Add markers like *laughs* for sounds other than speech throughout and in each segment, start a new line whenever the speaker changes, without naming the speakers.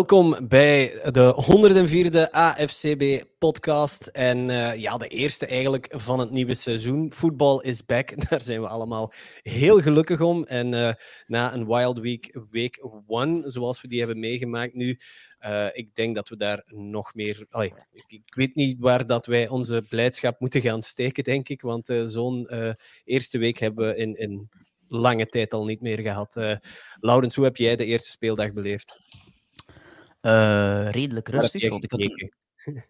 Welkom bij de 104e AFCB-podcast. En uh, ja, de eerste eigenlijk van het nieuwe seizoen. Voetbal is back. *laughs* Daar zijn we allemaal heel gelukkig om. En uh, na een Wild Week, week one, zoals we die hebben meegemaakt nu, uh, ik denk dat we daar nog meer. Allee, ik, ik, weet niet waar dat wij onze blijdschap moeten gaan steken, denk ik. Want zo'n eerste week hebben we in, in lange tijd al niet meer gehad. Laurens, hoe heb jij de eerste speeldag beleefd?
Uh, redelijk rustig. Want ik had een,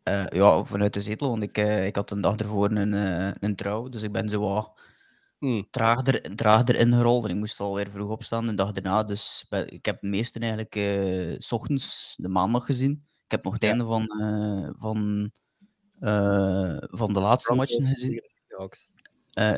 uh, ja, vanuit de zetel, want ik, uh, ik had een dag ervoor een, een trouw. Dus ik ben zo wat hmm. traagder, traagder ingerold. En ik moest alweer vroeg opstaan, de dag daarna. Dus ik heb het meeste eigenlijk s ochtends, de maandag gezien. Ik heb nog het einde van, van, van de laatste matchen gezien.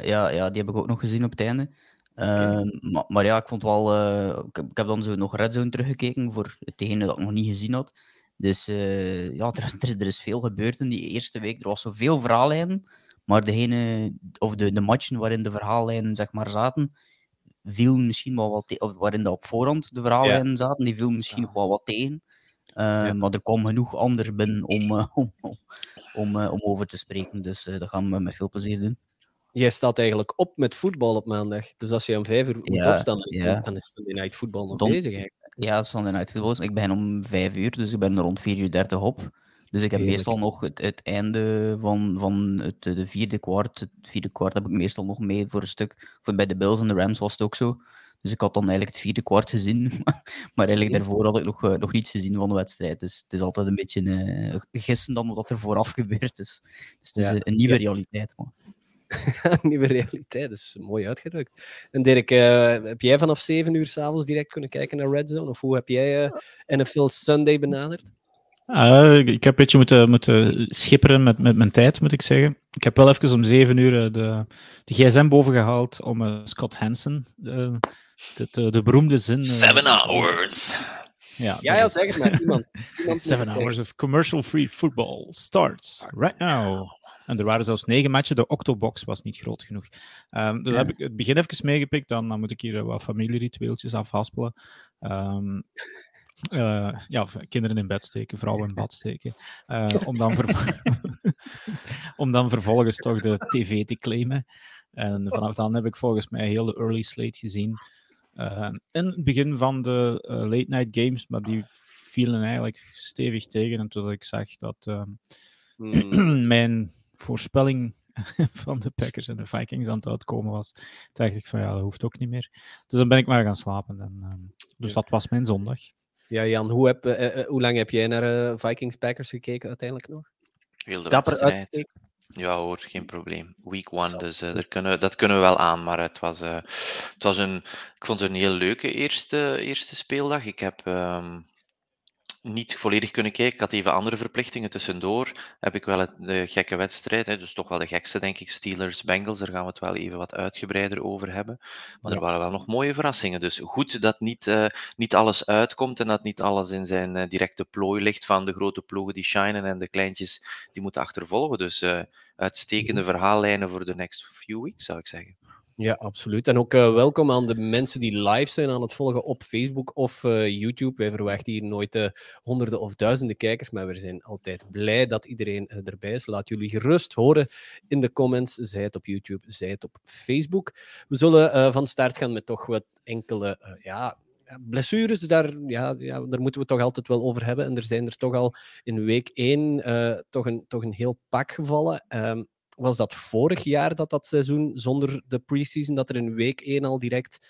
ja, ja, die heb ik ook nog gezien op het einde. Ehm, maar, maar, ja, ik vond wel. Uh, ik, ik, heb dan zo nog Red Zone teruggekeken voor hetgene dat ik nog niet gezien had. Dus uh, ja, *laughs* er, er, er, is veel gebeurd in die eerste week. Er was zoveel verhaallijnen, maar degene, of de, de matchen waarin de verhaallijnen zeg maar, zaten, viel misschien wel wat tegen. Of waarin de op voorhand de verhaallijnen zaten, die viel misschien nog wel wat tegen. Ja. Maar er kwam genoeg ander binnen om, uh, *laughs* om, om, om, om, over te spreken. Dus dat gaan we met veel plezier doen
jij staat eigenlijk op met voetbal op maandag. Dus als je om vijf uur moet opstaan, dan is Sunday Night Football nog Don... bezig eigenlijk.
Ja, Sunday Night Football. Ik ben om vijf uur, dus ik ben rond vier uur dertig op. Dus ik heb meestal nog het, het, einde van, van het, de vierde kwart. Het vierde kwart heb ik meestal nog mee voor een stuk. Voor bij de Bills en de Rams was het ook zo. Dus ik had dan eigenlijk het vierde kwart gezien. *laughs* maar eigenlijk daarvoor had ik nog, uh, nog niets gezien van de wedstrijd. Dus het is altijd een beetje uh, gissen dan wat er vooraf *laughs* gebeurd is. Dus het is ja. een nieuwe realiteit. Man. *laughs*
nieuwe realiteit. Dus mooi uitgedrukt. En Dirk, uh, heb jij vanaf 7 uur s'avonds direct kunnen kijken naar Red Zone? Of hoe heb jij uh, NFL Sunday benaderd?
Uh, ik heb een beetje moeten, moeten schipperen met, met mijn tijd, moet ik zeggen. Ik heb wel even om 7 uur de, de gsm boven gehaald om Scott Hansen, de, de, de, beroemde zin...
Seven hours.
Ja, ja, ja, zeg het maar. Iemand,
iemand *laughs* Seven hours of commercial-free football starts right now. En er waren zelfs negen matchen. De Octobox was niet groot genoeg. Um, dus ja. heb ik het begin even meegepikt. Dan, dan moet ik hier wat familieritueeltjes afhaspelen. Um, uh, ja, kinderen in bed steken, vrouwen in bad steken. Uh, om, dan *laughs* om dan vervolgens toch de tv te claimen. En vanaf dan heb ik volgens mij heel de early slate gezien. Uh, in het begin van de late night games, maar die vielen eigenlijk stevig tegen. En toen ik zag dat mm. *clears throat* mijn voorspelling *laughs* van de Packers en de Vikings aan het uitkomen was, dacht ik van ja, dat hoeft ook niet meer. Dus dan ben ik maar gaan slapen. En, uh, dus dat was mijn zondag.
Ja, Jan, hoe, heb, uh, uh, hoe lang heb jij naar Vikings-Packers gekeken uiteindelijk nog?
Heel de Dapper uitgekeken? Ja hoor, geen probleem. Week one, dus, uh, dat, kunnen, dat kunnen we wel aan. Maar het was, uh, het was een, ik vond het een heel leuke eerste, eerste speeldag. Ik heb um, niet volledig kunnen kijken. Ik had even andere verplichtingen tussendoor. Heb ik wel de gekke wedstrijd, hè, dus toch wel de gekste, denk ik, Steelers-Bengals. Daar gaan we het wel even wat uitgebreider over hebben. Maar er waren wel nog mooie verrassingen. Dus goed dat niet, uh, niet alles uitkomt en dat niet alles in zijn uh, directe plooi ligt van de grote ploegen die shinen en de kleintjes die moeten achtervolgen. Dus uh, uitstekende verhaallijnen voor de next few weeks, zou ik zeggen.
Ja, absoluut. En ook uh, welkom aan de mensen die live zijn aan het volgen op Facebook of uh, YouTube. Wij verwachten hier nooit uh, honderden of duizenden kijkers, maar we zijn altijd blij dat iedereen erbij is. Laat jullie gerust horen in de comments, zij het op YouTube, zij het op Facebook. We zullen van start gaan met toch wat enkele ja, blessures, daar, ja, ja, daar moeten we toch altijd wel over hebben. En er zijn er toch al in week 1 toch, een, toch een heel pak gevallen. Um, was dat vorig jaar dat dat seizoen zonder de preseason, dat er in week 1 al direct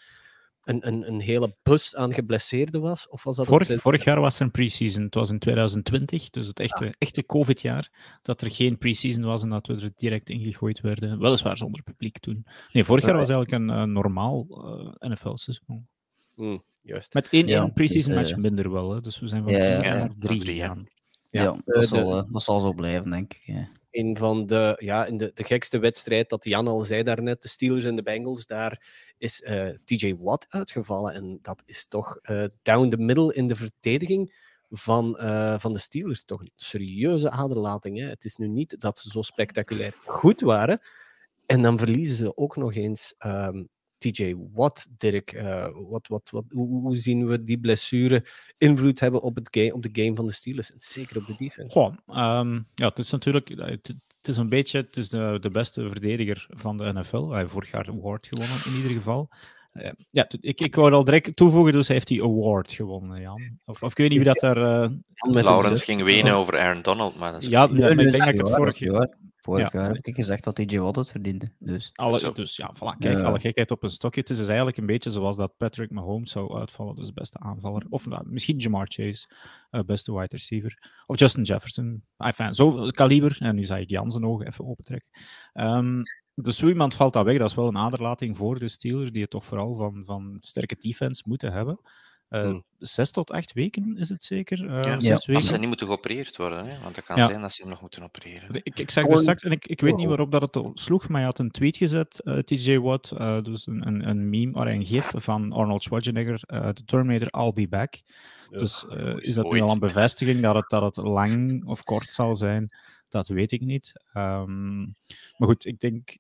een, een, een hele bus aan geblesseerden was? Of was dat
vorig, vorig jaar was er een preseason. Het was in 2020, dus het echte, ah. echte COVID-jaar, dat er geen preseason was en dat we er direct ingegooid werden. Weliswaar zonder publiek toen. Nee, vorig jaar was eigenlijk een, normaal uh, NFL-seizoen.
Mm, juist.
Met één, ja, preseason dus, match uh, minder wel. Hè. Dus we zijn van ja, ja, naar drie gegaan.
Ja, ja dat, zal, uh, dat zal zo blijven, denk ik. Ja
een van de, ja, in de, de gekste wedstrijd dat Jan al zei daarnet, de Steelers en de Bengals, daar is uh, eh, TJ Watt uitgevallen. En dat is toch uh, down the middle in de verdediging van, uh, van de Steelers. Toch een serieuze aderlating. Hè? Het is nu niet dat ze zo spectaculair goed waren. En dan verliezen ze ook nog eens um, TJ Watt, Dirk. Uh, wat, wat, wat, hoe, hoe, zien we die blessure invloed hebben op, het game, op de game van de Steelers? En zeker op de defense.
Goh, um, ja, het is natuurlijk... Het, het is een beetje het is de, de beste verdediger van de NFL. Hij heeft vorig jaar een award gewonnen, in ieder geval. Uh, ja, ik, ik wou al direct toevoegen, dus hij heeft die award gewonnen, Jan. Of, of ik weet niet wie dat daar... Uh,
Laurens ging wenen over Aaron Donald, maar dat is
Ja, ja ik denk dat ik het vorig jaar...
Vorig ja. jaar heb ik gezegd dat TJ Watt het verdiende. Dus,
alle, dus ja, voilà, kijk, alle gekheid op een stokje. Het is dus eigenlijk een beetje zoals dat Patrick Mahomes zou uitvallen, dus beste aanvaller. Of nou, misschien Jamar Chase, uh, beste wide receiver. Of Justin Jefferson. Enfin, zo kaliber. En nu zag ik Jan zijn ogen even opentrekken. Um, dus zo iemand valt dat weg. Dat is wel een aderlating voor de Steelers, die het toch vooral van, van sterke defense moeten hebben. Uh, hmm. Zes tot acht weken is het zeker. Uh, ja, zes
Als ze niet moeten geopereerd worden, hè? want het kan zijn dat ze nog moeten opereren.
Ik, ik zeg dus straks, en ik, ik weet niet waarop dat het sloeg, maar je had een tweet gezet, uh, eh, TJ Watt, dus een, een, een meme, of een gif van Arnold Schwarzenegger, de Terminator, I'll be back. Dus is dat nu al een bevestiging dat het, dat het lang of kort zal zijn? Dat weet ik niet. Um, maar goed, ik denk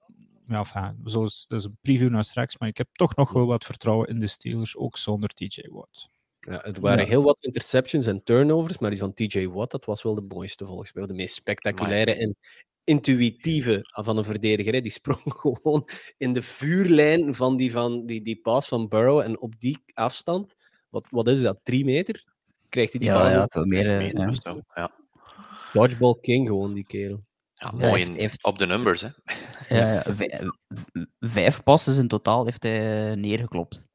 ja, enfin, zoals, dat is een preview naar straks, maar ik heb toch nog wel wat vertrouwen in de Steelers, ook zonder TJ Watt.
Ja, het waren heel wat interceptions en turnovers, maar die van TJ Watt, dat was wel de mooiste volgens mij. De meest spectaculaire en intuïtieve van een verdediger. Die sprong *laughs* gewoon in de vuurlijn van die, van die, die pass van Burrow en op die afstand, wat, wat is dat, drie meter? Krijgt hij die
ja,
bal?
Ja, veel meer. Eh, ja.
ja.
Dodgeball king gewoon, die kerel.
Ja, mooi heeft, op de numbers, hè.
Ja, *laughs* vijf passes in totaal heeft hij neergeklopt.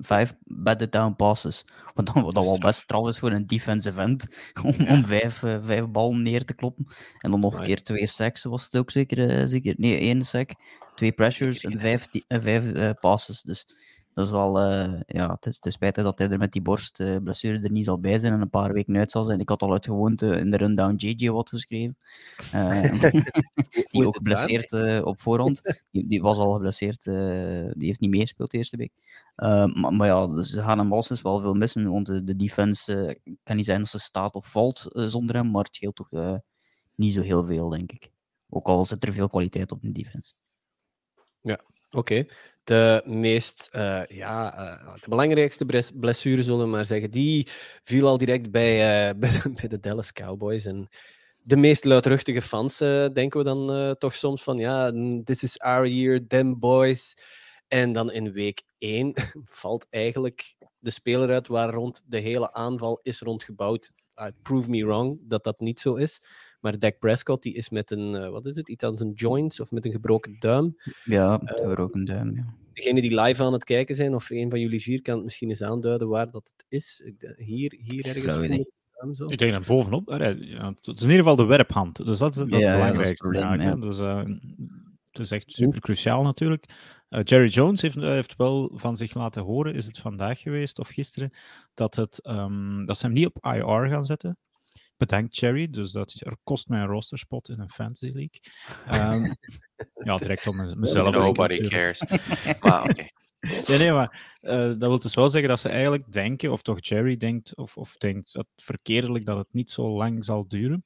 vijf bedded down passes. Wat dan, wat wel best straf is voor een defensive end. *laughs* Om, om vijf, uh, vijf ballen neer te kloppen. En dan nog een keer twee sacks was het ook zeker. Uh, zeker nee, één sack. Twee pressures en vijf, uh, vijf passes. Dus dat is wel, uh, ja, het is, het is spijtig dat hij er met die borstblessure uh, er niet zal bij zijn en een paar weken uit zal zijn. Ik had al uit gewoonte in de rundown JJ wat geschreven. *laughs* Uh, die ook geblesseerd op voorhand. Die, die, was al geblesseerd, die heeft niet meegespeeld de eerste week. Maar, maar, ja, dus ze gaan hem dus wel veel missen, want de, de defense kan niet zijn dat ze staat of valt zonder hem, maar het scheelt toch niet zo heel veel, denk ik. Ook al zit er veel kwaliteit op de defense.
Ja, oké. De meest, uh, ja, uh, de belangrijkste blessure, zullen we maar zeggen, die viel al direct bij, *laughs* uh, bij, de, Dallas Cowboys. En de meest luidruchtige fans denken we dan toch soms van, ja, this is our year, them boys. En dan in week 1 *laughs* valt eigenlijk de speler uit waar rond de hele aanval is rondgebouwd. prove me wrong dat dat niet zo is. Maar Dak Prescott die is met een, uh, wat is het, iets aan zijn joints of met een gebroken duim.
Ja, uh, gebroken duim, ja.
Degenen die live aan het kijken zijn, of een van jullie vier kan het misschien eens aanduiden waar dat het is. Hier, hier ergens.
Zo. Ik denk dat bovenop. Ja, het is in ieder geval de werphand. Dus dat is, dat is het belangrijkste. ja. Dus, uh, het is echt super cruciaal natuurlijk. Uh, Jerry Jones heeft, uh, heeft wel van zich laten horen, is het vandaag geweest of gisteren, dat, het, um, dat ze hem niet op IR gaan zetten bedankt Cherry. Dus dat er kost mij een rosterspot in een fantasy league. Um, *laughs* ja, direct om mezelf.
Nobody cares. *laughs* maar oké.
Ja, nee, maar uh, dat wil dus wel zeggen dat ze eigenlijk denken, of toch Jerry denkt, of, of denkt dat verkeerdelijk dat het niet zo lang zal duren.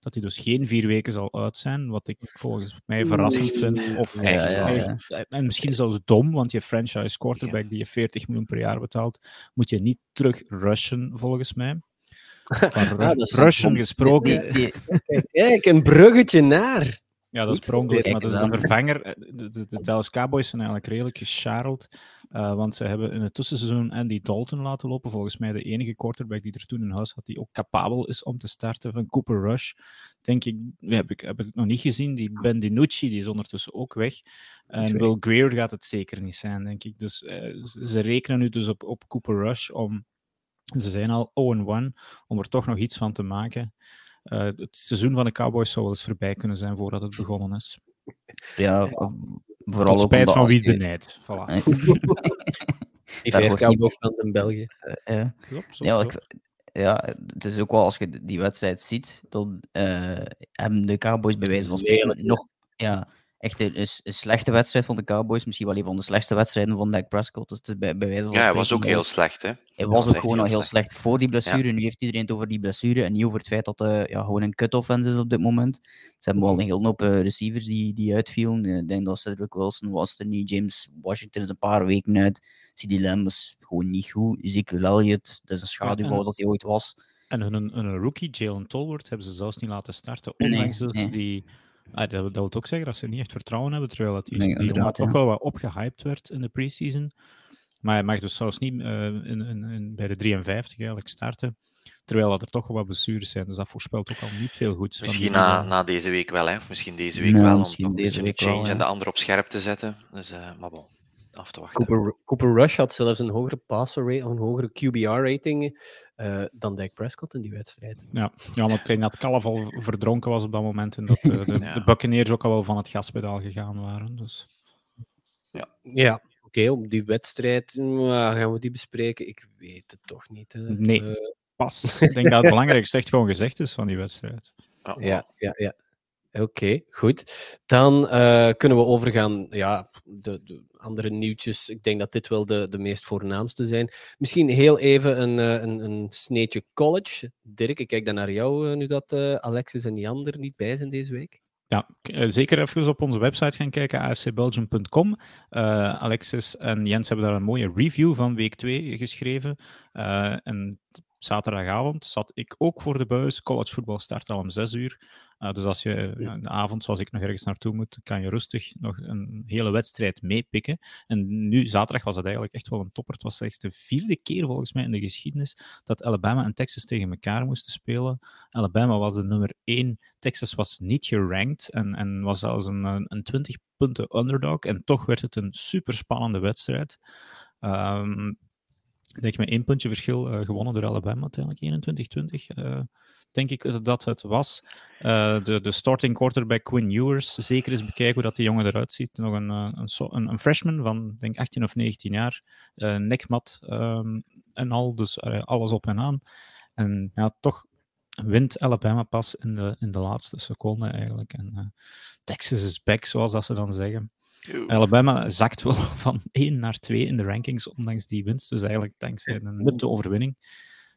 Dat hij dus geen vier weken zal uit zijn, wat ik volgens mij verrassend vind. Of
ja, ja, ja.
En misschien zelfs dom, want je franchise quarterback die je 40 miljoen per jaar betaalt, moet je niet terug rushen, volgens mij. Van ah, Russian gesproken.
Kijk, een bruggetje naar.
Ja, dat is per ongeluk, maar dat is een vervanger. Eh, de, de, de, Dallas Cowboys zijn eigenlijk redelijk gescharreld, uh, want ze hebben in het tussenseizoen Andy Dalton laten lopen. Volgens mij de enige quarterback die er toen in huis had, die ook capabel is om te starten. Van Cooper Rush, denk ik, heb ik, heb ik nog niet gezien. Die Ben DiNucci, die is ondertussen ook weg. En Will Greer gaat het zeker niet zijn, denk ik. Dus uh, ze rekenen nu dus op, op Cooper Rush om ze zijn al 0-1 om er toch nog iets van te maken. Uh, het seizoen van de Cowboys zou wel eens voorbij kunnen zijn voordat het begonnen is.
Ja, vooral
Tot spijt van wie het benijdt. Voilà.
Die *laughs* vijf Cowboys in België.
Uh, ja. ik, ja, het is ook wel als je die wedstrijd ziet, dan uh, hebben de Cowboys bij wijze van spreken nog, ja, echt een, een, slechte wedstrijd van de Cowboys. Misschien wel een van de slechtste wedstrijden van Dak Prescott. Dus het is bij, bij wijze van
ja, hij was ook heel slecht. Hè?
Hij was ook gewoon al heel slecht. voor die blessure. Nu heeft iedereen het over die blessure en niet over het feit dat hij uh, ja, gewoon een cut-offense is op dit moment. Ze hebben wel een hele hoop uh, receivers die, die uitvielen. Ik denk dat Cedric Wilson was er niet. James Washington is een paar weken uit. CD Lamb is gewoon niet goed. Ezekiel Elliott, dat is een schaduw ja, dat hij ooit was.
En hun, een rookie, Jalen Tolbert, hebben ze zelfs niet laten starten. Ondanks nee, nee. die Ah, dat, dat, wil ook zeggen dat ze niet echt vertrouwen hebben, terwijl dat die, nee, die toch wel wat opgehyped werd in de preseason. Maar hij mag dus zelfs niet uh, in, in, in, bij de 53 eigenlijk starten. Terwijl dat er toch wel wat blessures zijn. Dus dat voorspelt ook al niet veel goeds.
Misschien na, na deze week wel, hè? of misschien deze week wel. Om deze week change wel, en de ander op scherp te zetten. Dus, uh, maar bon af te wachten.
Cooper, Cooper Rush had zelfs een hogere passer rate, een hogere QBR-rating uh, dan Dak Prescott in die wedstrijd.
Ja, ja maar ik denk dat Kalf al verdronken was op dat moment en dat uh, de, *laughs* ja. de Buccaneers ook al wel van het gaspedaal gegaan waren. Dus.
Ja, ja oké, okay, op die wedstrijd uh, gaan we die bespreken. Ik weet het toch niet.
nee, pas. Ik denk dat het *laughs* belangrijkste echt gewoon gezegd is van die wedstrijd.
Ja, ja, ja. Oké, goed. Dan uh, kunnen we overgaan. Ja, de, de, andere nieuwtjes. Ik denk dat dit wel de, de meest voornaamste zijn. Misschien heel even een, uh, een, een sneetje college. Dirk, ik kijk dan naar jou uh, nu dat Alexis en Jander niet bij zijn deze week.
Ja, zeker even op onze website gaan kijken, afcbelgium.com. Alexis en Jens hebben daar een mooie review van week 2 geschreven. en zaterdagavond zat ik ook voor de buis. College voetbal start al om 6 uur. Uh, dus als je in de avond, zoals ik nog ergens naartoe moet, kan je rustig nog een hele wedstrijd meepikken. En nu, zaterdag, was dat eigenlijk echt wel een topper. Het was slechts de vierde keer volgens mij in de geschiedenis dat Alabama en Texas tegen elkaar moesten spelen. Alabama was de nummer 1, Texas was niet gerankt en, en was zelfs een, een 20 punten underdog. En toch werd het een super spannende wedstrijd. Um, ik denk met één puntje verschil uh, gewonnen door Alabama uiteindelijk, 21-20. Uh, denk ik dat het was. Uh, de, de starting quarterback Quinn Ewers, zeker eens bekijken hoe dat die jongen eruit ziet. Nog een, eh, een, een, freshman van denk 18 of 19 jaar, nekmat um, en al, dus alles op en aan. En ja, toch wint Alabama pas in de, in de laatste seconde eigenlijk. En Texas is back, zoals dat ze dan zeggen. Alabama zakt wel *laughs* van 1 naar 2 in de rankings, ondanks die winst. Dus eigenlijk dankzij een nutte overwinning.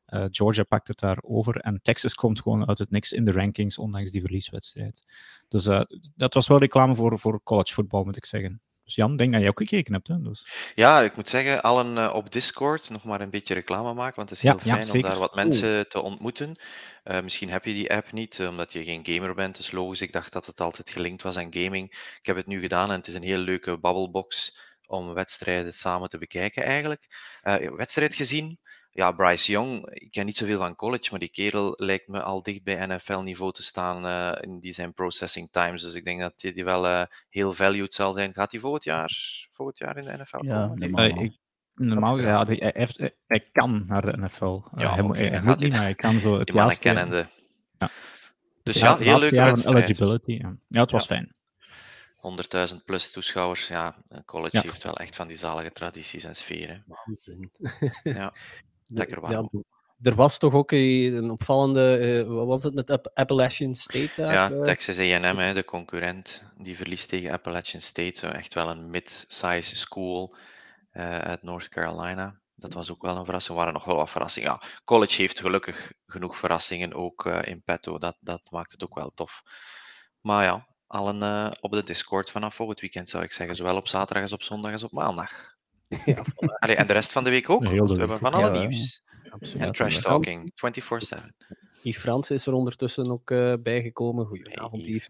Uh, Georgia pakt het daar over en Texas komt gewoon uit het niks in de rankings, ondanks die verlieswedstrijd. Dus uh, dat was wel reclame voor, voor college voetbal, moet ik zeggen. Dus Jan, denk dat je ook gekeken hebt. Hè? Dus.
Ja, ik moet zeggen, allen uh, op Discord nog maar een beetje reclame maken, want het is heel ja, fijn ja, om daar wat mensen Oeh. te ontmoeten. misschien heb je die app niet, omdat je geen gamer bent. Dus logisch, ik dacht dat het altijd gelinkt was aan gaming. Ik heb het nu gedaan en het is een heel leuke babbelbox om wedstrijden samen te bekijken eigenlijk. wedstrijd gezien, ja, Bryce Young, ik ken niet zoveel van college, maar die kerel lijkt me al dicht bij NFL-niveau te staan uh, in die zijn processing times. Dus ik denk dat die, die wel uh, heel valued zal zijn. Gaat hij volgend jaar, volgend jaar in de NFL
ja,
komen?
Normaal, uh, ik,
normaal ja, hij, heeft, hij, kan naar de NFL. Ja, hij, okay, hij moet niet, maar hij kan zo het *laughs*
die laatste... kennende.
Ja.
Dus ja, heel leuke wedstrijd.
Eligibility, ja. het was fijn.
100.000 plus toeschouwers. Ja, college ja. heeft wel echt van die zalige tradities en sferen.
Waanzin.
ja. *laughs* Lekker warm. Ja,
er was toch ook een opvallende, uh, wat was het met Appalachian State daar?
Ja, uh, Texas A&M, de concurrent, die verliest tegen Appalachian State. Zo echt wel een mid-size school uh, uit North Carolina. Dat was ook wel een verrassing. Er waren nog wel wat verrassingen. Ja, college heeft gelukkig genoeg verrassingen ook in petto. Dat, dat maakt het ook wel tof. Maar ja, allen op de Discord vanaf volgend weekend zou ik zeggen. Zowel op zaterdag als op zondag als op maandag. Ja, Allee, en de rest van de week ook. we hebben van alle ja, nieuws. Absoluut. En trash talking, 24-7.
Yves Frans is er ondertussen ook uh, bijgekomen. Goedenavond, hey, Yves.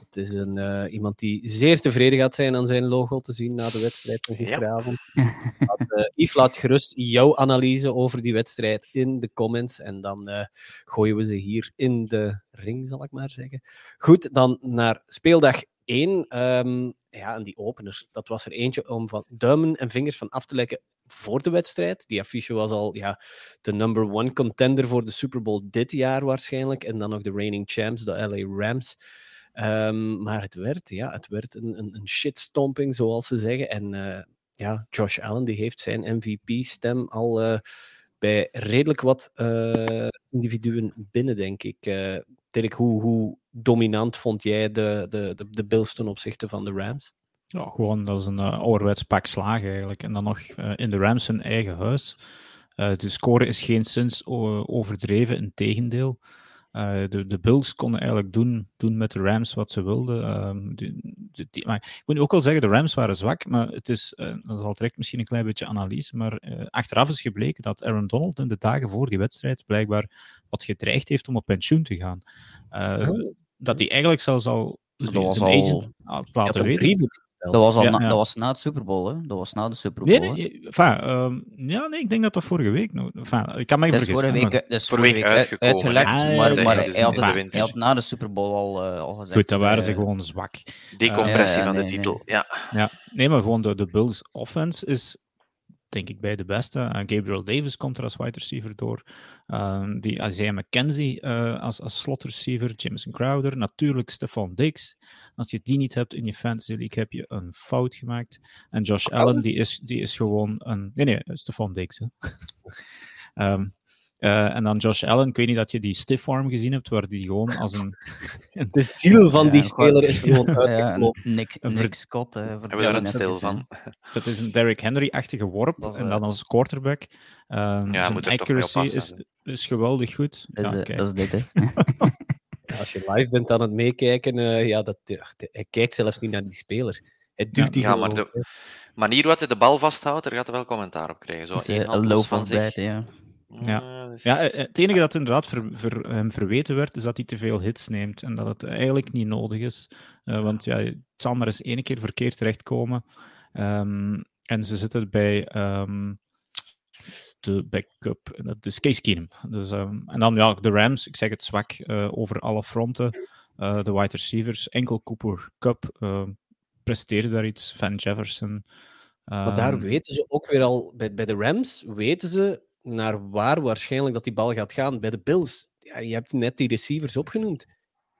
Het is een, uh, iemand die zeer tevreden gaat zijn aan zijn logo te zien na de wedstrijd van gisteravond. Ja. Laat, uh, Yves, laat gerust jouw analyse over die wedstrijd in de comments en dan uh, gooien we ze hier in de ring, zal ik maar zeggen. Goed, dan naar speeldag 1. Um, ja, en die opener, dat was er eentje om van duimen en vingers van af te lekken voor de wedstrijd. Die affiche was al ja, de number one contender voor de Super Bowl dit jaar waarschijnlijk. En dan nog de reigning champs, de LA Rams. Um, maar het werd, ja, het werd een, een, een shitstomping, zoals ze zeggen. En uh, ja, Josh Allen die heeft zijn MVP-stem al uh, bij redelijk wat uh, individuen binnen, denk ik. Dirk, hoe, hoe dominant vond jij de, de, de, de Bills ten opzichte van de Rams?
Ja, gewoon, dat is een uh, ouderwets pak slagen eigenlijk. En dan nog uh, in de Rams hun eigen huis. Uh, de score is geen sinds overdreven, in tegendeel. Uh, de, de Bills konden eigenlijk doen, doen met de Rams wat ze wilden. Uh, die, die, maar ik moet ook wel zeggen, de Rams waren zwak, maar het is, uh, dat is al direct misschien een klein beetje analyse, maar achteraf is gebleken dat Aaron Donald in de dagen voor die wedstrijd blijkbaar wat gedreigd heeft om op pensioen te gaan. Oh. Dat hij eigenlijk zelfs al zijn agent had laten weten.
Dat was, al ja, na, ja. dat was na het Super Bowl, hè? Dat was na de Super Bowl.
Nee, nee, enfin, um, ja, nee ik denk dat dat vorige week. Nou, enfin, ik kan me
vergissen. Vorige week, dat is vorige week uit, uitgelekt, ah, maar, maar hij, had het, hij had na de Super Bowl al, uh, al gezegd.
Goed, dan waren uh, ze gewoon zwak.
Decompressie uh, van nee, de titel, nee. ja.
ja. Nee, maar gewoon de, de Bills offense is denk ik bij de beste. Uh, Gabriel Davis komt er als wide receiver door. Uh, die Isaiah McKenzie uh, als, als slot receiver. Jameson Crowder. Natuurlijk Stefan Diggs. Als je die niet hebt in je fantasy league, heb je een fout gemaakt. En Josh Allen, die is, die is gewoon een... Nee, nee, Stefan Diggs. um, *laughs* Uh, en dan Josh Allen, ik weet niet dat je die stiff-arm gezien hebt, waar die gewoon als een... *laughs*
de ziel van die speler is gewoon *laughs*
uitgeklopt. Ja, Nick, Nick Scott. Uh,
Hebben we daar een stil van. *laughs*
Dat is een Derrick Henry-achtige worp, is, en dan als quarterback. Um, ja, zijn accuracy is, is geweldig goed.
Is, ja, okay. Dat is dit, hè.
als je live bent aan het meekijken, uh, ja, dat, hij kijkt zelfs niet naar die speler. Het duurt ja, die
maar de manier waarop hij de bal vasthoudt, daar gaat hij wel commentaar op krijgen. Zo,
een low van zich. ja.
Ja, dus... ja eh, het enige dat inderdaad ver, ver, hem verweten werd, is dat hij te veel hits neemt. En dat het eigenlijk niet nodig is. Uh, want ja, het zal maar eens één keer verkeerd terechtkomen. Um, en ze zitten bij um, de backup, dat is Case Keenum. Dus, um, en dan ja, de Rams, ik zeg het zwak uh, over alle fronten. Uh, de wide receivers, enkel Cooper Cup presteerde daar iets. Van Jefferson.
Maar daar weten ze ook weer al, bij, bij de Rams weten ze naar waar waarschijnlijk dat die bal gaat gaan. Bij de Bills, ja, je hebt net die receivers opgenoemd.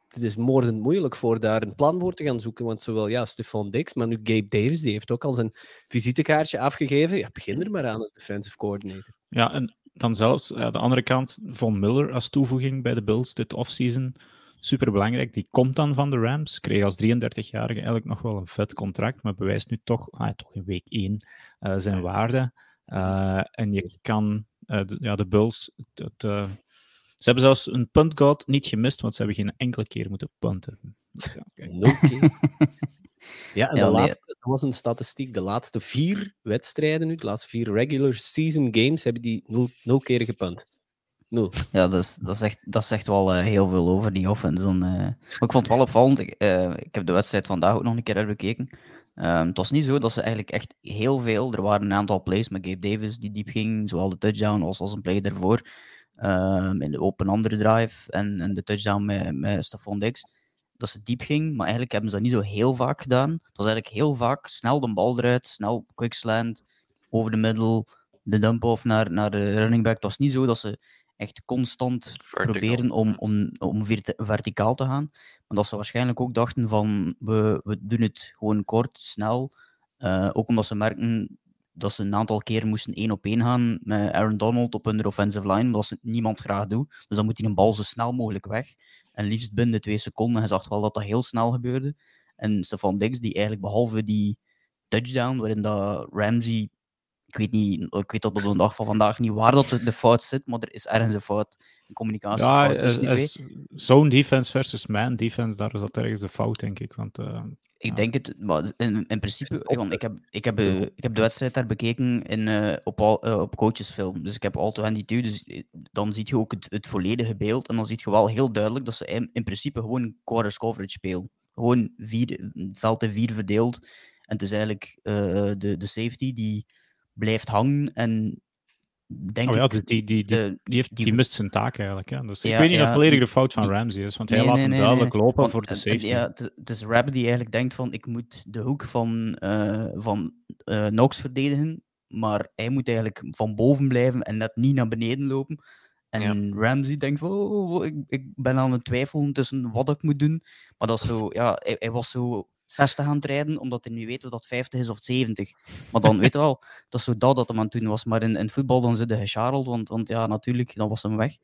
Het is moordend moeilijk voor daar een plan voor te gaan zoeken. Want zowel ja, Stefan Dix, maar nu Gabe Davis, die heeft ook al zijn visitekaartje afgegeven. Ja, begin er maar aan als defensive coordinator.
Ja, en dan zelfs aan de andere kant, Von Miller als toevoeging bij de Bills dit offseason. Super belangrijk. Die komt dan van de Rams. Kreeg als 33-jarige eigenlijk nog wel een vet contract, maar bewijst nu toch, ah, toch in week 1 uh, zijn waarde. Uh, en je kan de, ja, de Bulls. Het, uh, ze hebben zelfs een punt gehad, niet gemist, want ze hebben geen enkele keer moeten punten.
Dus ja, Nul keer. *laughs* ja, en ja, de laatste, dat was een statistiek. De laatste vier wedstrijden nu, de laatste vier regular season games, hebben die nul, nul keer gepunt. Nul.
Ja, dat, is, dat, zegt, dat zegt wel uh, heel veel over die offense. Dan, maar ik vond het wel opvallend. Ik, ik heb de wedstrijd vandaag ook nog een keer herbekeken. Um, het was niet zo dat ze eigenlijk echt heel veel. Er waren een aantal plays met Gabe Davis die diep ging, zowel de touchdown als, als een play daarvoor. Um, in de open andere drive en, en de touchdown met, met Stefan Dix. Dat ze diep ging, maar eigenlijk hebben ze dat niet zo heel vaak gedaan. Het was eigenlijk heel vaak snel de bal eruit, snel quick slant, over de middel, de dump-off naar, naar de running back. Het was niet zo dat ze echt constant proberen om, om, om verticaal te gaan. Maar dat ze waarschijnlijk ook dachten van we, we doen het gewoon kort, snel. Uh, ook omdat ze merken dat ze een aantal keren moesten één op één gaan met Aaron Donald op hun offensive line, wat ze niemand graag doet. Dus dan moet hij een bal zo snel mogelijk weg. En liefst binnen de twee seconden. Hij zag wel dat dat heel snel gebeurde. En Stefan Diggs, die eigenlijk behalve die touchdown, waarin dat Ramsey ik weet, niet, ik weet tot op de dag van vandaag niet waar dat de, fout zit, maar er is ergens een fout, een communicatie. Ja,
zo'n defense versus man defense, daar is dat ergens de fout, denk ik. Want, uh,
ik ja. denk het, maar in, in principe, want ik heb, ik, heb, uh, ik heb de wedstrijd daar bekeken in, uh, op, uh, op coachesfilm. Dus ik heb All 22, dus dan zie je ook het, het volledige beeld. En dan zie je wel heel duidelijk dat ze in, in principe gewoon quarters coverage spelen. Gewoon vier, veld in vier verdeeld. En het is eigenlijk de, de safety die blijft hangen. En denk
oh ja, die, die, die, die, heeft, die, mist zijn taak eigenlijk. Hè? Dus ik weet niet of volledig de fout van Ramsey is, want hij laat hem duidelijk lopen voor de safety.
Ja, het, is Rab die eigenlijk denkt van ik moet de hoek van, uh, van uh, Knox verdedigen, maar hij moet eigenlijk van boven blijven en net niet naar beneden lopen. En Ramsey denkt van, oh, oh, ik, ik ben aan het twijfelen tussen wat ik moet doen. Maar dat is zo, ja, hij, hij was zo 60 aan het rijden, omdat hij niet weet of dat 50 is of 70. Maar dan weet je wel, dat is zo dat dat hem aan het doen was. Maar in, in voetbal dan zit hij gecharreld, want, want ja, natuurlijk, dan was hem weg.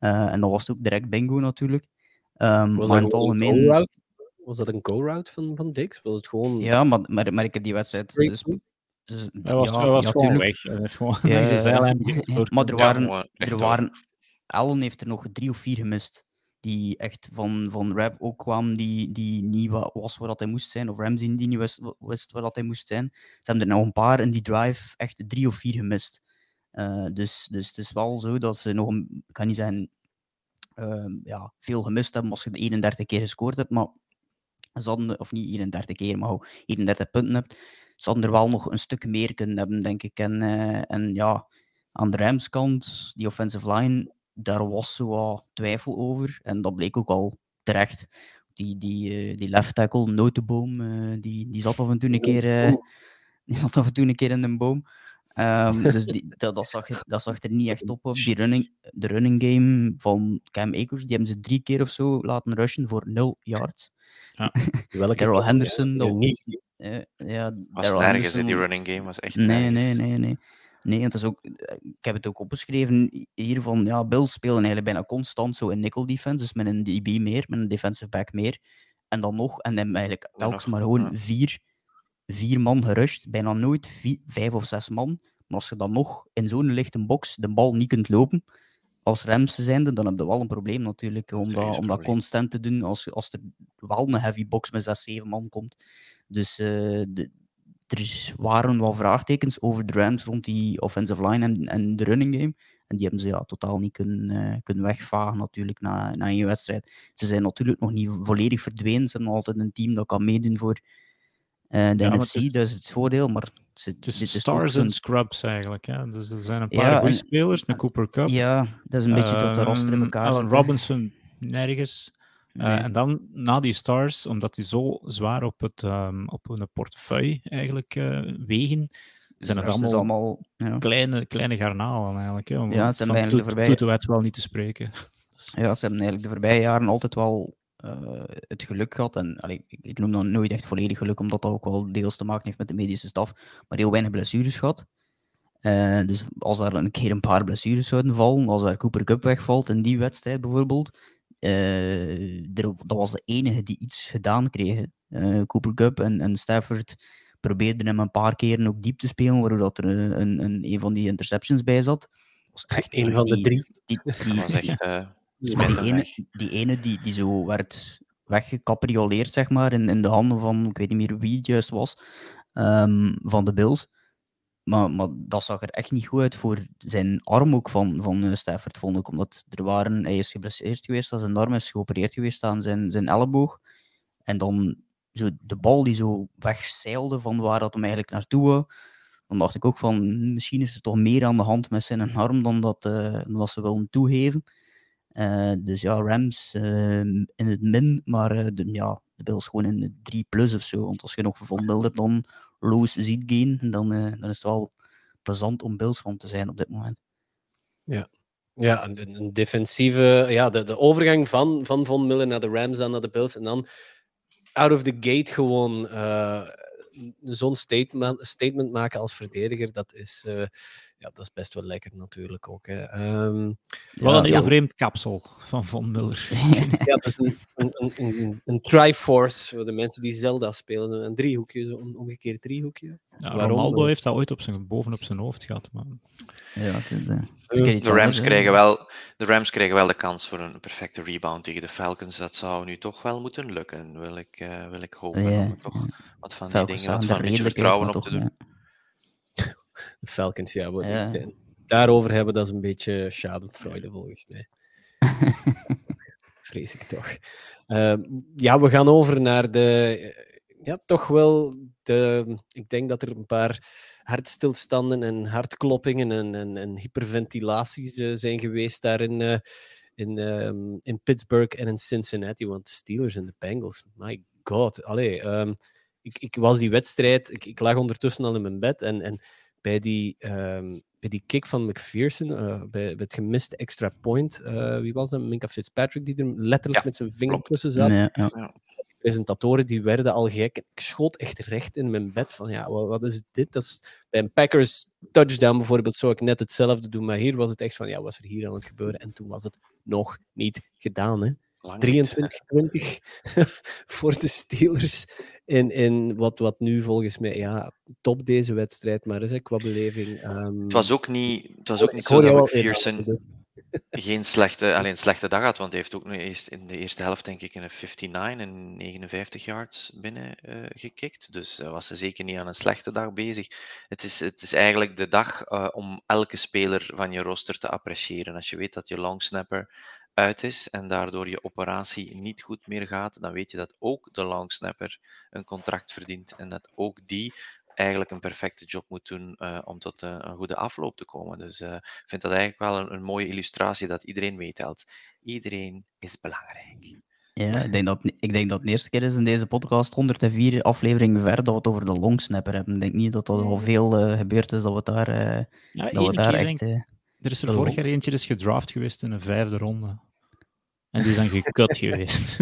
Uh, en dan was het ook direct bingo natuurlijk. Um,
was
maar
in het algemeen... Was dat een go-route van, van Dix? Was het gewoon...
Ja, maar, maar, maar ik heb die wedstrijd... Dus,
dus, hij was, ja, hij was ja, gewoon weg. Gewoon,
ja, *laughs* ja, maar er waren... er waren Allen heeft er nog drie of vier gemist die echt van, van Rap ook kwam, die, die niet was waar dat hij moest zijn, of Ramsey die niet wist, wist waar dat hij moest zijn. Ze hebben er nog een paar in die drive echt drie of vier gemist. Uh, dus, dus het is wel zo dat ze nog kan niet zeggen, uh, ja, veel gemist hebben als je de 31 keer gescoord hebt, maar ze of niet 31 keer, maar 31 punten hebt, ze hadden er wel nog een stuk meer kunnen hebben, denk ik. En, uh, en ja, aan de Rams kant, die offensive line, daar was zo wat twijfel over. En dat bleek ook al terecht. Die, die, uh, die left tackle, Notenboom, uh, die, die zat af en toe een keer, uh, *laughs* die zat af en toe een keer in een boom. Um, *laughs* dus die, dat, dat, zag, dat zag er niet echt op. op. Die running, de running game van Cam Akers, die hebben ze drie keer of zo laten rushen voor nul yards. Ja. *laughs* Daryl Henderson. Ja, niet. ja,
was nergens in die running game, was echt
Nee, nee, nee, nee. Nee, het is ook, eh, ik heb het ook opgeschreven hier van, ja, Bills spelen eigenlijk bijna constant zo in nickel defense, dus met een DB meer, met een defensive back meer. En dan nog, en dan eigenlijk telkens maar gewoon vier, vier man gerust, bijna nooit vier, vijf of zes man. Maar als je dan nog in zo'n lichte box de bal niet kunt lopen, als Rams zijnde, dan heb je wel een probleem natuurlijk, om, dat, om dat constant te doen als, als er wel een heavy box met zes, zeven man komt. Dus uh, de, er waren wel vraagtekens over de Rams rond die offensive line en, en de running game. En die hebben ze ja, totaal niet kunnen, uh, kunnen wegvagen natuurlijk na, na een wedstrijd. Ze zijn natuurlijk nog niet volledig verdwenen. Ze hebben altijd een team dat kan meedoen voor uh, de ja, NFC. Is, dat is het voordeel, maar...
Ze, het is stars en scrubs eigenlijk. Hè? Dus er zijn een paar ja, goede spelers, een Cooper Cup.
Ja, dat is een beetje tot de roster in elkaar
Allen Robinson nergens. Uh, en dan na die stars, omdat die zo zwaar op, het, um, op hun portefeuille eigenlijk uh, wegen, zijn het allemaal, allemaal ja. kleine, kleine garnalen eigenlijk. Hè,
ja, ze hebben eigenlijk de voorbije...
wel niet te spreken. *laughs*
Ja, ze hebben eigenlijk de voorbije jaren altijd wel uh, het geluk gehad. En allee, ik, ik, noem dat nooit echt volledig geluk, omdat dat ook wel deels te maken heeft met de medische staf. Maar heel weinig blessures gehad. dus als daar een keer een paar blessures zouden vallen, als daar Cooper Cup wegvalt in die wedstrijd bijvoorbeeld, uh, dat was de enige die iets gedaan kreeg. Uh, Cooper Cup en, en Stafford probeerden hem een paar keren ook diep te spelen, waardoor dat er een, een, een van die interceptions bij zat.
was echt een van de drie.
Die, *laughs* die, was echt, uh, die, die, ene, die ene die, die zo werd weggecaprioleerd, zeg maar, in, in de handen van, ik weet niet meer wie het juist was, um, van de Bills. Maar, maar dat zag er echt niet goed uit voor zijn arm ook van, van uh, Stafford, vond ik. Omdat er waren, hij is geblesseerd geweest, zijn arm is geopereerd geweest aan zijn, zijn elleboog. En dan zo de bal die zo wegzeilde van waar dat hem eigenlijk naartoe wou. Dan dacht ik ook van, misschien is er toch meer aan de hand met zijn arm dan dat, dan dat ze willen toegeven. Uh, dus ja, Rams in het min, maar de, ja, de Bills gewoon in de 3 plus of zo. Want als je nog Von Miller hebt, dan Loos ziet gaan, dan, uh, dan is het wel plezant om Bills van te zijn op dit moment.
Ja, ja een, defensieve, ja, de, de overgang van, van Von Miller naar de Rams dan naar de Bills en dan out of the gate gewoon uh, zo'n statement, statement maken als verdediger, dat is, uh, ja, dat is best wel lekker natuurlijk ook. Hè. Um,
Wat een heel vreemd kapsel van Von Muller. *laughs*
ja, dat is een, een, een, een, Triforce voor de mensen die Zelda spelen. Een driehoekje, zo'n omgekeerd driehoekje.
Ja, Ronaldo heeft dat ooit op zijn, bovenop zijn hoofd gehad. Maar...
Ja, is, uh,
de, Rams krijgen wel, de Rams krijgen wel de kans voor een perfecte rebound tegen de Falcons. Dat zou nu toch wel moeten lukken, wil ik, uh, wil ik hopen. Om toch wat van die dingen, wat van een beetje vertrouwen op te doen.
De Falcons, ja, wat ja. daarover hebben, dat is een beetje schadenfreude volgens mij. *laughs* Vrees ik toch. Uh, ja, we gaan over naar de. Ja, toch wel. De, ik denk dat er een paar hartstilstanden en hartkloppingen en, en, en hyperventilaties uh, zijn geweest daar in, uh, in, um, in Pittsburgh en in Cincinnati. Want de Steelers en de Bengals, my god. Allee, um, ik, ik was die wedstrijd, ik, ik lag ondertussen al in mijn bed en, en bij die, um, bij die kick van McPherson, uh, bij, bij, het gemiste extra point, uh, wie was dat? Minka Fitzpatrick, die er letterlijk ja, met zijn vinger tussen zat. Nee, ja. presentatoren die werden al gek. Ik schoot echt recht in mijn bed van, ja, wat, wat is dit? Dat is, bij een Packers touchdown bijvoorbeeld zou ik net hetzelfde doen, maar hier was het echt van, ja, wat is er hier aan het gebeuren? En toen was het nog niet gedaan, hè. 23-20 *laughs* voor de Steelers. In, in wat, wat nu volgens mij ja, top deze wedstrijd maar is, hè, qua beleving. Um...
Het was ook niet, het was ook niet zo dat McPherson dus. *laughs* geen slechte, alleen slechte dag had, want hij heeft ook nu eerst in de eerste helft denk ik een 59 en 59 yards binnen uh, gekikt. Dus uh, was ze zeker niet aan een slechte dag bezig. Het is, het is eigenlijk de dag uh, om elke speler van je roster te appreciëren. Als je weet dat je longsnapper uit is en daardoor je operatie niet goed meer gaat, dan weet je dat ook de longsnapper een contract verdient en dat ook die eigenlijk een perfecte job moet doen uh, om tot uh, een goede afloop te komen. Dus uh, ik vind dat eigenlijk wel een, een, mooie illustratie dat iedereen meetelt. Iedereen is belangrijk.
Ja, ik denk, dat, ik denk dat het de eerste keer is in deze podcast, 104 afleveringen ver, dat we het over de longsnapper hebben. Ik denk niet dat er al veel gebeurd is dat we daar, ja, dat we daar echt... Denk
er is er vorig jaar eentje is gedraft geweest in een vijfde ronde. En die is dan gekut *laughs* geweest.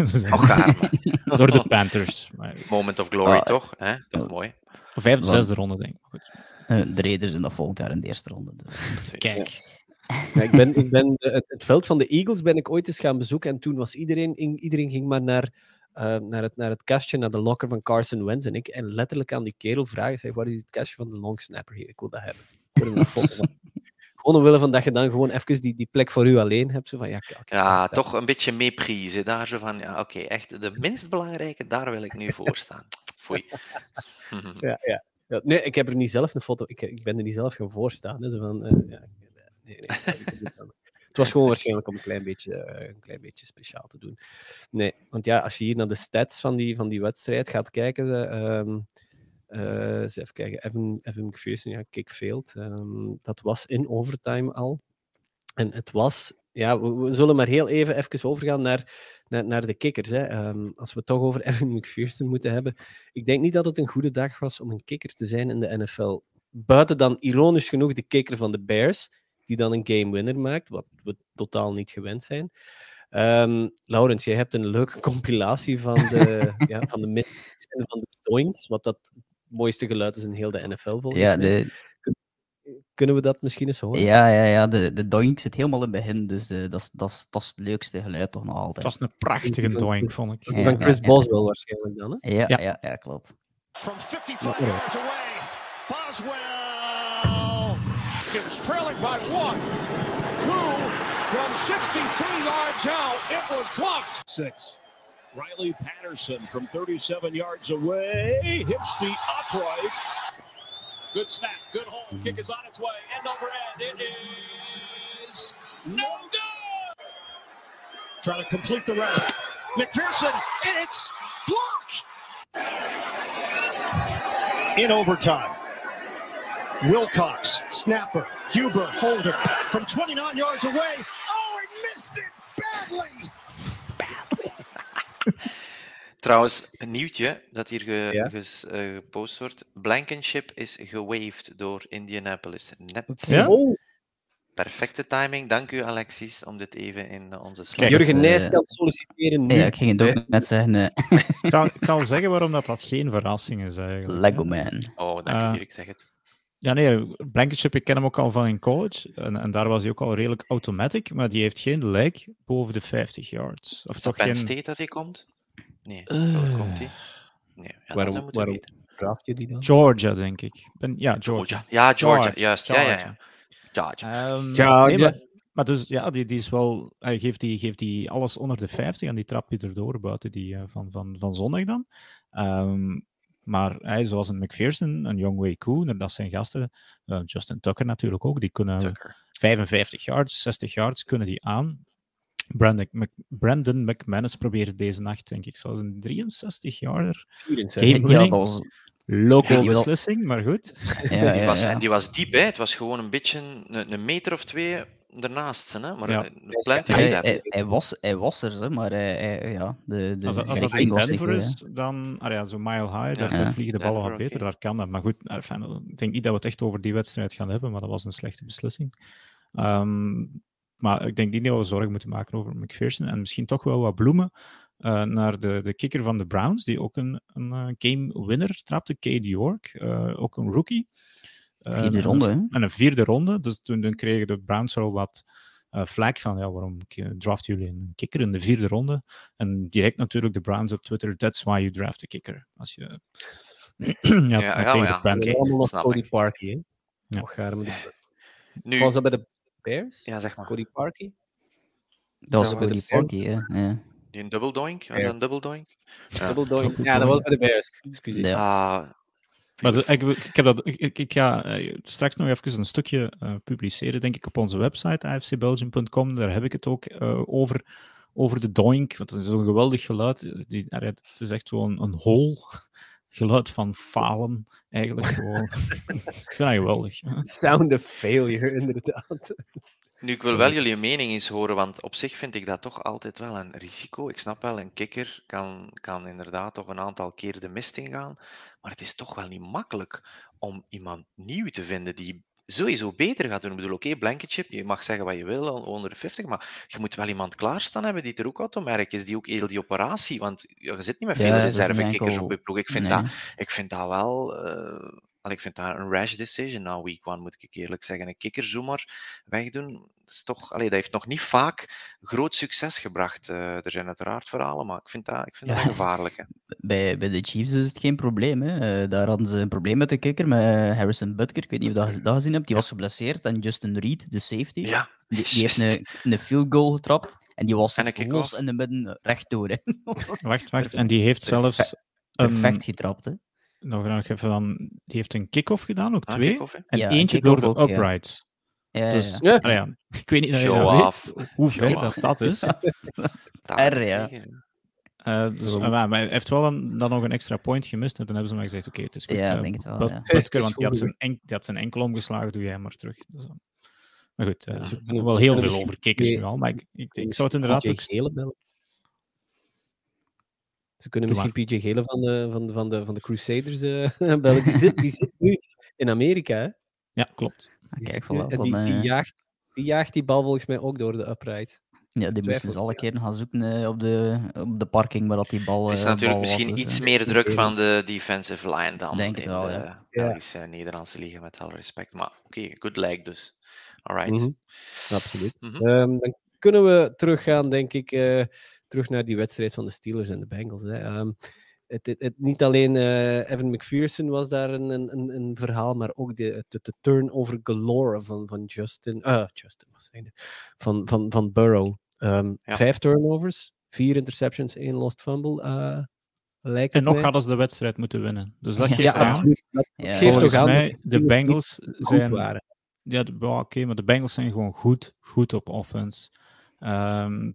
Door de Panthers.
Moment of glory, ah, toch? Hè? Toch mooi.
Vijfde, zesde ronde, denk ik. Goed.
Uh, de Raiders in dat volgend jaar in de eerste ronde. Dus.
Kijk.
Ja, ik ben, ik ben, het, het, veld van de Eagles ben ik ooit eens gaan bezoeken en toen was iedereen, iedereen ging maar naar, uh, naar, het, naar het kastje, naar de locker van Carson Wentz en ik en letterlijk aan die kerel vragen, zei, waar is het kastje van de long snapper hier? Ik wil dat hebben. Ik wil een foto van. Gewoon omwille van dat je dan gewoon even die, die plek voor u alleen hebt. Zo van, ja,
ja toch een beetje meepriezen. Daar zo van, ja, oké, echt de minst belangrijke, daar wil ik nu voor staan. *laughs* Foei. *laughs*
ja, ja, ja. Nee, ik heb er niet zelf een foto, ik, ik ben er niet zelf gaan voorstaan. Dus van, uh, ja, nee, nee, het was gewoon waarschijnlijk om een klein beetje, uh, een klein beetje speciaal te doen. Nee, want ja, als je hier naar de stats van die, van die wedstrijd gaat kijken, uh, uh, eens even kijken. Evan, Evan McPherson, ja, kickfield. Um, dat was in overtime al. En het was... Ja, we, zullen maar heel even, even overgaan naar, naar, naar de kickers. Hè. Um, als we het toch over *laughs* Evan McPherson moeten hebben. Ik denk niet dat het een goede dag was om een kicker te zijn in de NFL. Buiten dan, ironisch genoeg, de kicker van de Bears, die dan een game winner maakt, wat we totaal niet gewend zijn. Um, Laurens, jij hebt een leuke compilatie van de, *laughs* ja, van de en van de doinks, wat dat mooiste geluid is in heel de NFL volgens ja, mij. Kunnen we dat misschien eens horen?
Ja, ja, ja. De, de doink zit helemaal in het begin, dus dat, is, dat, is, dat is het leukste geluid toch nog altijd.
Dat was een prachtige doink, vond ik.
Dat is van Chris ja, Boswell waarschijnlijk dan, hè?
Ja, ja, ja, ja klopt. From 55 yards away, Boswell is trailing by one. Who, from 63 yards out, it was blocked. Six. Riley Patterson from 37 yards away hits the upright. Good snap, good hold. Mm-hmm. Kick is on its way. End over end. It is no good. Trying to complete the route. McPherson, it's blocked. In overtime. Wilcox, snapper, Huber, holder from 29 yards away. Oh, he missed it badly.
Trouwens, een nieuwtje dat hier ge, ja? ges, uh, gepost wordt. Blankenship is gewaved door Indianapolis. Net. Ja? Oh. Perfecte timing. Dank u, Alexis, om dit even in onze
slot. Jurgen Nijs kan solliciteren nu.
Ja, ik ging het ook net zeggen.
Ik, zal, ik zal zeggen waarom dat, dat geen verrassing is eigenlijk.
Lego Man.
Oh, dank u, uh, Dirk, zeg het.
Ja, nee, Blankenship, ik ken hem ook al van in college. En, en, daar was hij ook al redelijk automatic, maar die heeft geen lijk boven de 50 yards.
Of is toch geen... State dat hij komt? Nee, uh, komt hij?
Nee, ja, waarom waarom draaft je die dan?
Georgia, denk ik. Ben, ja, Georgia.
Ja, Georgia, Georgia. juist. Georgia. Ja, ja, Georgia.
Um, Georgia. Nee, maar, maar, dus ja, die, die is wel, hij geeft, die, geeft die alles onder de 50 en die trap je erdoor buiten die uh, van, van, van zondag dan. Um, maar hij, zoals een McPherson, een Young Wei Koon, dat zijn gasten, uh, Justin Tucker natuurlijk ook, die kunnen Tucker. 55 yards, 60 yards kunnen die aan. Brandon, Mc, Brandon McManus probeert deze nacht, denk ik, zoals een 63 yarder. 64. Ja, dat was ja, beslissing, maar goed. *laughs*
Ja, die was, en die was diep, hè. het was gewoon een beetje een, een meter of twee ernaast. Hè? Maar ja.
hij, hij, hij, was, hij was er, hè, maar hij, ja, de, de
als, als dat in Denver is, dan ah, ja, zo mile high, daar ja. vliegen de ballen wat beter, okay. daar kan dat. Maar goed, enfin, ik denk niet dat we het echt over die wedstrijd gaan hebben, maar dat was een slechte beslissing. Um, maar ik denk niet dat we zorgen moeten maken over McPherson. En misschien toch wel wat bloemen uh, naar de, de kicker van de Browns, die ook een, een uh, game winner trapte, Cade York, uh, ook een rookie.
vierde ronde, hè?
En een vierde ronde. Dus toen, toen kregen de Browns wel wat uh, flag van ja, waarom draft jullie een kicker in de vierde ronde? En direct natuurlijk de Browns op Twitter, that's why you draft a kicker. Als je *clears throat*
ja, ja, ja, allemaal nog Cody Parkey, hè? Ja. Nu... Was dat bij de Bears?
Ja, zeg maar.
Cody Parkey?
Dat was bij de Parkey, hè? Ja.
Een double doink? Was een double doink?
Ja. Double doink. Ja, dat was bij de Bears. Excuseer. Ja.
Ah,
maar ik, ik, heb dat, ik, ik ga uh, straks nog even een stukje uh, publiceren, denk ik, op onze website, afcbelgium.com. Daar heb ik het ook uh, over, over de doink. Want het is zo'n geweldig geluid. Die, het is echt zo'n een hol *laughs* geluid van falen, eigenlijk. Gewoon. *laughs* ik vind dat geweldig.
Sound of failure, inderdaad.
Nu, ik wil wel jullie mening eens horen, want op zich vind ik dat toch altijd wel een risico. Ik snap wel, een kikker kan, kan inderdaad toch een aantal keer de mist ingaan, maar het is toch wel niet makkelijk om iemand nieuw te vinden die sowieso beter gaat doen. Ik bedoel, oké, okay, blanket chip, je mag zeggen wat je wil, onder de 50, maar je moet wel iemand klaarstaan hebben die er ook automerk is, die ook heel die operatie, want je zit niet met veel ja, reservekikkers op je ploeg. Ik vind, dat, ik vind dat wel... Uh, ik vind dat een rash decision na week one, moet ik eerlijk zeggen. Een kikkerzoemer wegdoen, dat, is toch, allee, dat heeft nog niet vaak groot succes gebracht. Uh, er zijn uiteraard verhalen, maar ik vind dat, ik vind ja. dat gevaarlijk. Hè. *laughs*
Bij, bij de Chiefs is het geen probleem. Hè. Uh, daar hadden ze een probleem met de kikker, met Harrison Butker. Ik weet niet of je dat gezien hebt. Die was geblesseerd. En Justin Reed, de safety,
ja.
die, die heeft een, een field goal getrapt. En die was los in de midden rechtdoor. Hè. *laughs*
wacht, wacht. En die heeft zelfs...
Perfect um, getrapt, hè
nog, nog even van, die heeft een kick-off gedaan, ook ah, twee. en ja, eentje door de uprights.
Ja.
Dus, ja. Ja. *laughs* ik weet niet dat je weet hoe ver dat, dat is. *laughs*
R, ja.
Uh, dus, uh, maar hij heeft wel dan, dan, nog een extra point gemist en toen hebben ze maar gezegd, oké, okay, het is goed.
Ja,
uh,
denk het wel,
dat,
ja.
Want die had, zijn enk, die had zijn enkel omgeslagen, doe jij maar terug. Dus, maar goed, uh, ja. wel heel veel over kickers nu al, maar ik, ik, ik zou het inderdaad ook...
Ze kunnen misschien PJ Gele van de, van, van de, van de Crusaders uh, *laughs* bellen. Die zit, die zit nu in Amerika, hè?
Ja, klopt.
Die, Kijk, voilà,
die, die, die, jaagt, die jaagt die bal volgens mij ook door de upright.
Ja, die moesten ze alle keer gaan zoeken uh, op, de, op de parking waar dat die bal.
Er is natuurlijk misschien
was,
iets meer druk van de defensive line dan
Denk het
in
wel,
de
ja.
Belgische ja. Nederlandse liga, met alle respect. Maar oké, okay, good leg dus. Alright.
Mm -hmm. Absoluut. Mm -hmm. um, dan kunnen we teruggaan, denk ik, uh, terug naar die wedstrijd van de Steelers en de Bengals. Hè. Um, het, het, het, niet alleen uh, Evan McPherson was daar een, een, een verhaal, maar ook de, de, de turnover galore van, van Justin, uh, Justin was van, van, van Burrow. Um, ja. Vijf turnovers, vier interceptions, één lost fumble. Uh, lijkt
en nog
mij.
hadden ze de wedstrijd moeten winnen. Dus dat geeft
ja,
aan.
absoluut. Dat
Ja.
geeft
Volgens
toch aan
mij,
dat
de Bengals zijn
waren.
Ja, oké, maar de Bengals zijn gewoon goed, goed op offense. Ehm,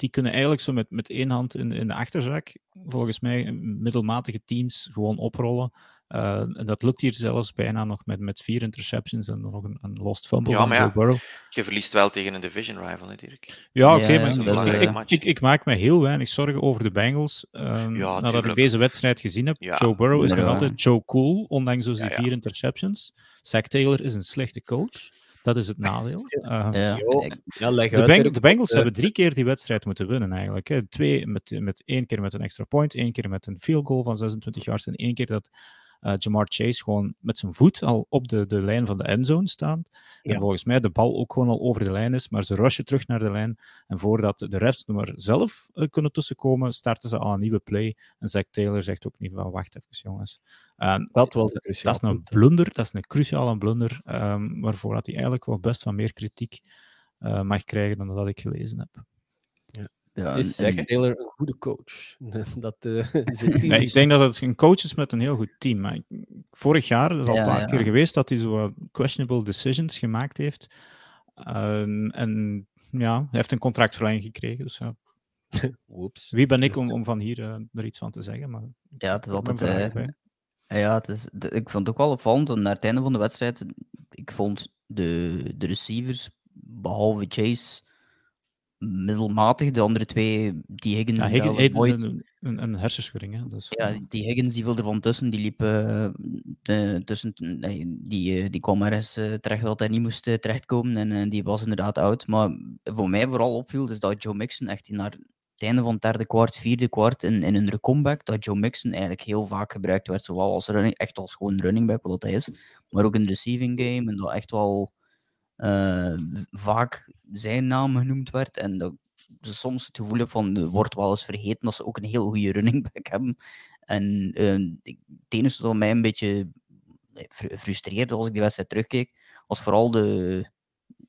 die kunnen eigenlijk zo met, met één hand in, in de achterzak, volgens mij, middelmatige teams gewoon oprollen. Eh, en dat lukt hier zelfs bijna nog met, met vier interceptions en nog een, een lost fumble
Ja,
van
maar
Joe
ja.
Burrow.
Je verliest wel tegen een division rival natuurlijk.
Ja, oké,
Ja,
maar
dat is
ik,
belangrijk
ik,
match.
ik, ik maak me heel weinig zorgen over de Bengals. ehm, nadat ik deze wedstrijd gezien heb.
Ja.
Joe Burrow is nog altijd Joe Cool, ondanks dus die
Ja, ja.
vier interceptions. Zach Taylor is een slechte coach. Dat is het nadeel.
Ja, ik-
Ja, leg
de, Beng- de Bengals
eh,
hebben drie keer die wedstrijd moeten winnen eigenlijk. Hè. Twee met, met één keer met een extra point, één keer met een field goal van 26 yards en één keer dat eh, Jamar Chase gewoon met zijn voet al op de, de lijn van de endzone staat.
Ja.
En volgens mij de bal ook gewoon al over de lijn is, maar ze rushen terug naar de lijn. En voordat de refs er maar zelf eh, kunnen tussenkomen, starten ze al een nieuwe play. En Zach Taylor zegt ook niet van wacht even jongens. En
Dat was een cruciaal
dat is een blunder, dat is een cruciale blunder, ehm, waarvoor hij eigenlijk wel best wat meer kritiek eh, mag krijgen dan dat ik gelezen heb.
Ja,
Is
en-
Zach Taylor een goede coach? *laughs* Dat eh *laughs* team
Nee,
is-
ik denk dat het een coach is met een heel goed team. Maar vorig jaar, dat is al
Ja,
een paar
ja.
keer geweest, dat hij zo questionable decisions gemaakt heeft. En, en ja, hij heeft een contractverlenging gekregen. Dus ja. *laughs* Wie ben ik om, om van hier eh, er iets van te zeggen? Maar
Ja, het is altijd. eh, ja, het is, de- ik vond het ook wel opvallend, want naar het einde van de wedstrijd, ik vond de, de receivers, behalve Chase, middelmatig. De andere twee, die Higgins
Ja, Higgins, Higgins is een, een, een hersenschudding. Hè? Dus,
Ja, die Higgins die viel er van tussen. Die liep eh, de- tussen. Nee, die, eh, die kwam ergens eh, terecht dat hij niet moest eh, terechtkomen. En die was inderdaad oud. Maar voor mij vooral opviel is dat Joe Mixon echt naar het einde van het derde kwart, vierde kwart in, in een comeback, dat Joe Mixon eigenlijk heel vaak gebruikt werd. Zowel als running, echt als gewoon running back, wat hij is. Maar ook in de receiving game. En dat echt wel vaak zijn naam genoemd werd. En dat soms het gevoel heb van, wordt wel eens vergeten dat ze ook een heel goede running back hebben. En het enige wat mij een beetje frustreerde als ik die wedstrijd terugkeek, was vooral de,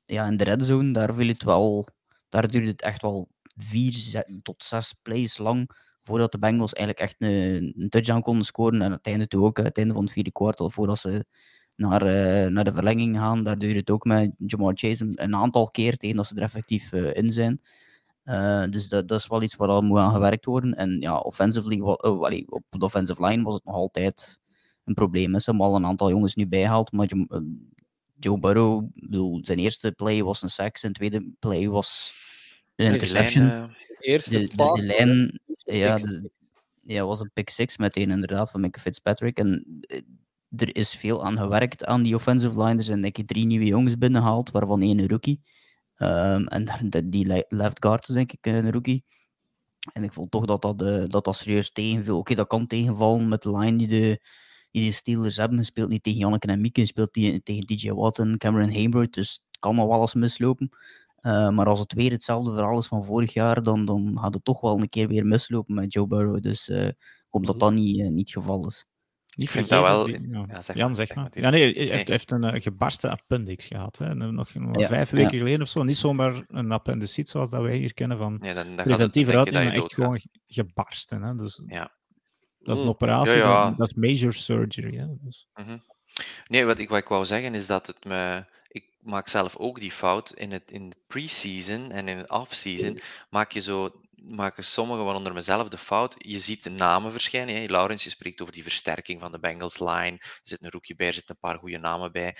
ja, in de red zone, daar viel het wel, daar duurde het echt wel vier tot zes plays lang voordat de Bengals eigenlijk echt een, een touchdown konden scoren. En uiteindelijk ook, het einde van het vierde kwartal, voordat ze naar, uh, naar de verlenging gaan. Daar duurde het ook met Jamar Chase een, een aantal keer tegen dat ze er effectief uh, in zijn. Uh, dus dat, dat, is wel iets waar al moet aan gewerkt worden. En ja, offensively, allee, op de offensive line was het nog altijd een probleem. Ze hebben al een aantal jongens nu bijgehaald, maar Joe Burrow, bedoel, zijn eerste play was een sack, zijn tweede play was een interception.
Eerste de,
de, de lijn, ja, ja, was een pick six meteen inderdaad van Mick Fitzpatrick. En eh, er is veel aan gewerkt aan die offensive line. Er zijn denk ik drie nieuwe jongens binnengehaald, waarvan één een rookie. Um, en die left guard is denk ik een rookie. En ik vond toch dat dat, uh, dat, dat serieus tegenviel. Oké, dat kan tegenvallen met de line die de, die de Steelers hebben. Je speelt niet tegen Janneke en Mieke, je speelt die, tegen DJ Watt en Cameron Hayward. Dus het kan nog wel eens mislopen. Uh, maar als het weer hetzelfde verhaal is van vorig jaar, dan, dan gaat het toch wel een keer weer mislopen met Joe Burrow. Dus uh, ik hoop dat mhm. dat niet, niet het geval is.
Niet vergeten, wel... ja. zeg Jan, zeg maar. Ja, nee, hij heeft, heeft een gebarsten appendix gehad. Hè. Nog, vijf weken geleden of zo. Niet zomaar een appendicit zoals dat wij hier kennen van nee, dan, dan preventief eruit, maar echt gewoon gebarsten. Hè. Dus, ja. Dat is een operatie, dat, dat, is major surgery. Hè. Dus. Mm
-hmm. Nee, wat ik, wat ik wou zeggen is dat het me maak zelf ook die fout. In, het, in de pre-season en in het off-season maak je zo maken sommigen, waaronder mezelf, de fout. Je ziet de namen verschijnen. Hè. Laurens, je spreekt over die versterking van de Bengals line. Er zit een rookie bij, er zitten een paar goede namen bij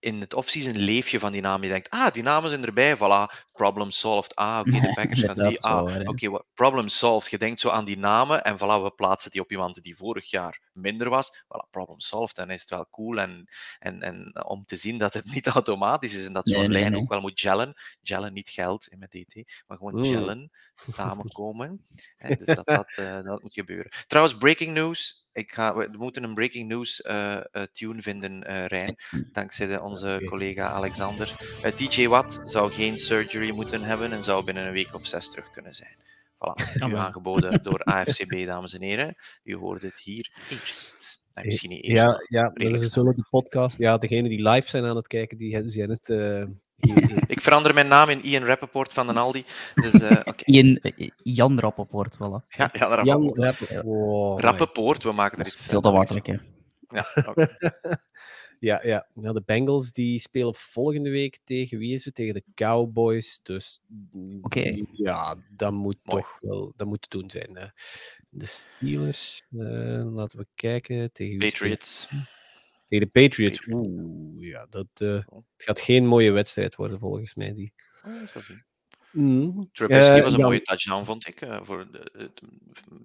in het offseason leef je van die namen. Je denkt, ah, die namen zijn erbij, voilà, problem solved. Ah, oké, de *laughs* Packers gaan die. Ah, oké, okay, problem solved. Je denkt zo aan die namen en voilà, we plaatsen die op iemand die vorig jaar minder was. Voilà, problem solved. Dan is het wel cool en, en, en om te zien dat het *laughs* niet automatisch is en dat zo'n lijn ook wel moet gellen. Gellen, niet geld in met DT, maar gewoon gellen, *laughs* samenkomen. En dus dat, dat, uh, dat moet gebeuren. Trouwens, breaking news. Ik ga, we moeten een breaking news uh, uh, tune vinden, Rijn. Dankzij de, onze collega Alexander. DJ Watt zou geen surgery moeten hebben en zou binnen een week of zes terug kunnen zijn. Voilà, nu aangeboden door AFCB, dames en heren. U hoort het hier eerst. Misschien niet eerst.
Ja, ja dat is zullen de podcast. Ja, degenen die live zijn aan het kijken, die zijn het *laughs*
ik verander mijn naam in Ian Rappaport van de Aldi. Dus, uh, okay. *laughs*
Ian, eh, Jan Rappaport, voilà.
Ja, Jan Rappaport. Jan Rappaport. Oh, Rappaport, we maken er iets
Veel te makkelijk, hè.
Ja, okay. *laughs*
ja, ja. de Bengals die spelen volgende week tegen wie is het? Tegen de Cowboys. Dus
okay.
ja, dat moet Mooi. toch wel dat moet te doen zijn. De Steelers, uh, laten we kijken. Tegen
Patriots.
Tegen de Patriots. Oeh, ja, dat uh, het gaat geen mooie wedstrijd worden volgens mij. Die.
Oh, dat Mm. Trubisky uh, was een ja. mooie touchdown, vond ik. Uh, voor de,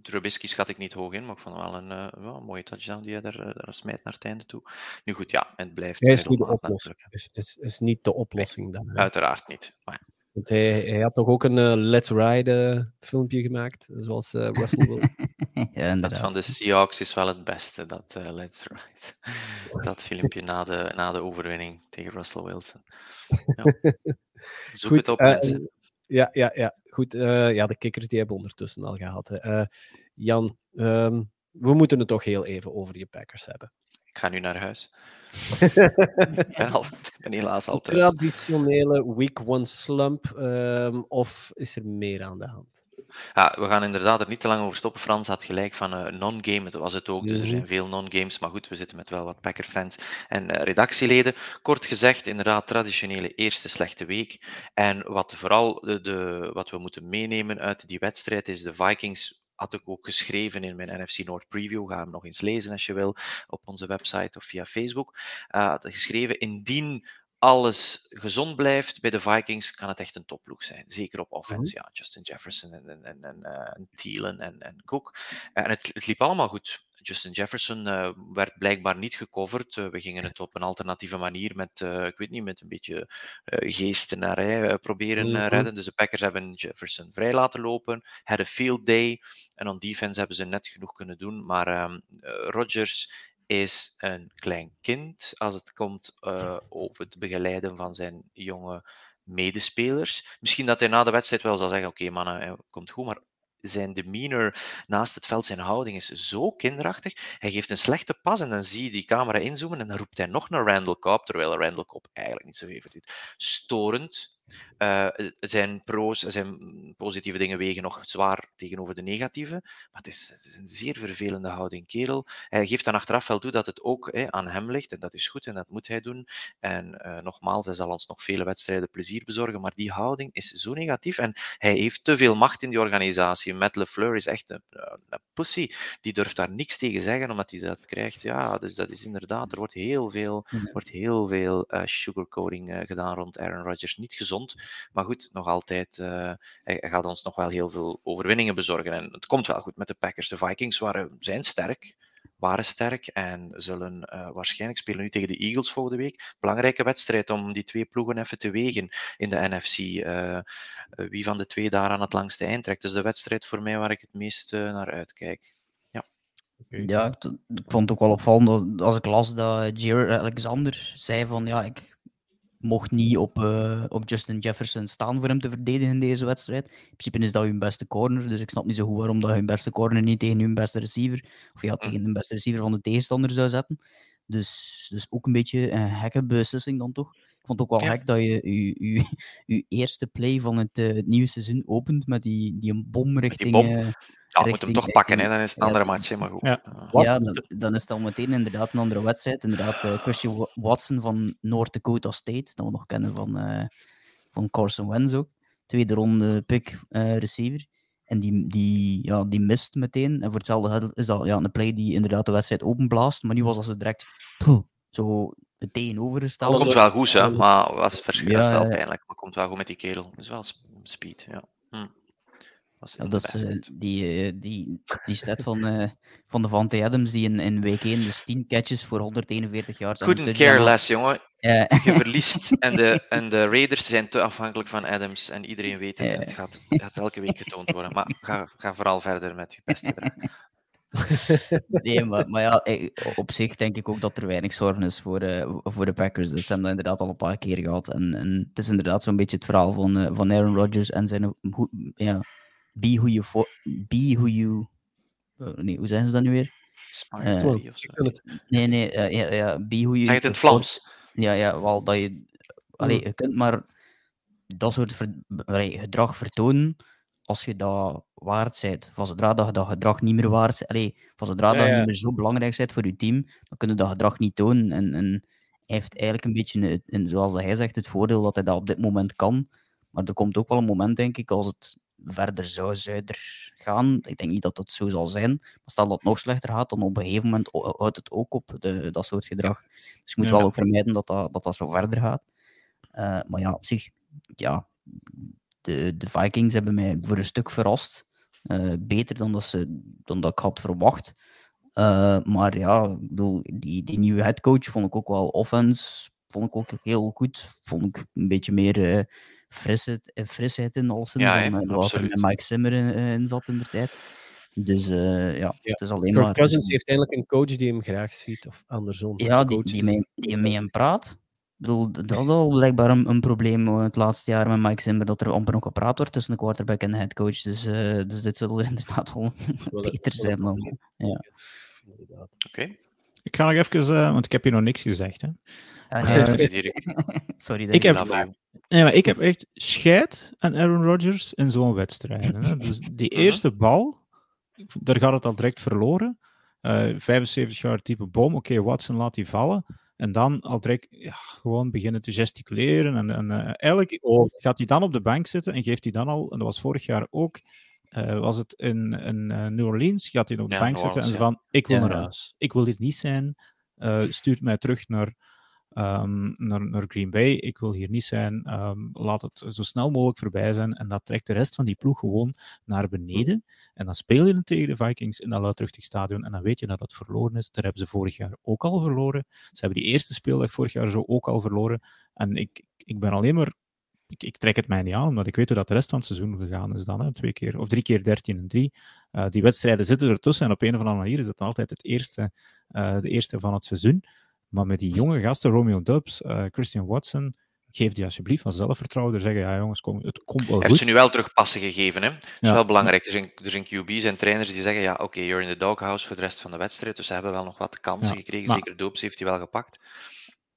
Trubisky schat ik niet hoog in, maar ik vond wel een, uh, wel een mooie touchdown die hij daar, daar smijt naar het einde toe. Nu goed, ja, het blijft.
Hij is niet de oplossing. Is, is, is niet de oplossing nee, dan.
Uiteraard niet. Maar ja.
Want hij, hij, had toch ook een uh, Let's Ride filmpje gemaakt, zoals uh, Russell Wilson. *laughs*
ja,
dat van de Seahawks is wel het beste, dat uh, Let's Ride. *laughs* dat filmpje na de, na de overwinning tegen Russell Wilson. Ja. *laughs* Zoek Goed, het op, mensen.
Ja, ja, ja. Goed. Uh, ja, de kikkers die hebben ondertussen al gehad. Uh, Jan, um, we moeten het toch heel even over die Packers hebben.
Ik ga nu naar huis. *laughs* ik ben, al, ben helaas al
Traditionele week one slump, um, of is er meer aan de hand?
Ja, we gaan inderdaad er niet te lang over stoppen. Frans had gelijk van uh, non-game, dat was het ook. Dus er zijn mhm. veel non-games. Maar goed, we zitten met wel wat Packer-fans en uh, redactieleden. Kort gezegd, inderdaad, traditionele eerste slechte week. En wat vooral de, de, wat we moeten meenemen uit die wedstrijd is de Vikings had ik ook geschreven in mijn NFC North preview. Ga hem nog eens lezen als je wil op onze website of via Facebook. Uh, geschreven, indien alles gezond blijft bij de Vikings, kan het echt een topploeg zijn. Zeker op offense. Mhm. Ja, Justin Jefferson en, en, en, en, uh, Thielen en, en Cook. En het, het, liep allemaal goed. Justin Jefferson uh, werd blijkbaar niet gecoverd. we gingen het op een alternatieve manier met, ik weet niet, met een beetje geestenarij proberen mm redden. Dus de Packers hebben Jefferson vrij laten lopen. Had een field day. En on defense hebben ze net genoeg kunnen doen. Maar um, Rodgers is een klein kind als het komt uh, op het begeleiden van zijn jonge medespelers. Misschien dat hij na de wedstrijd wel zal zeggen: Oké, okay, mannen, komt goed, maar zijn demeanor naast het veld, zijn houding is zo kinderachtig. Hij geeft een slechte pas en dan zie je die camera inzoomen en dan roept hij nog naar Randall Cobb, terwijl Randall Cobb eigenlijk niet zo heeft. Storend, uh, zijn pro's, zijn positieve dingen wegen nog zwaar tegenover de negatieve. Maar het is, het is, een zeer vervelende houding, kerel. Hij geeft dan achteraf wel toe dat het ook hè, aan hem ligt. En dat is goed en dat moet hij doen. En uh, nogmaals, hij zal ons nog vele wedstrijden plezier bezorgen. Maar die houding is zo negatief. En hij heeft te veel macht in die organisatie. Matt LeFleur is echt een, een pussy. Die durft daar niks tegen zeggen, omdat hij dat krijgt. Ja, dus dat is inderdaad. Er wordt heel veel, wordt heel veel uh, sugarcoating gedaan rond Aaron Rodgers. Niet gezond. Maar goed, nog altijd, uh, hij gaat ons nog wel heel veel overwinningen bezorgen. En het komt wel goed met de Packers. De Vikings waren, zijn sterk, waren sterk en zullen uh, waarschijnlijk spelen nu tegen de Eagles volgende week. Belangrijke wedstrijd om die twee ploegen even te wegen in de NFC. Uh, eh, wie van de twee daar aan het langste eind trekt. Dus de wedstrijd voor mij waar ik het meest naar uitkijk. Ja,
ja ik, ik, vond het ook wel opvallend als ik las dat Jared Alexander zei van ja, ik mocht niet op, uh, op Justin Jefferson staan voor hem te verdedigen in deze wedstrijd. In principe is dat hun beste corner, dus ik snap niet zo goed waarom dat hun beste corner niet tegen hun beste receiver, of ja, tegen de beste receiver van de tegenstander zou zetten. Dus, dus ook een beetje een gekke beslissing dan toch. Ik vond het ook wel ja. gek dat je je, eerste play van het, uh, het nieuwe seizoen opent met die, die een bom richting...
Bom. Uh, ja, moet hem toch pakken, hè? dan is het een andere match. Maar goed.
Ja, ja dan, dan, is het al meteen inderdaad een andere wedstrijd. Inderdaad, uh, Christian Watson van North Dakota State, dat we nog kennen van, uh, van Carson Wentz ook. Tweede ronde pick uh, receiver. En die, die, ja, die mist meteen. En voor hetzelfde is dat ja, een play die inderdaad de wedstrijd openblaast. Maar nu was dat zo direct zo het tegenovergestelde.
Komt wel goed, hè? maar was verschrikkelijk ja, pijnlijk. Maar komt wel goed met die kerel. Dus wel speed, ja. Hm.
Ja, dat is uh, die, uh, die, die stat van, uh, van de Vante Adams die in, in week 1 dus 10 catches voor 141 jaar
zijn. Couldn't care less, jongen. *laughs* Je verliest en de, en de Raiders zijn te afhankelijk van Adams en iedereen weet het. Het gaat, gaat elke week getoond worden. Maar ga, ga vooral verder met je beste *laughs* gedrag.
nee, maar, maar ja, op zich denk ik ook dat er weinig zorgen is voor, uh, voor de Packers. Dus ze hebben dat inderdaad al een paar keer gehad. En, en het is inderdaad zo'n beetje het verhaal van, uh, van Aaron Rodgers en zijn ja, be who you for, be who you. Uh, nee, hoe zijn ze dan nu weer?
Smart uh,
Nee, nee, uh, ja, ja, be who you.
Zeg het in het Vlaams.
Ja, ja, wel dat je. Allee, je kunt maar dat soort ver, allee, gedrag vertonen als je dat waard bent. Van zodra dat je dat gedrag niet meer waard bent, allee, van zodra ja, dat je niet meer zo belangrijk bent voor je team, dan kun je dat gedrag niet tonen. En, en hij heeft eigenlijk een beetje, een, zoals hij zegt, het voordeel dat hij dat op dit moment kan. Maar er komt ook wel een moment, denk ik, als het verder zou zuider gaan. Ik denk niet dat dat zo zal zijn. Maar stel dat het nog slechter gaat, dan op een gegeven moment houdt het ook op, de, dat soort gedrag. Dus je moet wel ook vermijden dat dat, dat, dat zo verder gaat. Uh, maar ja, op zich, ja, de, de Vikings hebben mij voor een stuk verrast. Uh, beter dan dat, ze, dan dat ik had verwacht. Uh, maar ja, ik bedoel, die, die nieuwe headcoach vond ik ook wel offense. Vond ik ook heel goed. Vond ik een beetje meer frisheid, frisheid in Olsen ja, wat er met Mike Zimmer in, in zat in de tijd. Dus uh, ja, ja, het is alleen Kirk maar...
Cousins heeft eigenlijk een coach die hem graag ziet, of andersom.
Ja, die, die, mee, die mee hem praat. Ik bedoel, dat is al blijkbaar een, een probleem uh, het laatste jaar met Mike Zimmer, dat er amper nog gepraat wordt tussen de quarterback en de headcoach. Dus, uh, dus dit zal *laughs* inderdaad wel, wel *laughs* beter zijn. Dan, ja.
Oké. Okay.
Ik ga nog even, want ik heb hier nog niks gezegd. Hè. *laughs*
Sorry,
ik heb, nee, maar ik heb echt scheid aan Aaron Rodgers in zo'n wedstrijd. Hè. *laughs* Dus die mhm. eerste bal, daar gaat het al direct verloren. Uh, eh, 75 jaar type boom, oké, okay, Watson laat die vallen. En dan al direct ja, gewoon beginnen te gesticuleren. En, en uh, eigenlijk gaat hij dan op de bank zitten en geeft hij dan al, en dat was vorig jaar ook, uh, was het in, in New Orleans, gaat hij op de bank zitten en ze van, ik wil naar huis. Ik wil hier niet zijn. stuurt mij terug naar um, naar, naar, Green Bay. Ik wil hier niet zijn. Um, laat het zo snel mogelijk voorbij zijn. En dat trekt de rest van die ploeg gewoon naar beneden. En dan speel je tegen de Vikings in dat luidruchtig stadion. En dan weet je dat het verloren is. Daar hebben ze vorig jaar ook al verloren. Ze hebben die eerste speeldag vorig jaar zo ook al verloren. En ik, ik ben alleen maar ik, ik, trek het mij niet aan, omdat ik weet hoe dat de rest van het seizoen gegaan is dan. Hè, twee keer, of drie keer 13 en 3. Uh, die wedstrijden zitten ertussen en op een of andere manier is het altijd het eerste, uh, de eerste van het seizoen. Maar met die jonge gasten, Romeo Dubs, uh, Christian Watson, geef die alsjeblieft van zelfvertrouwen. zeggen, ja jongens, kom, het komt wel goed.
Heeft ze nu wel terug passen gegeven, hè? Dat is wel belangrijk. Er zijn, er zijn QB's en trainers die zeggen, ja oké, okay, you're in the doghouse voor de rest van de wedstrijd, dus ze hebben wel nog wat kansen gekregen. Maar... Zeker Dubs heeft hij wel gepakt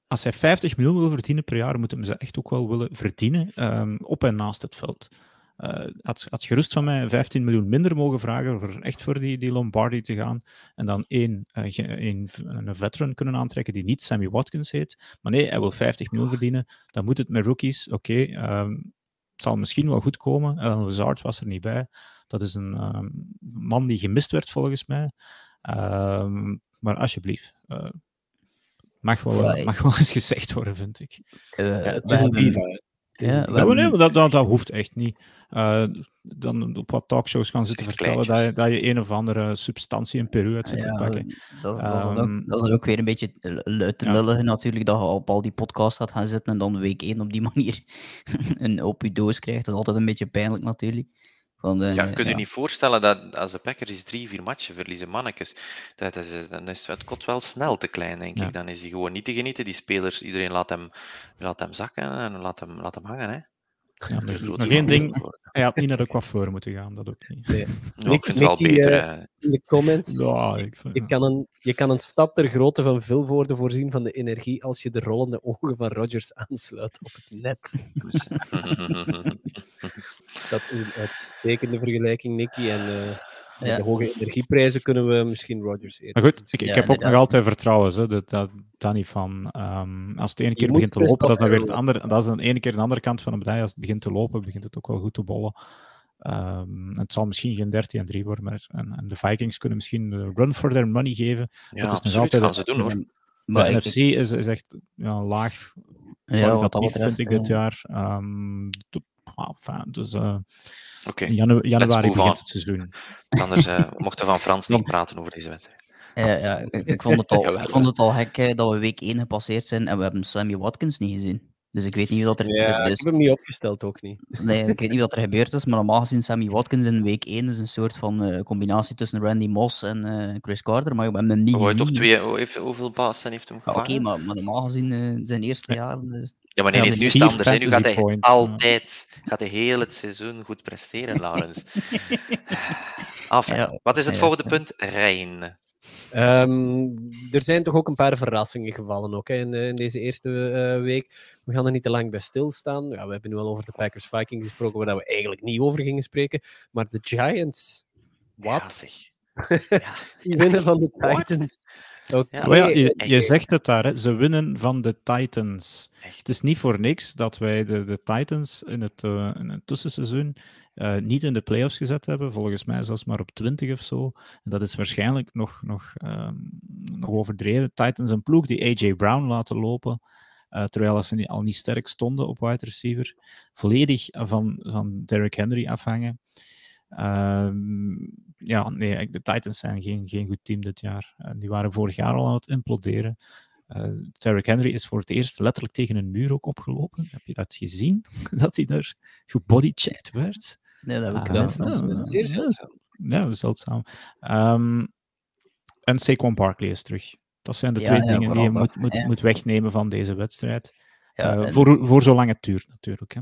als hij 50 miljoen wil verdienen per jaar, moet hem ze echt ook wel willen verdienen um, op en naast het veld. Uh, had, had gerust van mij 15 miljoen minder mogen vragen voor echt voor die, die Lombardi te gaan. En dan één, uh, een, een veteran kunnen aantrekken die niet Sammy Watkins heet. Maar nee, hij wil 50 miljoen verdienen. Dan moet het met rookies. Oké, okay, um, het zal misschien wel goed komen. Alan Lazard was er niet bij. Dat is een um, man die gemist werd volgens mij. maar alsjeblieft, uh, Mag wel, mag wel eens gezegd worden, vind ik.
Uh, ja, het is een diva.
Ja, ja, nee, dat, dat, dat, hoeft echt niet. Uh, dan op wat talkshows gaan zitten vertellen dat je, dat je een of andere substantie in Peru uit zit te pakken.
Dat, dat, um, is ook, dat is ook weer een beetje luid te lullig natuurlijk, dat je op al die podcasts gaat gaan zitten en dan week één op die *laughs* manier een op je doos krijgt. Dat is altijd een beetje pijnlijk natuurlijk.
De, ja, je kunt je niet voorstellen dat als de Packers drie, vier matchen verliezen, mannetjes, dat is, dan is het kot wel snel te klein, denk ik. Dan is hij gewoon niet te genieten. Die spelers, iedereen laat hem, laat hem zakken en laat hem, laat hem hangen. Hè.
Ja, nog één ding, hij had niet naar de coiffeur moeten gaan, dat ook niet. Nee.
Ik vind het wel beter. Uh,
in de comments, ja, ik vind, je, kan een, je kan een stad ter grootte van Vilvoorde voorzien van de energie als je de rollende ogen van Rogers aansluit op het net. *laughs* dat is een uitstekende vergelijking, Nicky. En uh, ja. de hoge energieprijzen kunnen we misschien Rogers eten.
Maar goed, ik, ik heb ook nog altijd vertrouwen, hè, dat, dat, dat niet van. Um, als het ene keer begint te lopen, dat is dan weer het andere, dat is dan de ene keer de andere kant van de medaille. Als het begint te lopen, begint het ook wel goed te bollen. Um, het zal misschien geen 13 en 3 worden, maar en, en, de Vikings kunnen misschien de run for their money geven.
Ja, dat is nog altijd, gaan ze doen hoor. De,
de NFC is, is echt ja, laag. Ja, wat dat betreft, vind ik dit jaar. Um, enfin, dus uh,
okay.
janu januari begint het seizoen.
Anders uh, mochten we van Frans *laughs* niet praten over deze wedstrijd.
Ja, ja ik, ik, vond het al, *laughs* ik vond het al gek dat we week 1 gepasseerd zijn en we hebben Sammy Watkins niet gezien. Dus ik weet niet wat er
ja, is. Ik heb hem niet opgesteld, ook niet.
Nee, ik weet niet wat er gebeurd is, maar normaal gezien Sammy Watkins in week 1 is een soort van uh, combinatie tussen Randy Moss en uh, Chris Carter, maar we hebben hem niet oh, gezien.
Toch twee, oh, heeft, hoeveel passen heeft hem gevangen?
Oké, okay, maar, maar, normaal gezien uh, zijn eerste ja. jaren... Dus...
Ja, maar nee, ja, nu is het anders. Nu gaat hij point. altijd, gaat hij heel het seizoen goed presteren, Laurens. *laughs* Af, ja, wat is het volgende punt? Rijn.
Um, er zijn toch ook een paar verrassingen gevallen ook, hè, in, in, deze eerste uh, week. We gaan er niet te lang bij stilstaan. Ja, we hebben nu al over de Packers-Vikings gesproken, waar we eigenlijk niet over gingen spreken. Maar de Giants, wat? Ja, *laughs* Die winnen van de Titans.
Okay. Ja, ja, je, je, zegt het daar, hè. ze winnen van de Titans. Echt? Het is niet voor niks dat wij de, de Titans in het, uh, in het tussenseizoen uh, niet in de playoffs gezet hebben. Volgens mij zelfs maar op 20 of zo. En dat is waarschijnlijk nog, nog, um, nog overdreven. Titans een ploeg die AJ Brown laten lopen. Uh, terwijl ze al niet sterk stonden op wide receiver. Volledig van, van Derrick Henry afhangen. Uh, ja, nee, de Titans zijn geen, geen goed team dit jaar. Uh, die waren vorig jaar al aan het imploderen. Uh, Derrick Henry is voor het eerst letterlijk tegen een muur ook opgelopen. Heb je dat gezien? *laughs* dat hij daar gebodychecked werd?
Nee, dat heb ik ah,
gedaan. zeer zeldzaam.
Ja, dat is zeldzaam. Um, en Saquon Barkley is terug. Dat zijn de twee dingen die je moet, moet, moet wegnemen van deze wedstrijd. Ja, uh, voor, voor zolang het duurt, natuurlijk. Hè.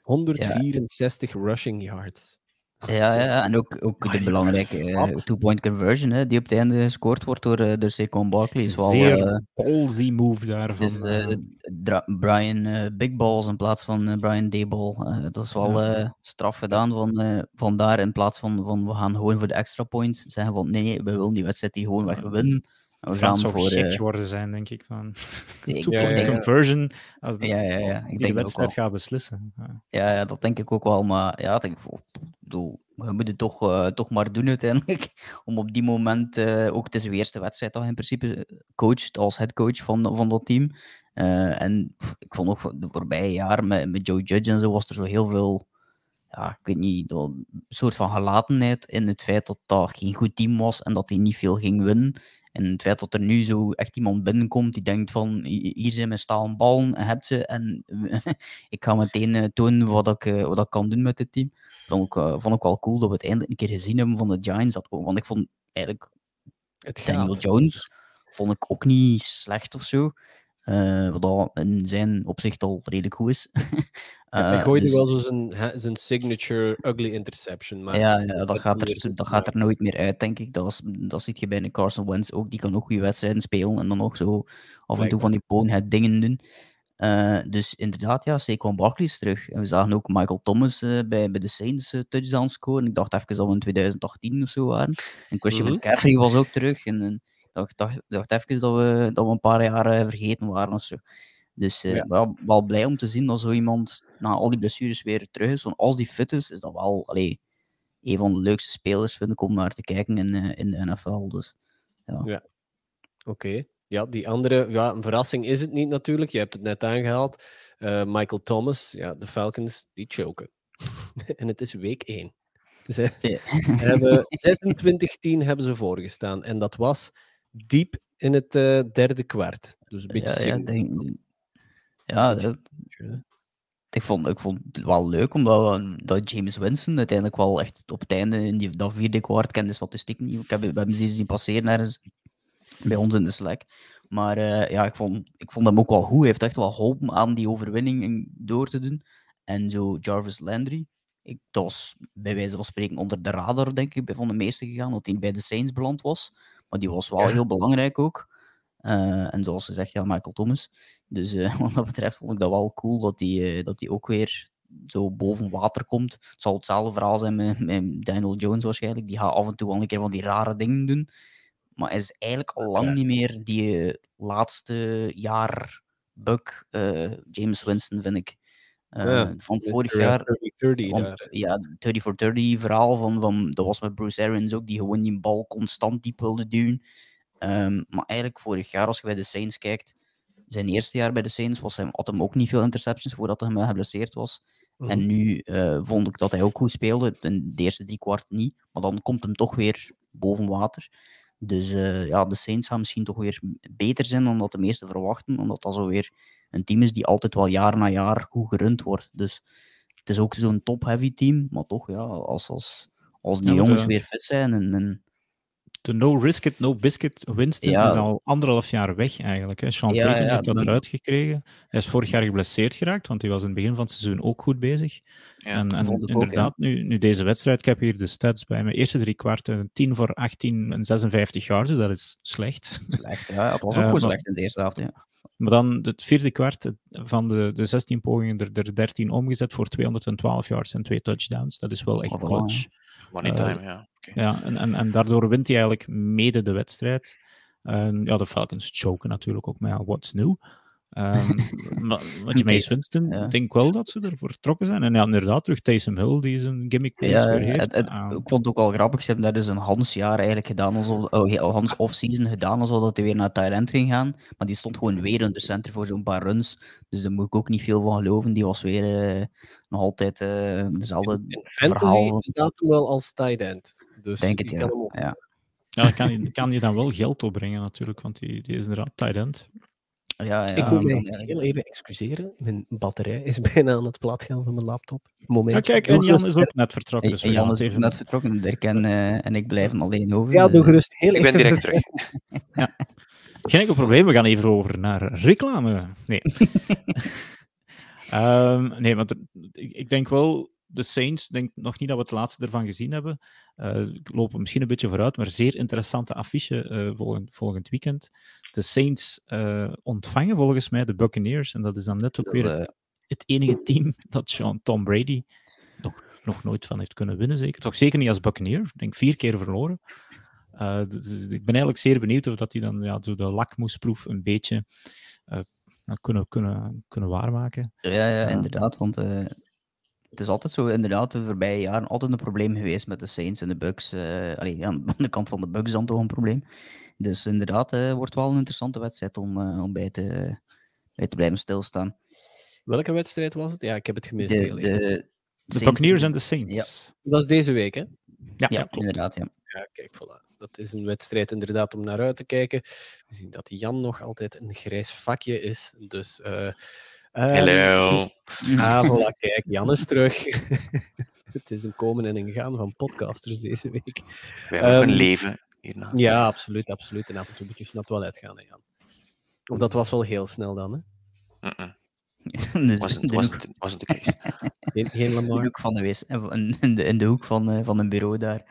164 rushing yards.
Ja, ja, en ook, ook de belangrijke uh, two-point conversion, hè, die op het einde gescoord wordt door, uh, door Saquon Barkley. Is wel,
Zeer uh, ballsy move daarvan.
Is, Brian Big Balls in plaats van Brian D-Ball. dat is wel ja. straf gedaan van, van daar, in plaats van, van we gaan gewoon voor de extra point. Zeggen van nee, we willen die wedstrijd die gewoon weg winnen.
We gaan zou voor, gek worden zijn, denk ik. Van. *laughs* Two-point conversion, als de,
ja, ja, ja.
Ik die wedstrijd gaat beslissen.
Ja. ja. dat denk ik ook wel. Maar ja, denk ik, we moeten toch, uh, toch maar doen uiteindelijk. *laughs* Om op die moment, uh, ook het is de eerste wedstrijd dat in principe coacht als headcoach van, van dat team. En ik vond ook de voorbije jaren met, met Joe Judge en zo was er zo heel veel, ja, ik weet niet, een soort van gelatenheid in het feit dat dat geen goed team was en dat hij niet veel ging winnen. En het feit dat er nu zo echt iemand binnenkomt die denkt van hier zijn mijn stalen ballen en hebt ze en *laughs* ik ga meteen tonen wat ik, wat ik kan doen met dit team. Vond ik, uh, vond ik wel cool dat we het eindelijk een keer gezien hebben van de Giants. Dat, want ik vond eigenlijk het Daniel Jones vond ik ook niet slecht of zo. wat in zijn opzicht al redelijk goed is. *laughs*
Uh, hij gooide dus... wel zo zijn, zijn signature ugly interception. Maar
ja, ja dat, gaat er, dat gaat er nooit meer uit, denk ik. Dat, was, dat ziet je bij een Carson Wentz ook. Die kan ook goede wedstrijden spelen en dan ook zo af en toe van die bonehead dingen doen. Uh, dus inderdaad, ja, Saquon Barkley is terug. En we zagen ook Michael Thomas uh, bij, bij de Saints uh, touchdown scoren. Ik dacht even dat we in 2018 of zo waren. En Christian mm -hmm. McCaffrey was ook terug. En, en ik dacht, dacht, dacht even dat we, dat we een paar jaar vergeten waren of zo. Dus ja. wel, wel, blij om te zien dat zo iemand na al die blessures weer terug is. Want als die fit is, is dat wel allee, een van de leukste spelers, vind ik, om naar te kijken in, in de NFL. Dus, ja.
ja. Oké. Okay. Ja, die andere, ja, een verrassing is het niet natuurlijk. Je hebt het net aangehaald. Uh, Michael Thomas, ja, de Falcons, die choken. *laughs* en het is week 1. Ze, ja. ze hebben 26-10 hebben ze voorgestaan. En dat was diep in het uh, derde kwart. Dus een beetje
ja, ja, denk, ja, dat, ik, vond, ik vond het wel leuk, omdat dat James Winston uiteindelijk wel echt op het einde, in die, dat vierde kwart, ken de statistiek niet. Ik heb, we hebben ze zien passeren ergens bij ons in de Slack. Maar uh, ja, ik vond, ik vond hem ook wel goed. Hij heeft echt wel hoop aan die overwinning door te doen. En zo Jarvis Landry, ik, dat was bij wijze van spreken onder de radar, denk ik, bij van de meesten gegaan, dat hij bij de Saints beland was. Maar die was wel ja. heel belangrijk ook. Uh, en zoals gezegd, ja, Michael Thomas. Dus uh, *laughs* wat dat betreft vond ik dat wel cool dat hij dat die ook weer zo boven water komt. Het zal hetzelfde verhaal zijn met, met Daniel Jones waarschijnlijk. Die gaat af en toe wel een keer van die rare dingen doen. Maar is eigenlijk al lang niet meer die laatste jaar Buck James Winston, vind ik. Ja, van vorig jaar. 30, want, ja, 30 for 30 verhaal van, van. Dat was met Bruce Arians ook, die gewoon die bal constant diep wilde duwen. Um, maar eigenlijk vorig jaar, als je bij de Saints kijkt, zijn eerste jaar bij de Saints was hij, had hem ook niet veel interceptions voordat hij geblesseerd was. Mm. En nu uh, vond ik dat hij ook goed speelde. In de eerste drie kwart niet. Maar dan komt hem toch weer boven water. Dus uh, ja, de Saints gaan misschien toch weer beter zijn dan dat de meesten verwachten. Omdat dat zo weer een team is die altijd wel jaar na jaar goed gerund wordt. Dus het is ook zo'n top-heavy team. Maar toch, ja, als, als, als die ja, jongens de... weer fit zijn en, en
de no risk it, no biscuit Winston ja. is al anderhalf jaar weg eigenlijk. Hè. Sean ja, Payton ja, heeft dat eruit gekregen. Hij is vorig jaar geblesseerd geraakt, want hij was in het begin van het seizoen ook goed bezig. en, en inderdaad, nu, nu deze wedstrijd, ik heb hier de stats bij me. Eerste drie kwarten, 10 voor 18 en 56 yards, dus dat is slecht.
Slecht, ja. Het was ook uh, goed slecht in de eerste helft, ja.
Maar dan het vierde kwart van de, de 16 pogingen er, er 13 omgezet voor 212 yards en twee touchdowns. Dat is wel echt oh, clutch.
Money time, ja.
Okay. Ja, en, en, en daardoor wint hij eigenlijk mede de wedstrijd. En ja, de Falcons choken natuurlijk ook met what's new. *laughs* Um, maar wat je Winston, ik denk wel dat ze ervoor vertrokken zijn. En ja, inderdaad, terug Taysom Hill, die zijn gimmick
ja, weer heeft. Het, het, um, ik vond het ook wel grappig, ze hebben daar dus een Hans jaar eigenlijk gedaan, alsof, oh, Hans off-season gedaan, alsof hij weer naar Thailand ging gaan. Maar die stond gewoon weer in de center voor zo'n paar runs. Dus daar moet ik ook niet veel van geloven. Die was weer uh, nog altijd uh, dezelfde in, in verhaal.
staat hem wel als tight end. Dus
denk het, ja. ja.
Ja, dan kan je, kan je dan wel geld opbrengen natuurlijk, want die, die is inderdaad tight end.
Ja, ja,
ik moet mij heel even excuseren. Mijn batterij is *laughs* bijna aan het plat gaan van mijn laptop.
Moment. Ja, kijk, en Jan is ook net vertrokken. Dus
en Jan is even net vertrokken, Dirk en, uh, en ik blijven alleen over.
Ja, doe gerust. Heel
ik ben direct terug. *laughs*
ja. Geen enkel probleem, we gaan even over naar reclame. Nee. um, *laughs* nee, want ik, ik denk wel de Saints, denk nog niet dat we het laatste ervan gezien hebben. Uh, ik loop misschien een beetje vooruit, maar zeer interessante affiche uh, volgend, volgend weekend. De Saints uh, ontvangen volgens mij de Buccaneers. En dat is dan net ook weer het, het, enige team *laughs* dat Sean Tom Brady nog, nog nooit van heeft kunnen winnen. Zeker. Toch zeker niet als Buccaneer. Ik denk vier keer verloren. dus ik ben eigenlijk zeer benieuwd of dat hij dan ja, zo de lakmoesproef een beetje kunnen, kunnen, kunnen waarmaken.
Ja, ja inderdaad. Want het is altijd zo, inderdaad, de voorbije jaren altijd een probleem geweest met de Saints en de Bucks. Uh, allee, *laughs* aan de kant van de Bucks dan toch een probleem. Dus inderdaad, uh, wordt wel een interessante wedstrijd om, uh, om bij, te, bij te blijven stilstaan.
Welke wedstrijd was het? Ja, ik heb het gemist.
De, de, de Buckeneers en de Saints.
Ja. Dat is deze week, hè?
Ja, ja inderdaad. Ja.
ja, kijk, voilà. Dat is een wedstrijd inderdaad om naar uit te kijken. We zien dat Jan nog altijd een grijs vakje is. Dus. Uh,
Hallo. *laughs*
Ah, voilà, kijk, Jan is terug. *laughs* het is een komen en een gaan van podcasters deze week.
We hebben um, een leven
hiernaast. Ja, absoluut, absoluut. En af en toe moet je naar het toilet gaan, hè, Jan. Of dat was wel heel snel dan, hè?
Mm -mm. *laughs* dus, was, het, was, het, was het de case.
Geen, geen Lamar.
In de hoek van de, wis, in de, in de hoek van, uh, van een bureau daar.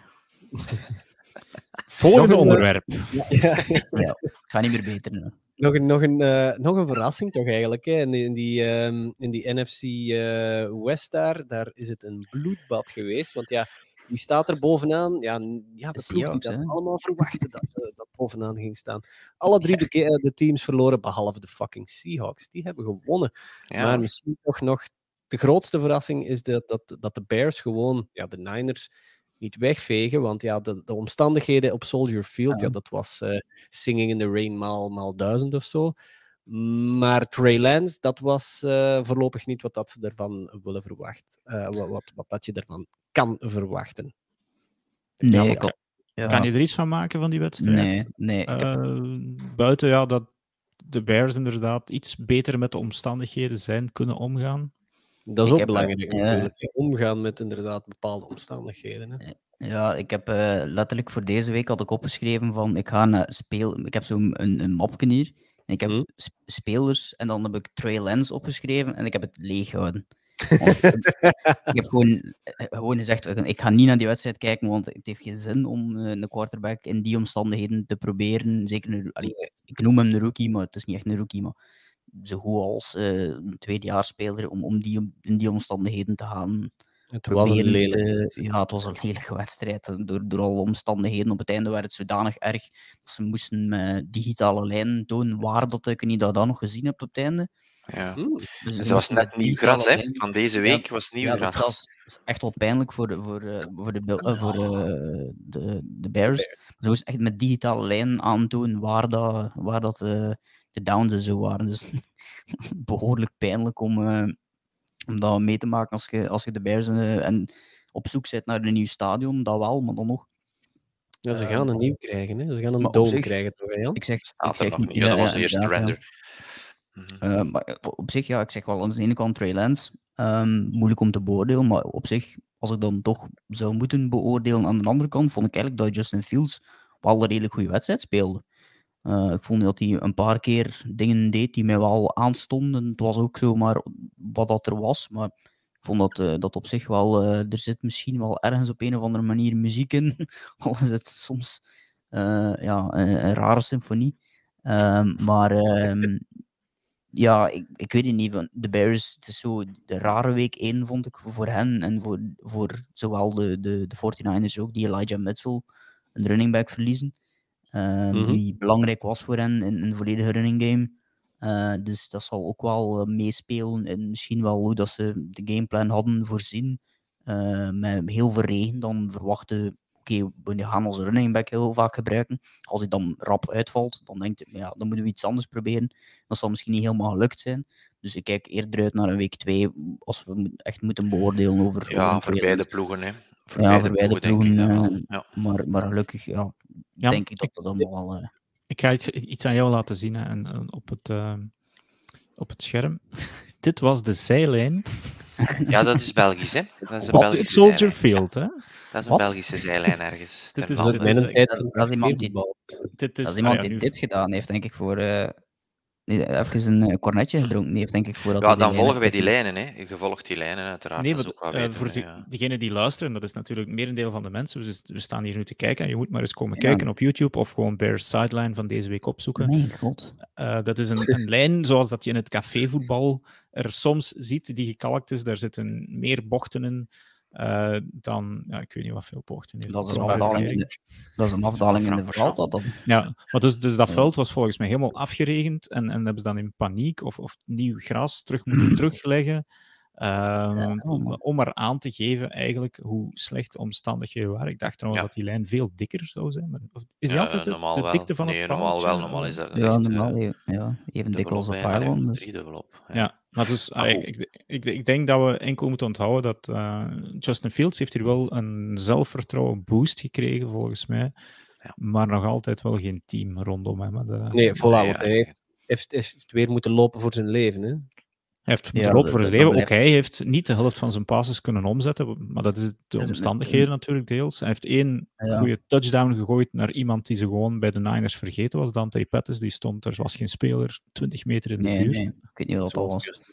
Volgende eh, onderwerp.
Ja, ja. ja, het gaat niet meer beter.
Nog een, nog, een, uh, nog een verrassing toch eigenlijk. Hè? In, die, in, die, um, in die NFC uh, West daar, daar is het een bloedbad geweest. Want ja, die staat er bovenaan. Ja, ja de ploeg die dat allemaal verwachten dat, uh, dat bovenaan ging staan. Alle drie de, de, teams verloren, behalve de fucking Seahawks. Die hebben gewonnen. Ja. Maar misschien toch nog de grootste verrassing is dat, dat, dat de Bears gewoon, ja, de Niners niet wegvegen. Want ja, de, de omstandigheden op Soldier Field, ja, dat was uh, Singing in the Rain maal, maal duizend of zo. Maar Trey Lance, dat was uh, voorlopig niet wat dat ze ervan willen verwachten. Uh, wat, wat, wat, dat je ervan kan verwachten.
Nee,
ja, kan, ja. kan, je er iets van maken van die wedstrijd?
Nee, nee.
buiten ja, dat de Bears inderdaad iets beter met de omstandigheden zijn kunnen omgaan.
Dat is ook belangrijk natuurlijk. Omgaan met inderdaad bepaalde omstandigheden. Hè.
Ja, ik heb uh, letterlijk voor deze week had ik opgeschreven van ik ga naar speel. Ik heb zo'n een, een mapje hier. En ik heb hm? spelers en dan heb ik Trey Lance opgeschreven en ik heb het leeg gehouden. *laughs* ik heb gewoon, eh, gewoon gezegd, ik ga niet naar die wedstrijd kijken, want het heeft geen zin om eh, een quarterback in die omstandigheden te proberen. Zeker een, allee, ik noem hem een rookie, maar het is niet echt een rookie. Maar zo goed als uh, een tweedejaarsspeler om, om die, in die omstandigheden te gaan.
Het was een lelijke
Ja, het was een lelijke wedstrijd. Door, door alle omstandigheden. Op het einde werd het zodanig erg dat ze moesten met digitale lijnen tonen waar dat ik niet dat dan nog gezien heb op het einde.
Ja. Dus dat was net nieuw gras, hè? Van deze week ja, was nieuw ja, gras.
Dat is echt wel pijnlijk voor de, voor, uh, voor de, uh, voor de, de, de Bears. Ze moesten echt met digitale lijnen aantonen waar dat, waar dat uh, de downs en zo waren. Dus *laughs* behoorlijk pijnlijk om, uh, om dat mee te maken als je, als je de Bears uh, en op zoek bent naar een nieuw stadion. Dat wel, maar dan nog.
Ja, ze gaan een nieuw krijgen. Hè? Ze gaan een dome krijgen, toch, Jan?
Ik zeg,
ik zeg niet, ja, dat was de eerste render.
Uh, maar op zich, ja, ik zeg wel aan de ene kant Trey Lance. Um, moeilijk om te beoordelen, maar op zich, als ik dan toch zou moeten beoordelen aan de andere kant, vond ik eigenlijk dat Justin Fields wel een redelijk goede wedstrijd speelde. Uh, ik vond dat hij een paar keer dingen deed die mij wel aanstonden. Het was ook zomaar wat dat er was. Maar ik vond dat, uh, dat op zich wel. Uh, er zit misschien wel ergens op een of andere manier muziek in. *laughs* Al is het soms ja, een, rare symfonie. Ehm, maar um, *laughs* ja, ik, ik weet het niet. Van de Bears, het is zo de rare week 1, vond ik voor hen. En voor, voor zowel de, de, de 49ers ook, die Elijah Mitchell, een running back, verliezen. Uh, Die belangrijk was voor hen in een volledige running game. Uh, dus dat zal ook wel uh, meespelen en misschien wel hoe dat ze de gameplan hadden voorzien. Uh, met heel veel regen, dan verwachten oké, okay, we gaan onze running back heel vaak gebruiken. Als hij dan rap uitvalt, dan denkt hij, ja, dan moeten we iets anders proberen. Dat zal misschien niet helemaal gelukt zijn. Dus ik kijk eerder uit naar een week 2, als we echt moeten beoordelen over...
Ja,
over
voor beide ploegen, hè.
Voor ja, voor beide ploegen. ploegen ja. Maar, maar gelukkig, ja, ja, denk ik dat dat allemaal... Uh...
Ik ga iets, iets aan jou laten zien hè, en, en op, het, uh, op het scherm. *laughs* Dit was de zijlijn. *laughs*
Ja, dat is Belgisch, hè?
Dat is een Belgische Soldier zijlijn. Field, hè?
Dat is een Wat? Belgische zijlijn ergens. *laughs*
dit is, dit is, dat, dat is iemand die, dit is, dat is iemand ah, ja, die dit gedaan heeft, denk ik, voor... Uh, even een cornetje gedronken heeft, denk ik. Voordat
ja, dan volgen wij die lijnen. Hè. Je volgt die lijnen uiteraard.
Nee, wat, uh, voor de, ja. diegenen die luisteren, dat is natuurlijk merendeel van de mensen. Dus we staan hier nu te kijken en je moet maar eens komen ja. kijken op YouTube of gewoon Bears Sideline van deze week opzoeken.
Nee, god.
Uh, dat is een, een lijn *laughs* zoals dat je in het cafévoetbal er soms ziet, die gekalkt is. Daar zitten meer bochten in. Uh, dan, ja, ik weet niet wat veel bochten heeft.
Dat is een afdaling in de, dat is een afdaling in de veld. Dat dan.
Ja, maar dus, dus dat veld was volgens mij helemaal afgeregend en, en hebben ze dan in paniek of, of nieuw gras terug moeten *clears throat* terugleggen. Um, om maar aan te geven eigenlijk hoe slecht de omstandigheden waren. Ik dacht trouwens dat die lijn veel dikker zou zijn. Maar is die altijd de, de dikte van
nee,
het
normaal wel. Normaal is dat
ja, normaal, uh, ja, even dik als een pylon. Dus.
Ja. maar dus, ah, ik, ik, ik, ik, denk dat we enkel moeten onthouden dat uh, Justin Fields heeft hier wel een zelfvertrouwen boost gekregen, volgens mij. Ja. Maar nog altijd wel geen team rondom hem. De...
Nee, voilà, want hij heeft, heeft, heeft weer moeten lopen voor zijn leven. Hè?
Hij heeft ja, erop voor zijn leven. Ook hij heeft niet de helft van zijn passes kunnen omzetten, maar dat is de omstandigheden natuurlijk deels. Hij heeft één ja. goede touchdown gegooid naar iemand die ze gewoon bij de Niners vergeten was. Dante Pettis, die stond, er was geen speler, 20 meter in de
nee,
buurt.
Nee, ik weet niet wat dat was.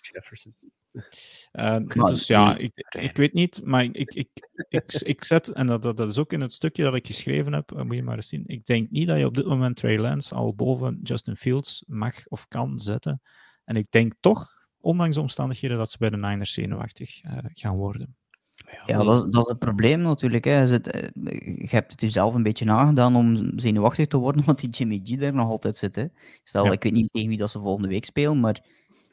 Uh, dus ja, ik, ik weet niet, maar ik, ik, ik, ik, ik zet, en dat, dat, is ook in het stukje dat ik geschreven heb, moet je maar eens zien. Ik denk niet dat je op dit moment Trey Lance al boven Justin Fields mag of kan zetten. En ik denk toch ondanks de omstandigheden dat ze bij de Niners zenuwachtig uh, gaan worden.
Ja, dat is, dat is het probleem natuurlijk. Hè. Je, eh, je hebt het jezelf een beetje nagedaan om zenuwachtig te worden, *laughs* omdat die Jimmy G daar nog altijd zit. Hè. Stel, ja. ik weet niet tegen wie dat ze volgende week spelen, maar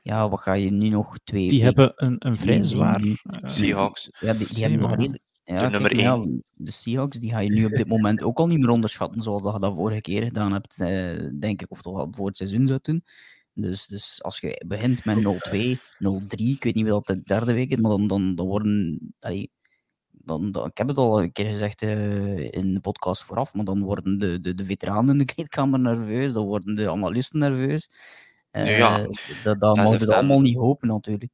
ja, wat ga je nu nog twee...
Die hebben een, een vrij zwaar... Uh,
Seahawks.
Ja, die, die hebben nog redelijk... Ja, de nummer 1. Ja, de Seahawks die ga je nu op dit moment ook al niet meer onderschatten, zoals dat je dat vorige keer gedaan hebt, uh, denk ik, of toch wel voor het seizoen zou doen. Dus, dus als je begint met 0-2, 0-3, ik weet niet wat de derde week is, maar dan, dan, dan worden. Allee, dan, dan, ik heb het al een keer gezegd uh, in de podcast vooraf, maar dan worden de, de, de veteranen in de kleedkamer nerveus, dan worden de analisten nerveus. Uh, ja, dat, dat mogen we allemaal niet hopen, natuurlijk.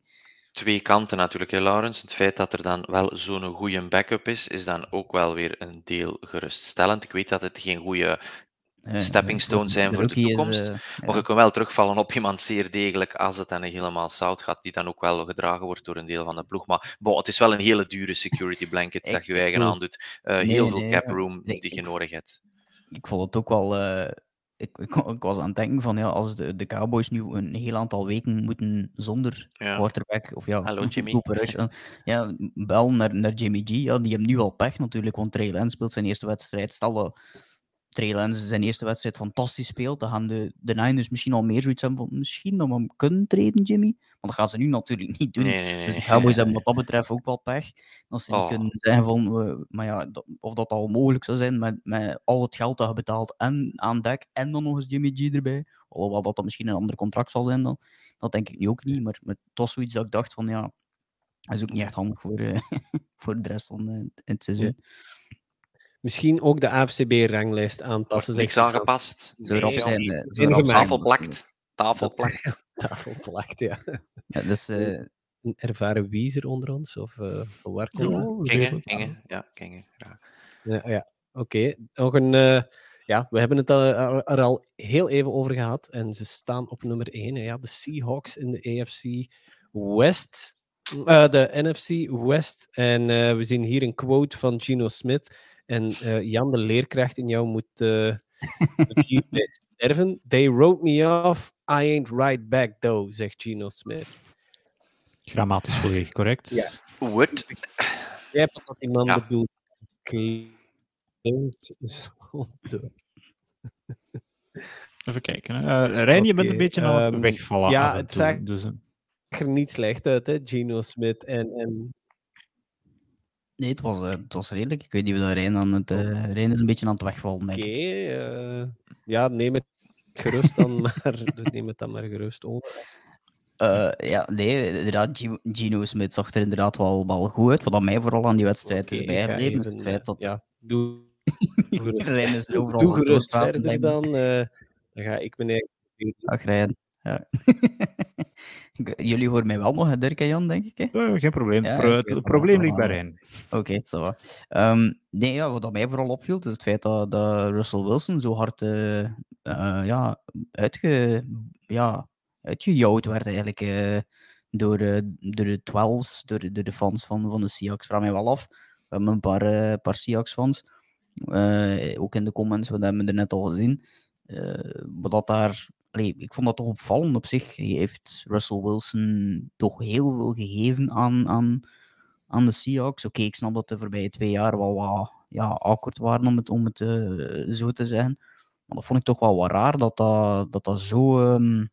Twee kanten natuurlijk, hè, Laurens. Het feit dat er dan wel zo'n goede backup is, is dan ook wel weer een deel geruststellend. Ik weet dat het geen goede stepping stones zijn voor de toekomst. Uh, maar je kan wel terugvallen op iemand zeer degelijk als het dan helemaal zout gaat, die dan ook wel gedragen wordt door een deel van de ploeg. Maar bon, het is wel een hele dure security blanket *laughs* dat je eigen aan doet. Uh, nee, heel veel cap room nee, die je nodig hebt.
Ik vond het ook wel. Uh, ik, ik, ik, was aan het denken van ja, als de, de Cowboys nu een heel aantal weken moeten zonder ja. quarterback of ja,
Hallo, *laughs* Jimmy.
Cooper Rush, ja, bel naar, naar Jimmy G. Ja, die hebben nu al pech natuurlijk, want Trey Lance speelt zijn eerste wedstrijd. Stel dat Trey Lance zijn eerste wedstrijd fantastisch speelt, dan gaan de, de Niners misschien al meer zoiets hebben van misschien dat we hem kunnen treden, Jimmy. Maar dat gaan ze nu natuurlijk niet doen.
Nee, nee, nee.
Dus de Cowboys hebben wat dat betreft ook wel pech. Als ze oh. niet kunnen zeggen van, uh, maar ja, dat, of dat al mogelijk zou zijn met, met al het geld dat je betaalt en aan dek en dan nog eens Jimmy G erbij. Alhoewel dat, dat misschien een ander contract zal zijn dan. Dat denk ik nu ook niet, maar, maar het was zoiets dat ik dacht van ja, dat is ook niet echt handig voor, uh, *laughs* voor de rest van uh, het seizoen. Ja.
Misschien ook de AFCB-ranglijst aanpassen.
Niks aangepast.
Zo erop zijn. Uh,
zo tafel plakt. Tafel plakt. *laughs*
tafel plakt, ja.
ja dus, uh,
een ervaren wiezer onder ons? Of uh, van waar komt
oh, Kingen, Kingen. Ja, Kingen. Ja,
ja, ja. oké. Okay. Nog een... Uh, ja, we hebben het er, er, al heel even over gehad. En ze staan op nummer 1. Ja, de Seahawks in de AFC West. Uh, de NFC West. En we zien hier een quote van Gino Smith. En uh, Jan, de leerkracht in jou moet *laughs* uh, sterven. They wrote me off, I ain't right back though, zegt Gino Smith.
Grammatisch volledig correct.
Ja.
What?
Jij hebt wat die man ja. bedoelt. Klinkt zo
Even kijken. Uh, Rijn, je okay, bent een beetje um, het wegvallen.
Ja, het zag dus, er niet slecht uit, hè, Gino Smith. En, en
Nee, het was, uh, het was redelijk. Ik weet niet of dat Rijn aan het... Uh, Rijn is een beetje aan het wegvallen,
Oké, okay, uh, ja, neem het gerust dan *laughs* maar, neem het dan maar gerust over.
ja, nee, inderdaad, Gino Smith zag er inderdaad wel, wel goed uit. Wat mij vooral aan die wedstrijd okay, is bijgebleven, is het feit dat...
Ja, doe, *laughs*
doe gerust, Rijn is er overal
doe gerust verder dan. dan ga ik.
Dag Rijn. Ja. *laughs* Jullie horen mij wel nog, Dirk en Jan, denk ik. Hè?
Uh, geen probleem. Ja, Pro het probleem ligt bij hen.
Oké, zo. Um, nee, ja, wat mij vooral opviel, is het feit dat, dat Russell Wilson zo hard uh, uh, ja, uitge, ja, uitgejouwd werd eigenlijk uh, door, door de 12's, door, door de fans van, van de Seahawks. Vraag mij wel af. We hebben een paar, paar Seahawks-fans. ook in de comments, we hebben er net al gezien. wat dat daar Ik vond dat toch opvallend op zich. Hij heeft Russell Wilson toch heel veel gegeven aan, aan, aan de Seahawks. Oké, ik snap dat de voorbije twee jaar wel wat ja, awkward waren, om het, om het uh, zo te zeggen. Maar dat vond ik toch wel wat raar dat dat, dat, dat zo. Um,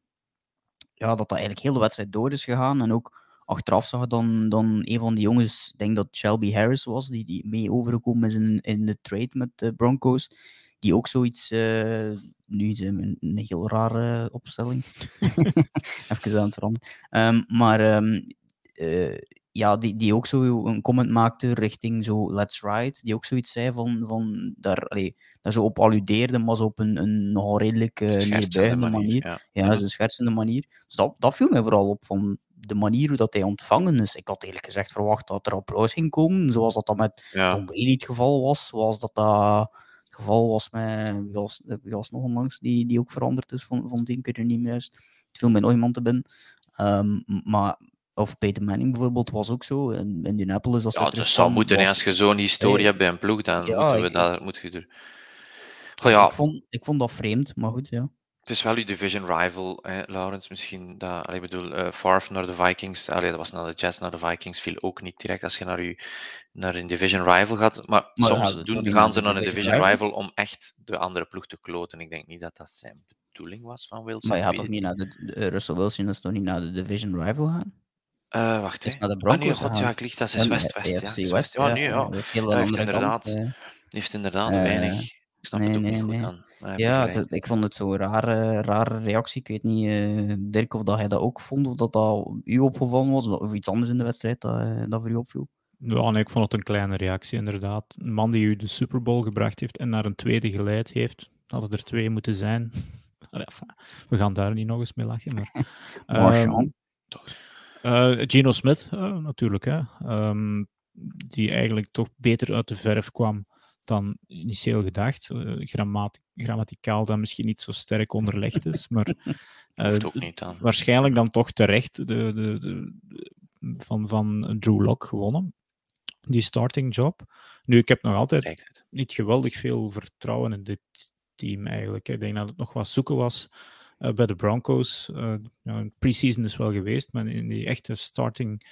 ja, dat dat eigenlijk heel de wedstrijd door is gegaan. En ook achteraf zag dan, dan een van die jongens, ik denk dat Shelby Harris was, die, die mee overgekomen is in, in de trade met de Broncos, die ook zoiets, uh, nu is een, een heel rare opstelling, *laughs* *laughs* even aan het veranderen, um, maar um, uh, ja, die, die ook zo een comment maakte richting zo Let's Ride, die ook zoiets zei van, van daar, allee, daar zo op alludeerde, maar zo op een, een nogal redelijk uh, neerbuigende manier. Ja, ja mm een schertsende manier. Dus dat, dat viel mij vooral op van de manier hoe dat hij ontvangen is. Ik had eerlijk gezegd verwacht dat er applaus ging komen, zoals dat, dat met ja. Tom Brady het geval was, zoals dat dat geval was met, wie was, wie was nog onlangs, die, die ook veranderd is van, van tien keer niet meer juist. Het viel mij nog iemand te binnen. Um, maar of Peter Manning bijvoorbeeld was ook zo. In Indianapolis. Als
ja, dat zou moeten. Was... Als je zo'n historie hebt bij een ploeg, dan ja, moeten we ik, dat, moet je er...
Goh, ja. ik, vond, ik vond dat vreemd, maar goed, ja.
Het is wel je division rival, hè, Laurens. Misschien dat, ik bedoel, uh, Favre naar de Vikings, allee, dat was naar de Jets, naar de Vikings, viel ook niet direct als je naar, je, naar een division rival gaat. Maar, maar soms ja, doen, gaan ze naar een division rival. rival om echt de andere ploeg te kloten. Ik denk niet dat dat zijn bedoeling was van Wilson.
Maar je had toch niet naar de, Russell Wilson is toch niet naar de division rival gaan?
Uh, wacht,
hè. naar de Broncos.
Ah, nee, ja, ik dat is West-West. Ja. West,
ja,
nu, ja.
Dat is heel heeft
inderdaad, heeft inderdaad uh, weinig. Snap
nee,
het ook
nee,
niet
nee.
aan.
Ja, het, ik vond het zo'n rare, rare reactie. Ik weet niet, uh, Dirk, of dat hij dat ook vond, of dat dat u opgevallen was, of iets anders in de wedstrijd dat, dat voor u opviel.
Ja, nee, ik vond het een kleine reactie, inderdaad. Een man die u de Super Bowl gebracht heeft en naar een tweede geleid heeft, hadden er twee moeten zijn. *laughs* We gaan daar niet nog eens mee lachen. Maar, *laughs* um, uh, Geno Smith, uh, natuurlijk. Hè. Um, die eigenlijk toch beter uit de verf kwam dan initieel gedacht. Uh, grammat grammaticaal dan misschien niet zo sterk onderlegd is, maar *laughs* waarschijnlijk dan toch terecht de, de, de, van, van Drew Lock gewonnen. Die starting job. Nu, ik heb nog altijd niet geweldig veel vertrouwen in dit team eigenlijk. Ik denk dat het nog wat zoeken was uh, bij de Broncos. Ja, pre-season is wel geweest, maar in die echte starting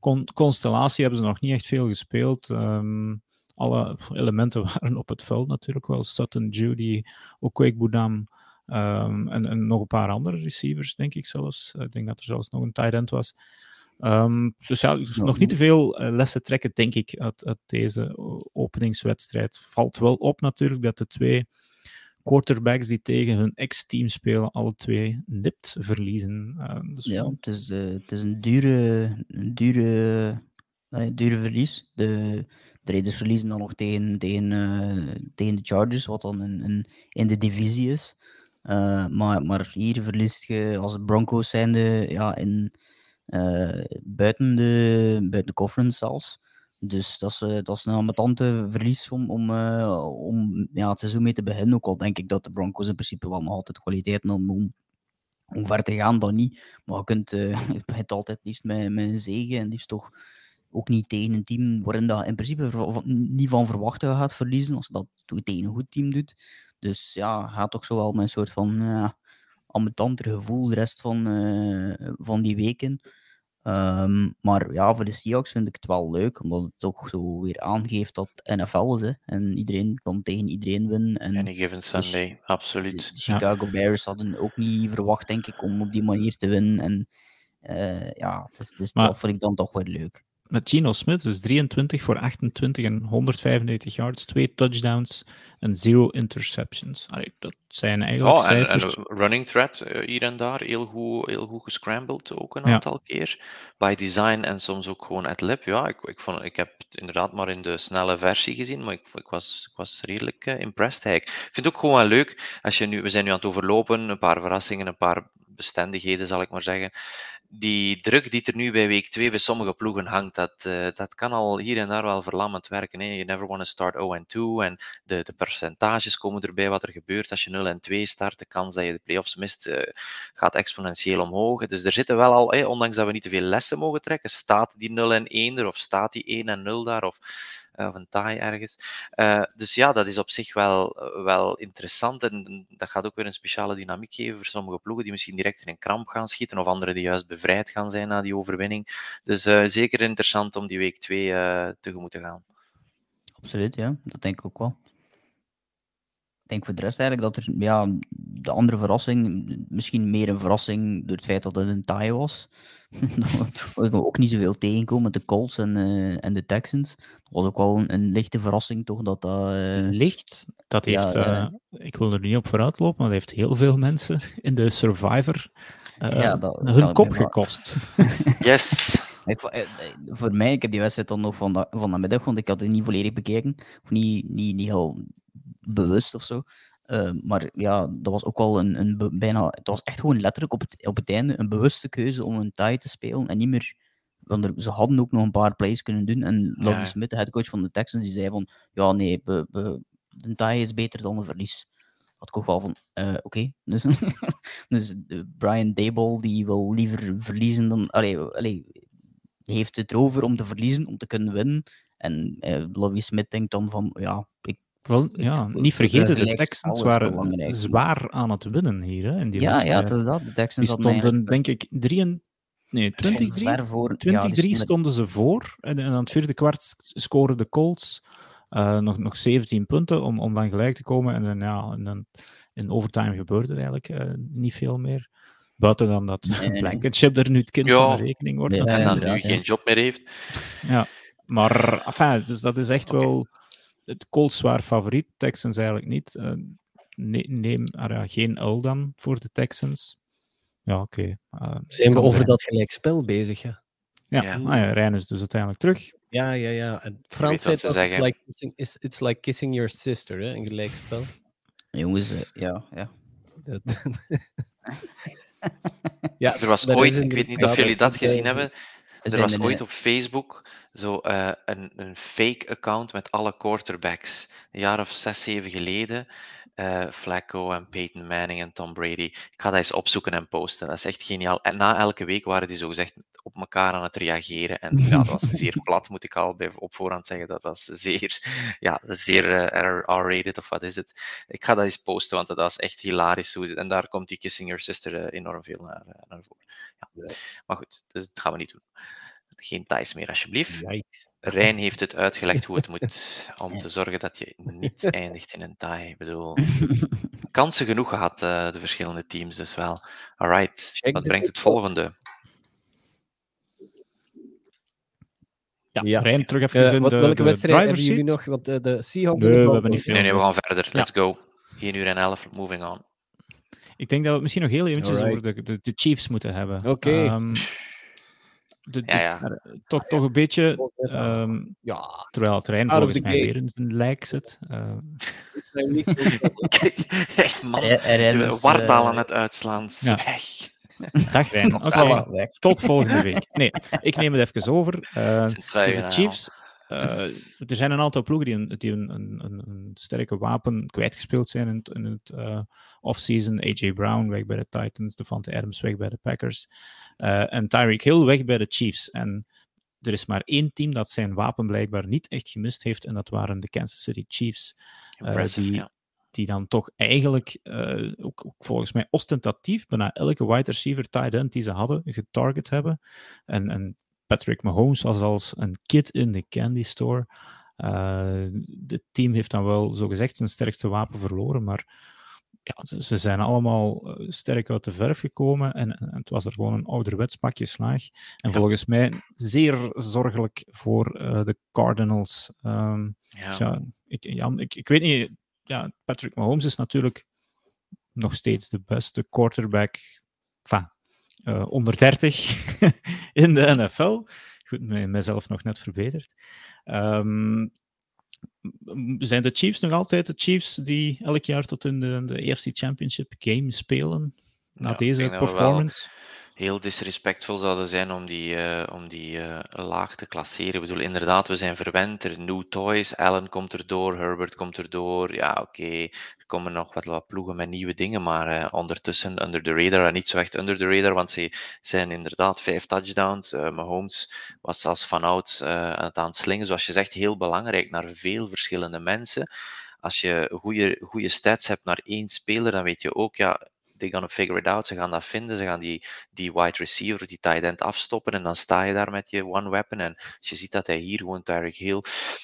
con constellatie hebben ze nog niet echt veel gespeeld. Um, alle elementen *laughs* waren op het veld natuurlijk wel. Sutton, Judy, Okwek-Boudam um, en, en, nog een paar andere receivers, denk ik zelfs. Ik denk dat er zelfs nog een tight end was. Um, dus ja, nog niet te veel uh, lessen trekken, denk ik, uit, uit, deze openingswedstrijd. Valt wel op natuurlijk dat de twee quarterbacks die tegen hun ex-team spelen, alle twee nipt verliezen. Uh,
dus... Ja, het is, uh, het is een dure, een dure, dure verlies. De Raiders verliezen dan nog tegen, tegen, tegen de Chargers, wat dan in, in, in de divisie is. maar, maar hier verliest je als Broncos zijnde ja, in, buiten, de, buiten de conference zelfs. Dus dat is, dat is een ambetante verlies om, om, om ja, het seizoen mee te beginnen. Ook al denk ik dat de Broncos in principe wel nog altijd kwaliteit hebben om, om ver te gaan, dan niet. Maar je kunt *laughs* het altijd liefst met, met een zegen en liefst toch ook niet tegen een team waarin dat in principe niet van verwachten gaat verliezen, als je dat tegen een goed team doet. Dus ja, gaat toch zo wel met een soort van uh, ambetanter gevoel de rest van, uh, van die weken. Um, maar ja, voor de Seahawks vind ik het wel leuk, omdat het toch zo weer aangeeft dat NFL is. Hè. En iedereen kan tegen iedereen winnen. En
Any given Sunday, dus absoluut.
De Chicago ja. Bears hadden ook niet verwacht, denk ik, om op die manier te winnen. En uh, ja, dus, dus maar, dat vind ik dan toch wel leuk
met Geno Smith, dus 23 voor 28 en 195 yards, twee touchdowns en zero interceptions. Allee, dat zijn eigenlijk oh, en,
en running threat uh, hier en daar, heel goed, heel goed gescrambled ook een aantal keer. By design en soms ook gewoon at lip. Ja, ik, ik, vond, ik heb het inderdaad maar in de snelle versie gezien, maar ik, ik, was, ik was redelijk uh, impressed. Ik vind het ook gewoon leuk, als je nu, we zijn nu aan het overlopen, een paar verrassingen, een paar bestendigheden zal ik maar zeggen die druk die er nu bij week 2 bij sommige ploegen hangt, dat, uh, dat kan al hier en daar wel verlammend werken. Hè. You never want to start 0 en 2 en de, de percentages komen erbij wat er gebeurt als je 0 en 2 start. De kans dat je de playoffs mist uh, gaat exponentieel omhoog. Dus er zitten wel al, ondanks dat we niet te veel lessen mogen trekken, staat die 0 en 1 er of staat die 1 en 0 daar of eh, of een taai ergens. Uh, dus ja, dat is op zich wel, wel interessant en dat gaat ook weer een speciale dynamiek geven voor sommige ploegen die misschien direct in een kramp gaan schieten of anderen die juist bevrijd gaan zijn na die overwinning. Dus zeker interessant om die week 2 tegemoet te gaan.
Absoluut, ja. Dat denk ik ook wel. Denk voor de rest eigenlijk dat er ja, de andere verrassing, misschien meer een verrassing door het feit dat het een tie was. *laughs* dat we ook niet zoveel tegenkomen met de Colts en, uh, en de Texans. Dat was ook wel een, een lichte verrassing, toch? Dat dat, uh...
Licht? Dat heeft, ja, uh, ik wil er niet op vooruit lopen, maar dat heeft heel veel mensen in de Survivor ja, dat, hun kop gekost. *laughs*
yes!
Ik, voor mij, ik heb die wedstrijd dan nog van, de, van de middag, want ik had het niet volledig bekeken. Of niet, niet, niet heel bewust of zo. Uh, maar ja, dat was ook wel een, een bijna. Het was echt gewoon letterlijk op het, op het einde een bewuste keuze om een tie te spelen en niet meer. Want er, ze hadden ook nog een paar plays kunnen doen. En Lovie ja. Smith, de headcoach van de Texans, die zei van ja, nee, be, be, een tie is beter dan een verlies. Had ik ook wel van, uh, oké. Okay. Dus, *laughs* dus uh, Brian Dable, die wil liever verliezen dan. Allee, allee, heeft het erover om te verliezen, om te kunnen winnen. En uh, Lovie Smith denkt dan van, ja, ik
wel, ja, niet vergeten, de Texans waren zwaar aan het winnen hier. Hè, in die
ja, ja, het is dat. De Texans
die stonden, denk ik, 3 nee, 20 voor, 20 ja, stonden ze voor. En, en aan het vierde kwart scoren de Colts uh, nog, nog 17 punten om, om dan gelijk te komen. En dan, ja, en dan in overtime gebeurde er eigenlijk uh, niet veel meer. Buiten dan dat nee. Blankenship er nu het kind ja. van de rekening wordt.
En dan nu geen job meer heeft.
Ja, maar enfin, dus dat is echt okay. wel het Colts zwaar favoriet, Texans eigenlijk niet. Uh, ne neem uh, geen L dan voor de Texans. Ja, oké. Okay.
Uh, Zijn we over zijn. dat gelijkspel bezig? Ja,
ja. ja. Ah, ja Rijn is dus uiteindelijk terug.
Ja, ja, ja. En Frans zei dat it's like, kissing, it's, it's like kissing your sister, hè? een gelijkspel.
Jongens, ja, ja. Dat... *laughs*
ja, er was ooit, ik weet niet of jullie dat gezien hebben, er was ooit op Facebook zo uh, een, een fake account met alle quarterbacks. Een jaar of zes, zeven geleden. Uh, Flacco en Peyton Manning en Tom Brady. Ik ga dat eens opzoeken en posten. Dat is echt geniaal. En na elke week waren die zogezegd op elkaar aan het reageren. En ja, dat was zeer *laughs* plat, moet ik al bij, op voorhand zeggen. Dat was zeer, ja, zeer uh, R-rated of wat is het. Ik ga dat eens posten, want dat is echt hilarisch. En daar komt die Kissing Your Sister enorm veel naar, naar voren. Ja. Maar goed, dus dat gaan we niet doen. Geen ties meer, alsjeblieft. Yikes. Rijn heeft het uitgelegd hoe het *laughs* moet om te zorgen dat je niet *laughs* eindigt in een tie. Ik bedoel, kansen genoeg gehad, uh, de verschillende teams, dus wel. Alright, dat brengt het volgende.
Ja, ja. Rijn, terug even uh, in wat, de,
Welke
de
wedstrijd hebben jullie nog? Want uh, de Seahawks...
Nee, we hebben niet veel.
Nee, nee, we gaan verder. Let's ja. go. 1 uur en 11, moving on.
Ik denk dat we misschien nog heel eventjes Alright. over de, de, de, Chiefs moeten hebben.
Oké. Okay. Um, *laughs*
de, ja, ja.
Er, toch, toch een beetje. Um, ja, terwijl het terrein volgens mij weer in zijn lijk zit. Uh. *laughs* *laughs*
Echt man, is, wartbal aan het uitslaan. Zwijg. *laughs*
Dag Rijn. Okay. Tot volgende week. Nee, ik neem het even over. Uh, dus de Chiefs. Uh, er zijn een aantal ploegen die een, die een, een, een sterke wapen kwijtgespeeld zijn in het, in het uh, offseason. AJ Brown weg bij de Titans, Devante Adams weg bij de Packers uh, en Tyreek Hill weg bij de Chiefs. En er is maar één team dat zijn wapen blijkbaar niet echt gemist heeft en dat waren de Kansas City Chiefs. die, ja. die dan toch eigenlijk, ook, ook, volgens mij ostentatief, bijna elke wide receiver tight end die ze hadden, getarget hebben. En, en Patrick Mahomes was als een kid in de candy store. Uh, het team heeft dan wel zogezegd zijn sterkste wapen verloren, maar ja, ze zijn allemaal eh, sterk uit de verf gekomen en, en het was er gewoon een ouderwets pakje slaag. En ja. volgens mij zeer zorgelijk voor uh, de Cardinals. Um, ja. Dus ja, ik, ja, ik, ik weet niet, ja, Patrick Mahomes is natuurlijk nog steeds de beste quarterback. Enfin, uh, onder 30 in de NFL. Goed, mijzelf nog net verbeterd. Um, zijn de Chiefs nog altijd de Chiefs die elk jaar tot in de, de AFC Championship game spelen? Na ja, deze performance?
Heel disrespectvol zouden zijn om die, uh, om die uh, laag te klasseren. Ik bedoel, inderdaad, we zijn verwend. Er new toys. Allen komt erdoor, Herbert komt erdoor. Ja, oké. Er komen nog wat, wat ploegen met nieuwe dingen, maar uh, ondertussen under the radar. En niet zo echt under the radar, want ze zijn inderdaad vijf touchdowns. Mahomes was zelfs vanouds aan het aan slingen. Zoals je zegt, heel belangrijk naar veel verschillende mensen. Als je goede, goede stats hebt naar één speler, dan weet je ook, ja, they gonna figure it out. Ze gaan dat vinden. Ze gaan die, die wide receiver, die tight end afstoppen. En dan sta je daar met je one weapon. En als je ziet dat hij hier gewoon Tyreek Hill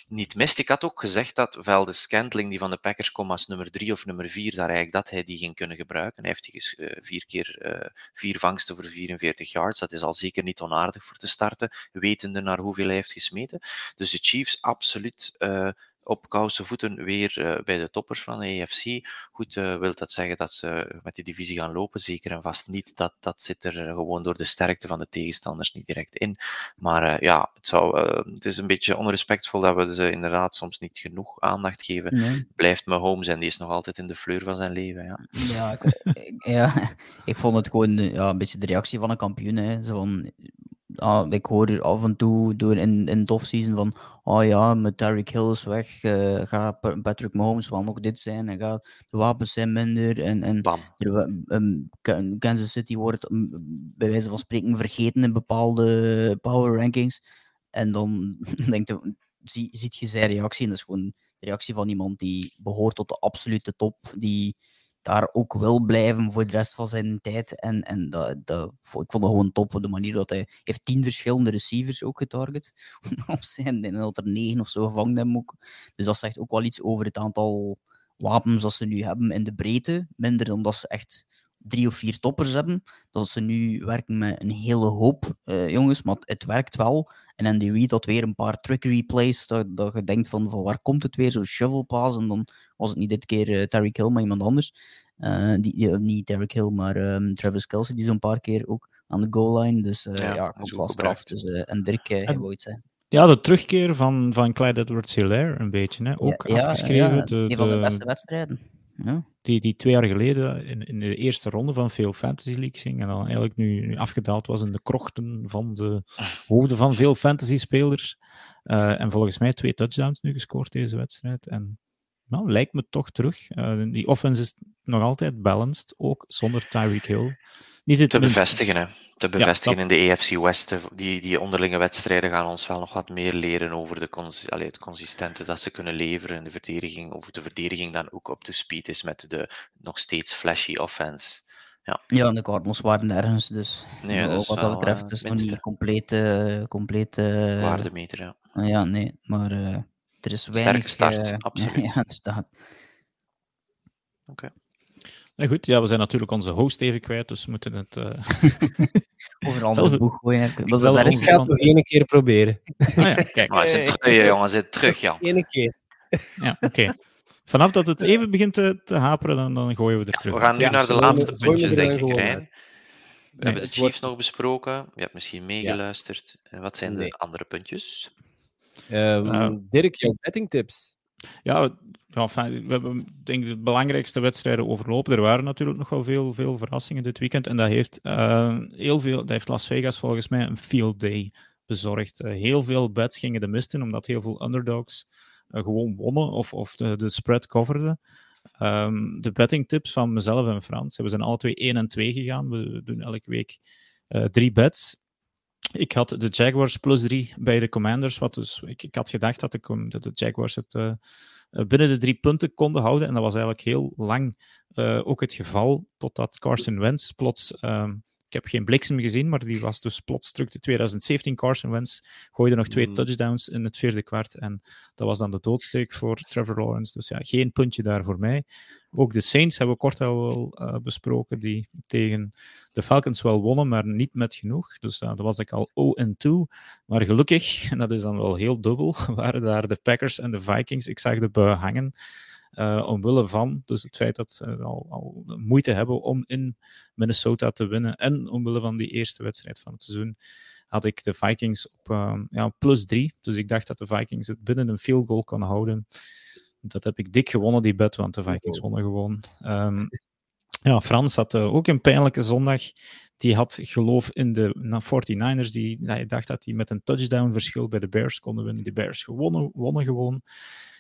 niet mist. Ik had ook gezegd dat Velde Scantling, die van de Packers komt als nummer drie of nummer vier, daar eigenlijk dat hij die ging kunnen gebruiken. Hij heeft uh, vier keer uh, vier vangsten voor 44 yards. Dat is al zeker niet onaardig voor te starten, wetende naar hoeveel hij heeft gesmeten. Dus de Chiefs absoluut uh, op koude voeten weer uh, bij de toppers van de AFC. Goed, uh, wil dat zeggen dat ze met die divisie gaan lopen? Zeker en vast niet. Dat, dat zit er gewoon door de sterkte van de tegenstanders niet direct in. Maar ja, het, zou, het is een beetje onrespectvol dat we ze inderdaad soms niet genoeg aandacht geven. Nee. Blijft Mahomes en die is nog altijd in de fleur van zijn leven. Ja,
ja, ik, ja, *laughs* ik vond het gewoon ja, een beetje de reactie van een kampioen. Hè. Zo van, ah, ik hoor af en toe door in, in het offseason van oh ja, met Derrick Hill is weg, uh, gaat Patrick Mahomes wel nog dit zijn en gaat de wapens zijn minder en, en um, Kansas City wordt um, bij wijze van spreken vergeten in bepaalde power rankings. En dan *laughs* denkt zie, ziet je zijn reactie en dat is gewoon de reactie van iemand die behoort tot de absolute top, die daar ook wil blijven voor de rest van zijn tijd. En, en dat, dat, ik vond het gewoon top op de manier dat hij heeft tien verschillende receivers ook getarget *laughs* op zijn. En dat er negen of zo gevangen hebben ook. Dus dat zegt ook wel iets over het aantal wapens dat ze nu hebben in de breedte. Minder dan dat ze echt drie of vier toppers hebben. Dat ze nu werken met een hele hoop uh, jongens, maar het werkt wel. En Reid had weer een paar trickery plays, dat, dat je denkt van, van waar komt het weer, zo shovel pass, en dan was het niet dit keer uh, Terry Hill, maar iemand anders. Uh, die, niet Derek Hill, maar um, Travis Kelsey, die zo'n paar keer ook aan de goal line. Dus ja, ja komt wel straf. Dus, en Dirk, uh, zijn.
Ja, de terugkeer van, van Clyde Edwards-Hilaire een beetje, hè? ook ja, afgeschreven. Ja,
de, die van de beste wedstrijden. Ja.
Die, die twee jaar geleden in, in de eerste ronde van veel Fantasy League ging en dan eigenlijk nu, nu afgedaald was in de krochten van de *laughs* hoofden van veel fantasy-spelers. Uh, en volgens mij twee touchdowns nu gescoord deze wedstrijd. En nou, lijkt me toch terug. Uh, die offense is nog altijd balanced, ook zonder Tyreek Hill.
Niet het te bevestigen, hè. Te bevestigen in de AFC West. Die, die onderlinge wedstrijden gaan ons wel nog wat meer leren over de cons allee, het consistente dat ze kunnen leveren in de verdediging. Of de verdediging dan ook op de speed is met de nog steeds flashy offense. Ja,
ja de Cardinals waren nergens, dus nee, ook wat dat betreft is het nog niet complete, complete
waardemeter. Ja.
ja, nee, maar uh, er is weinig.
Start, uh, *laughs* absoluut.
Ja, inderdaad.
Oké. Okay.
Nou goed, ja, we zijn natuurlijk onze host even kwijt, dus we moeten het... Uh... *laughs*
Over een ander boeg gooien.
Dat zal ik ga het nog één keer proberen.
Ah, ja, kijk.
Maar zit terug, jongen, zit terug, Jan.
Eén keer.
Ja, oké. Vanaf dat het even begint te, te haperen, dan, dan gooien we er terug.
We gaan nu ja, naar de laatste puntjes, denk ik, Rijn. We hebben de Chiefs nog besproken. Je hebt misschien meegeluisterd. En wat zijn de andere puntjes?
Um, Dirk, jouw bettingtips.
Ja, enfin, we hebben denk ik de belangrijkste wedstrijden overlopen. Er waren natuurlijk nog wel veel, veel verrassingen dit weekend. En dat heeft, uh, heel veel, dat heeft Las Vegas volgens mij een field day bezorgd. Uh, heel veel bets gingen de mist in, omdat heel veel underdogs gewoon wonnen of, of de, de spread coverden. Um, de betting tips van mezelf en Frans. We zijn alle twee 1 en 2 gegaan. We doen elke week drie bets. Ik had de Jaguars plus 3 bij de Commanders. Wat dus, ik, ik had gedacht dat de, de Jaguars het uh, binnen de drie punten konden houden. En dat was eigenlijk heel lang uh, ook het geval, totdat Carson Wentz plots ik heb geen bliksem gezien, maar die was dus plots terug. De 2017 Carson Wentz gooide nog twee mm. touchdowns in het vierde kwart. En dat was dan de doodsteek voor Trevor Lawrence. Dus ja, geen puntje daar voor mij. Ook de Saints hebben we kort al wel uh, besproken, die tegen de Falcons wel wonnen, maar niet met genoeg. Dus uh, dat was ik al 0-2. Maar gelukkig, en dat is dan wel heel dubbel, *laughs* waren daar de Packers en de Vikings. Ik zag de bui hangen. Uh, omwille van dus het feit dat ze al, al, moeite hebben om in Minnesota te winnen. En omwille van die eerste wedstrijd van het seizoen had ik de Vikings op uh, ja, plus drie. Dus ik dacht dat de Vikings het binnen een field goal kon houden. Dat heb ik dik gewonnen, die bet, want de Vikings wonnen gewoon. Um, ja, Frans had uh, ook een pijnlijke zondag. Die had geloof in de 49ers. Die, hij dacht dat hij met een touchdown verschil bij de Bears konden winnen. De Bears gewonnen, wonnen gewoon.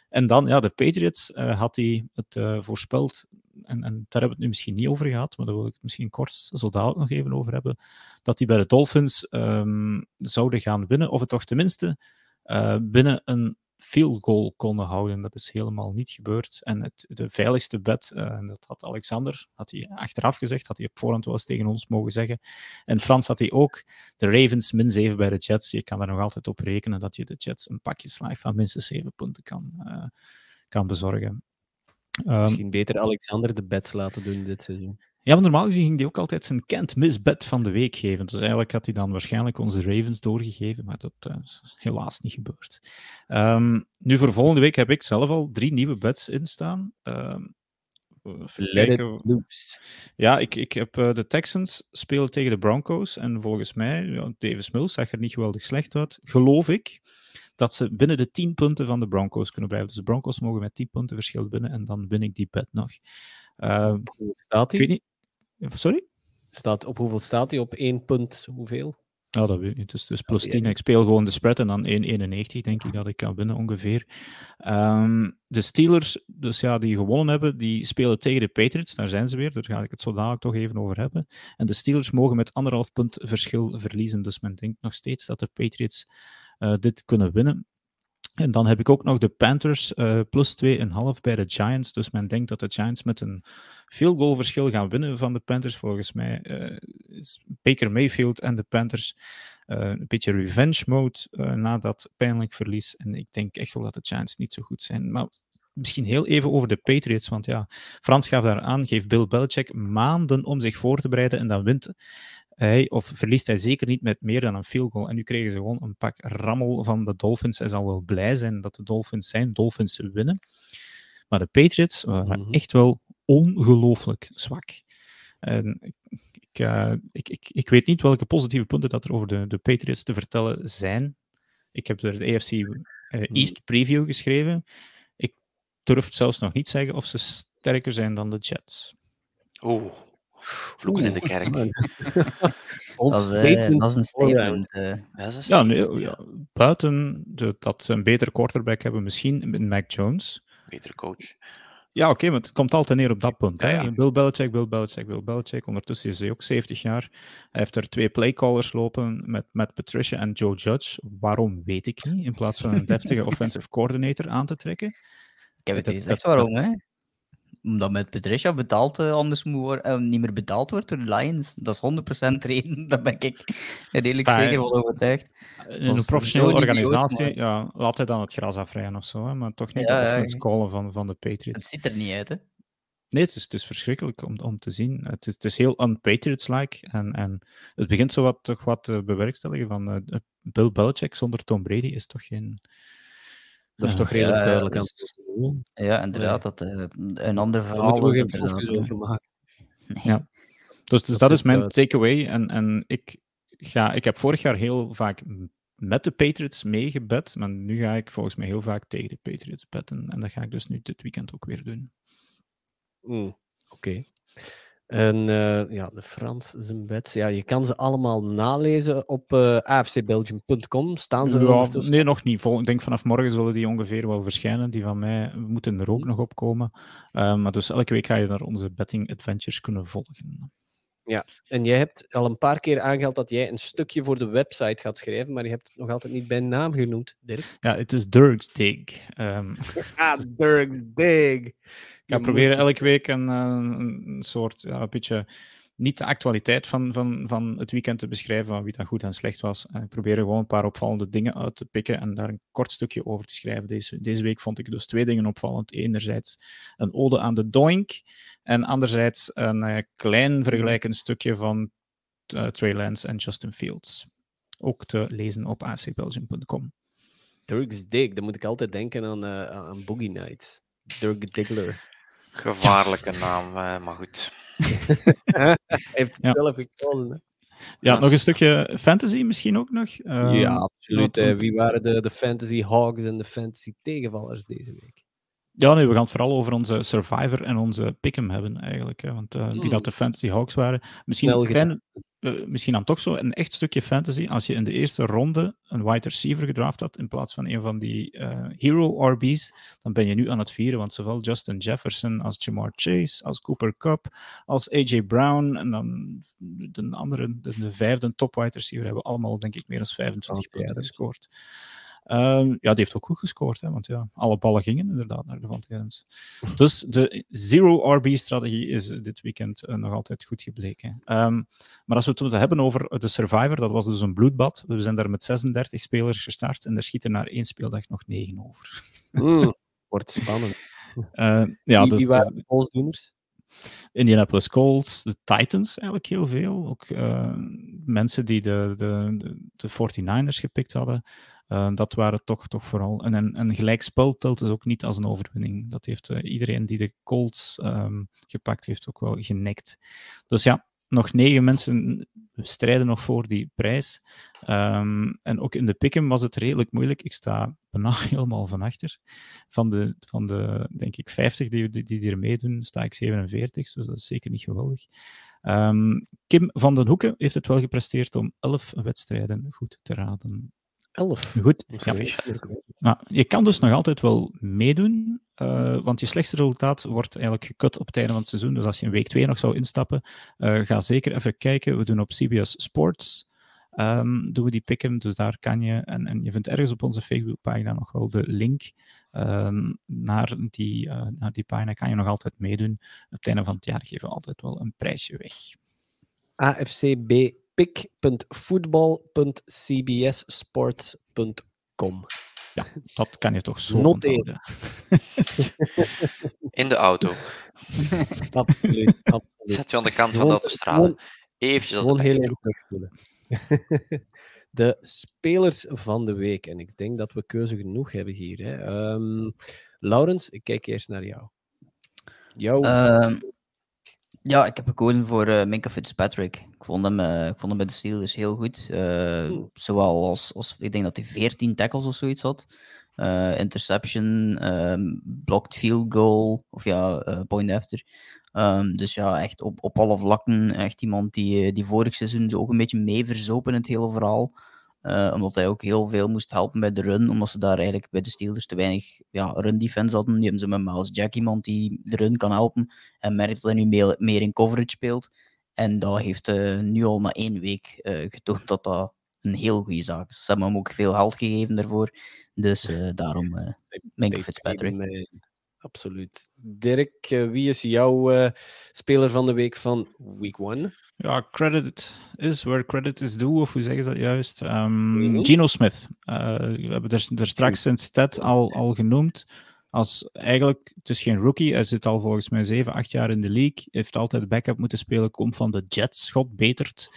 En dan, ja, de Patriots uh, had hij het uh, voorspeld. En, en, daar hebben we het nu misschien niet over gehad, maar daar wil ik het misschien kort zo dadelijk nog even over hebben. Dat die bij de Dolphins um, zouden gaan winnen, of het toch tenminste uh, binnen een field goal konden houden. Dat is helemaal niet gebeurd. En het, de veiligste bet, uh, dat had Alexander, had hij achteraf gezegd, had hij op voorhand wel eens tegen ons mogen zeggen. En Frans had hij ook, de Ravens min 7 bij de Jets. Je kan er nog altijd op rekenen dat je de Jets een pakje slaag van minstens 7 punten kan, uh, kan bezorgen.
Um, Misschien beter Alexander de bets laten doen dit seizoen.
Ja, maar normaal gezien ging hij ook altijd zijn can't miss bet van de week geven. Dus eigenlijk had hij dan waarschijnlijk onze Ravens doorgegeven, maar dat uh, is helaas niet gebeurd. Um, nu voor volgende week heb ik zelf al drie nieuwe bets instaan. Um, Ja, ik, ik heb uh, de Texans spelen tegen de Broncos. En volgens mij, ja, Davis Mills zag er niet geweldig slecht uit. Geloof ik dat ze binnen de 10 punten van de Broncos kunnen blijven. Dus de Broncos mogen met 10 punten verschil binnen en dan win ik die bet nog. Uh,
staat hij?
Ik weet niet. Sorry?
Staat, op hoeveel staat hij? Op 1 punt hoeveel?
Ja, dat weet ik niet. Dus, dus plus 10. Ik speel gewoon de spread en dan 1,91 denk ik dat ik kan winnen ongeveer. Um, de Steelers, dus ja, die gewonnen hebben, die spelen tegen de Patriots. Daar zijn ze weer. Daar ga ik het zo dadelijk toch even over hebben. En de Steelers mogen met anderhalf punt verschil verliezen. Dus men denkt nog steeds dat de Patriots uh, dit kunnen winnen. En dan heb ik ook nog de Panthers uh, plus 2,5 bij de Giants. Dus men denkt dat de Giants met een veel goal verschil gaan winnen van de Panthers. Volgens mij uh, is Baker Mayfield en de Panthers uh, een beetje revenge mode na dat pijnlijk verlies. En ik denk echt wel dat de Giants niet zo goed zijn. Maar misschien heel even over de Patriots. Want ja, Frans gaf daar aan, geeft Bill Belichick maanden om zich voor te bereiden en dan wint hij, of verliest hij zeker niet met meer dan een field goal. En nu kregen ze gewoon een pak rammel van de Dolphins. Hij zal wel blij zijn dat de Dolphins zijn. Dolphins winnen. Maar de Patriots waren mhm. echt wel ongelooflijk zwak. En ik, ik, uh, ik, ik, ik, weet niet welke positieve punten dat er over de, de Patriots te vertellen zijn. Ik heb er de AFC uh, eh, mhm. East preview geschreven. Ik durf zelfs nog niet zeggen of ze sterker zijn dan de Jets.
Oeh. Vloeken in de kerk. *laughs* *laughs*
dat, is, uh, dat is een statement. Uh.
Ja, nee, ja, buiten de, dat ze een betere quarterback hebben, misschien met Mac Jones.
Betere coach.
Ja, oké, maar het komt altijd neer op dat punt. Ja, ja. Bill Belichick, Bill Belichick, Bill Belichick. Ondertussen is hij ook 70 jaar. Hij heeft er twee playcallers lopen met Matt Patricia en Joe Judge. Waarom, weet ik niet. In plaats van een deftige *laughs* offensive coordinator aan te trekken.
Ik heb het gezegd waarom, hè omdat met Patricia betaald uh, anders moet worden, uh, niet meer betaald wordt door de Lions. Dat is 100% reden. *laughs* Daar ben ik redelijk zeker van overtuigd.
In een professionele organisatie ja, laat hij dan het gras afrijden of zo, hè, maar toch niet ja, de callen van, van de Patriots.
Het ziet er niet uit, hè?
Nee, het is, het is verschrikkelijk om, om te zien. Het is, het is heel un-Patriots-like. En, en het begint zo wat, toch wat te bewerkstelligen van uh, Bill Belichick zonder Tom Brady is toch geen
dat is toch redelijk duidelijk
dus, Ja, inderdaad. Dat, uh, een ander verhaal. Over maken.
Nee. Ja. Dus, dus dat is mijn takeaway. En, en ik, ga, ik heb vorig jaar heel vaak met de Patriots meegebed, maar nu ga ik volgens mij heel vaak tegen de Patriots betten. En dat ga ik dus nu dit weekend ook weer doen.
Mm, Oké. En uh, ja, de Frans zijn bets. Ja, je kan ze allemaal nalezen op uh, afcbelgium.com. Staan ze
ja, Nee, nog niet. Vol, ik denk vanaf morgen zullen die ongeveer wel verschijnen. Die van mij moeten er ook hm. nog op komen. Uh, maar dus elke week ga je naar onze betting adventures kunnen volgen.
Ja, en jij hebt al een paar keer aangehaald dat jij een stukje voor de website gaat schrijven, maar je hebt het nog altijd niet bij naam genoemd, Dirk.
Ja, het is Dirk's Dig. *laughs* Um,
ah, Dirk's Dig.
Ik ga proberen elke week een, eh, een soort, ja, een beetje, niet de actualiteit van, van, van het weekend te beschrijven, van wie dat goed en slecht was. ik probeer gewoon een paar opvallende dingen uit te pikken en daar een kort stukje over te schrijven. Deze, deze week vond ik dus twee dingen opvallend. Enerzijds een ode aan de Doink en anderzijds een uh, klein vergelijkend stukje van uh, Trey Lance en Justin Fields. Ook te lezen op afcbelgium.com.
Dirk's Dig, dan moet ik altijd denken aan, uh, aan Boogie Nights. Dirk Diggler. *laughs*
Gevaarlijke naam, eh, maar goed. *laughs*
heeft het zelf gekozen.
Ja, nog een stukje fantasy misschien ook nog.
Um, ja, absoluut. Uh, wie waren de, de fantasy hogs en de fantasy tegenvallers deze week?
Ja, nee, we gaan het vooral over onze Survivor en onze Pick'em hebben eigenlijk. Hè, want uh, wie dat de Fantasy Hawks waren. Misschien, een klein, uh, misschien dan toch zo een echt stukje fantasy. Als je in de eerste ronde een wide receiver gedraft had in plaats van een van die uh, hero RB's, dan ben je nu aan het vieren. Want zowel Justin Jefferson als Jamar Chase, als Cooper Cup, als AJ Brown en dan de andere, de, de vijfde top wide receiver hebben allemaal denk ik meer dan 25 punten gescoord. Ehm, ja, die heeft ook goed gescoord, hè, want ja, alle ballen gingen inderdaad naar de Van Adams. Dus de zero-RB-strategie is dit weekend eh, nog altijd goed gebleken. Ehm, maar als we het moeten hebben over de Survivor, dat was dus een bloedbad. We zijn daar met 36 spelers gestart en er schieten naar één speeldag nog 9 over.
Mm, wordt spannend.
Uh, *laughs* ja,
die,
dus,
die waren dus,
Indianapolis Colts, de Titans eigenlijk heel veel. Ook uh, mensen die de, de, de, 49ers gepikt hadden. Uh, dat waren toch, toch vooral. En een, een gelijkspel telt dus ook niet als een overwinning. Dat heeft uh, iedereen die de Colts um, gepakt heeft ook wel genekt. Dus ja, nog negen mensen strijden nog voor die prijs. Um, en ook in de picken was het redelijk moeilijk. Ik sta bijna *laughs* helemaal van achter. Van de, van de denk ik, 50 die, die, die meedoen, sta ik 47, dus dat is zeker niet geweldig. Um, Kim van den Hoeken heeft het wel gepresteerd om 11 wedstrijden goed te raden.
11?
Goed. Ja. Je kan dus nog altijd wel meedoen, uh, want je slechtste resultaat wordt eigenlijk gekut op het einde van het seizoen. Dus als je in week 2 nog zou instappen, uh, ga zeker even kijken. We doen op CBS Sports um, doen we die picken, dus daar kan je, en, en je vindt ergens op onze Facebookpagina nog wel de link um, naar, die, uh, naar die pagina, kan je nog altijd meedoen. Op het einde van het jaar geven we altijd wel een prijsje weg.
afcbpick.football.cbssports.com
ja, dat kan je toch zo Noteren. *laughs*
In de auto. *laughs*
absoluut, absoluut.
Zet je aan de kant van de autostrade. Eventjes
Gewoon heel erg terugspoelen. *laughs* de spelers van de week. En ik denk dat we keuze genoeg hebben hier. Hè. Um, Laurens, ik kijk eerst naar jou. Jouw
um, ja, ik heb gekozen voor uh, Minka Fitzpatrick. Ik vond hem, uh, ik vond hem bij de Steelers heel goed. Uh, zowel als, als, ik denk dat hij 14 tackles of zoiets had. interception, um, blocked field goal, of ja, point after. Um, dus ja, echt op, op alle vlakken. Echt iemand die, die vorig seizoen ook een beetje mee verzopen in het hele verhaal. Uh, omdat hij ook heel veel moest helpen bij de run, omdat ze daar eigenlijk bij de Steelers te weinig ja, run defense hadden. Die hebben ze met Miles Jack iemand die de run kan helpen. En merkt dat hij nu meer, meer in coverage speelt. En dat heeft uh, nu al na één week uh, getoond dat dat een heel goede zaak is. Ze hebben hem ook veel geld gegeven daarvoor. Dus daarom uh, Minka Fitzpatrick.
Absoluut. Dirk, wie is jouw speler van de week van week 1?
Ja, credit is where credit is due, of hoe zeggen ze dat juist? Um, Geno Smith. Uh, we hebben er, er straks zijn stat al, al genoemd. Als eigenlijk, het is geen rookie, hij zit al volgens mij 7, 8 jaar in de league. Heeft altijd backup moeten spelen, komt van de Jets, God betert.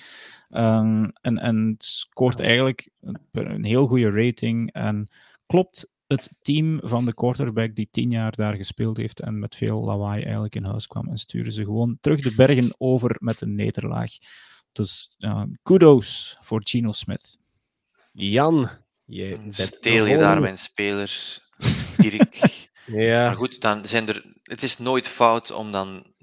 Um, en, en scoort eigenlijk een heel goede rating. En klopt het team van de quarterback die tien jaar daar gespeeld heeft en met veel lawaai eigenlijk in huis kwam. En sturen ze gewoon terug de bergen over met een nederlaag. Dus uh, kudos voor Gino Smith.
Jan,
je steel je daar mijn spelers, Dirk. *laughs* ja. Maar goed, dan zijn er, het is nooit fout om dan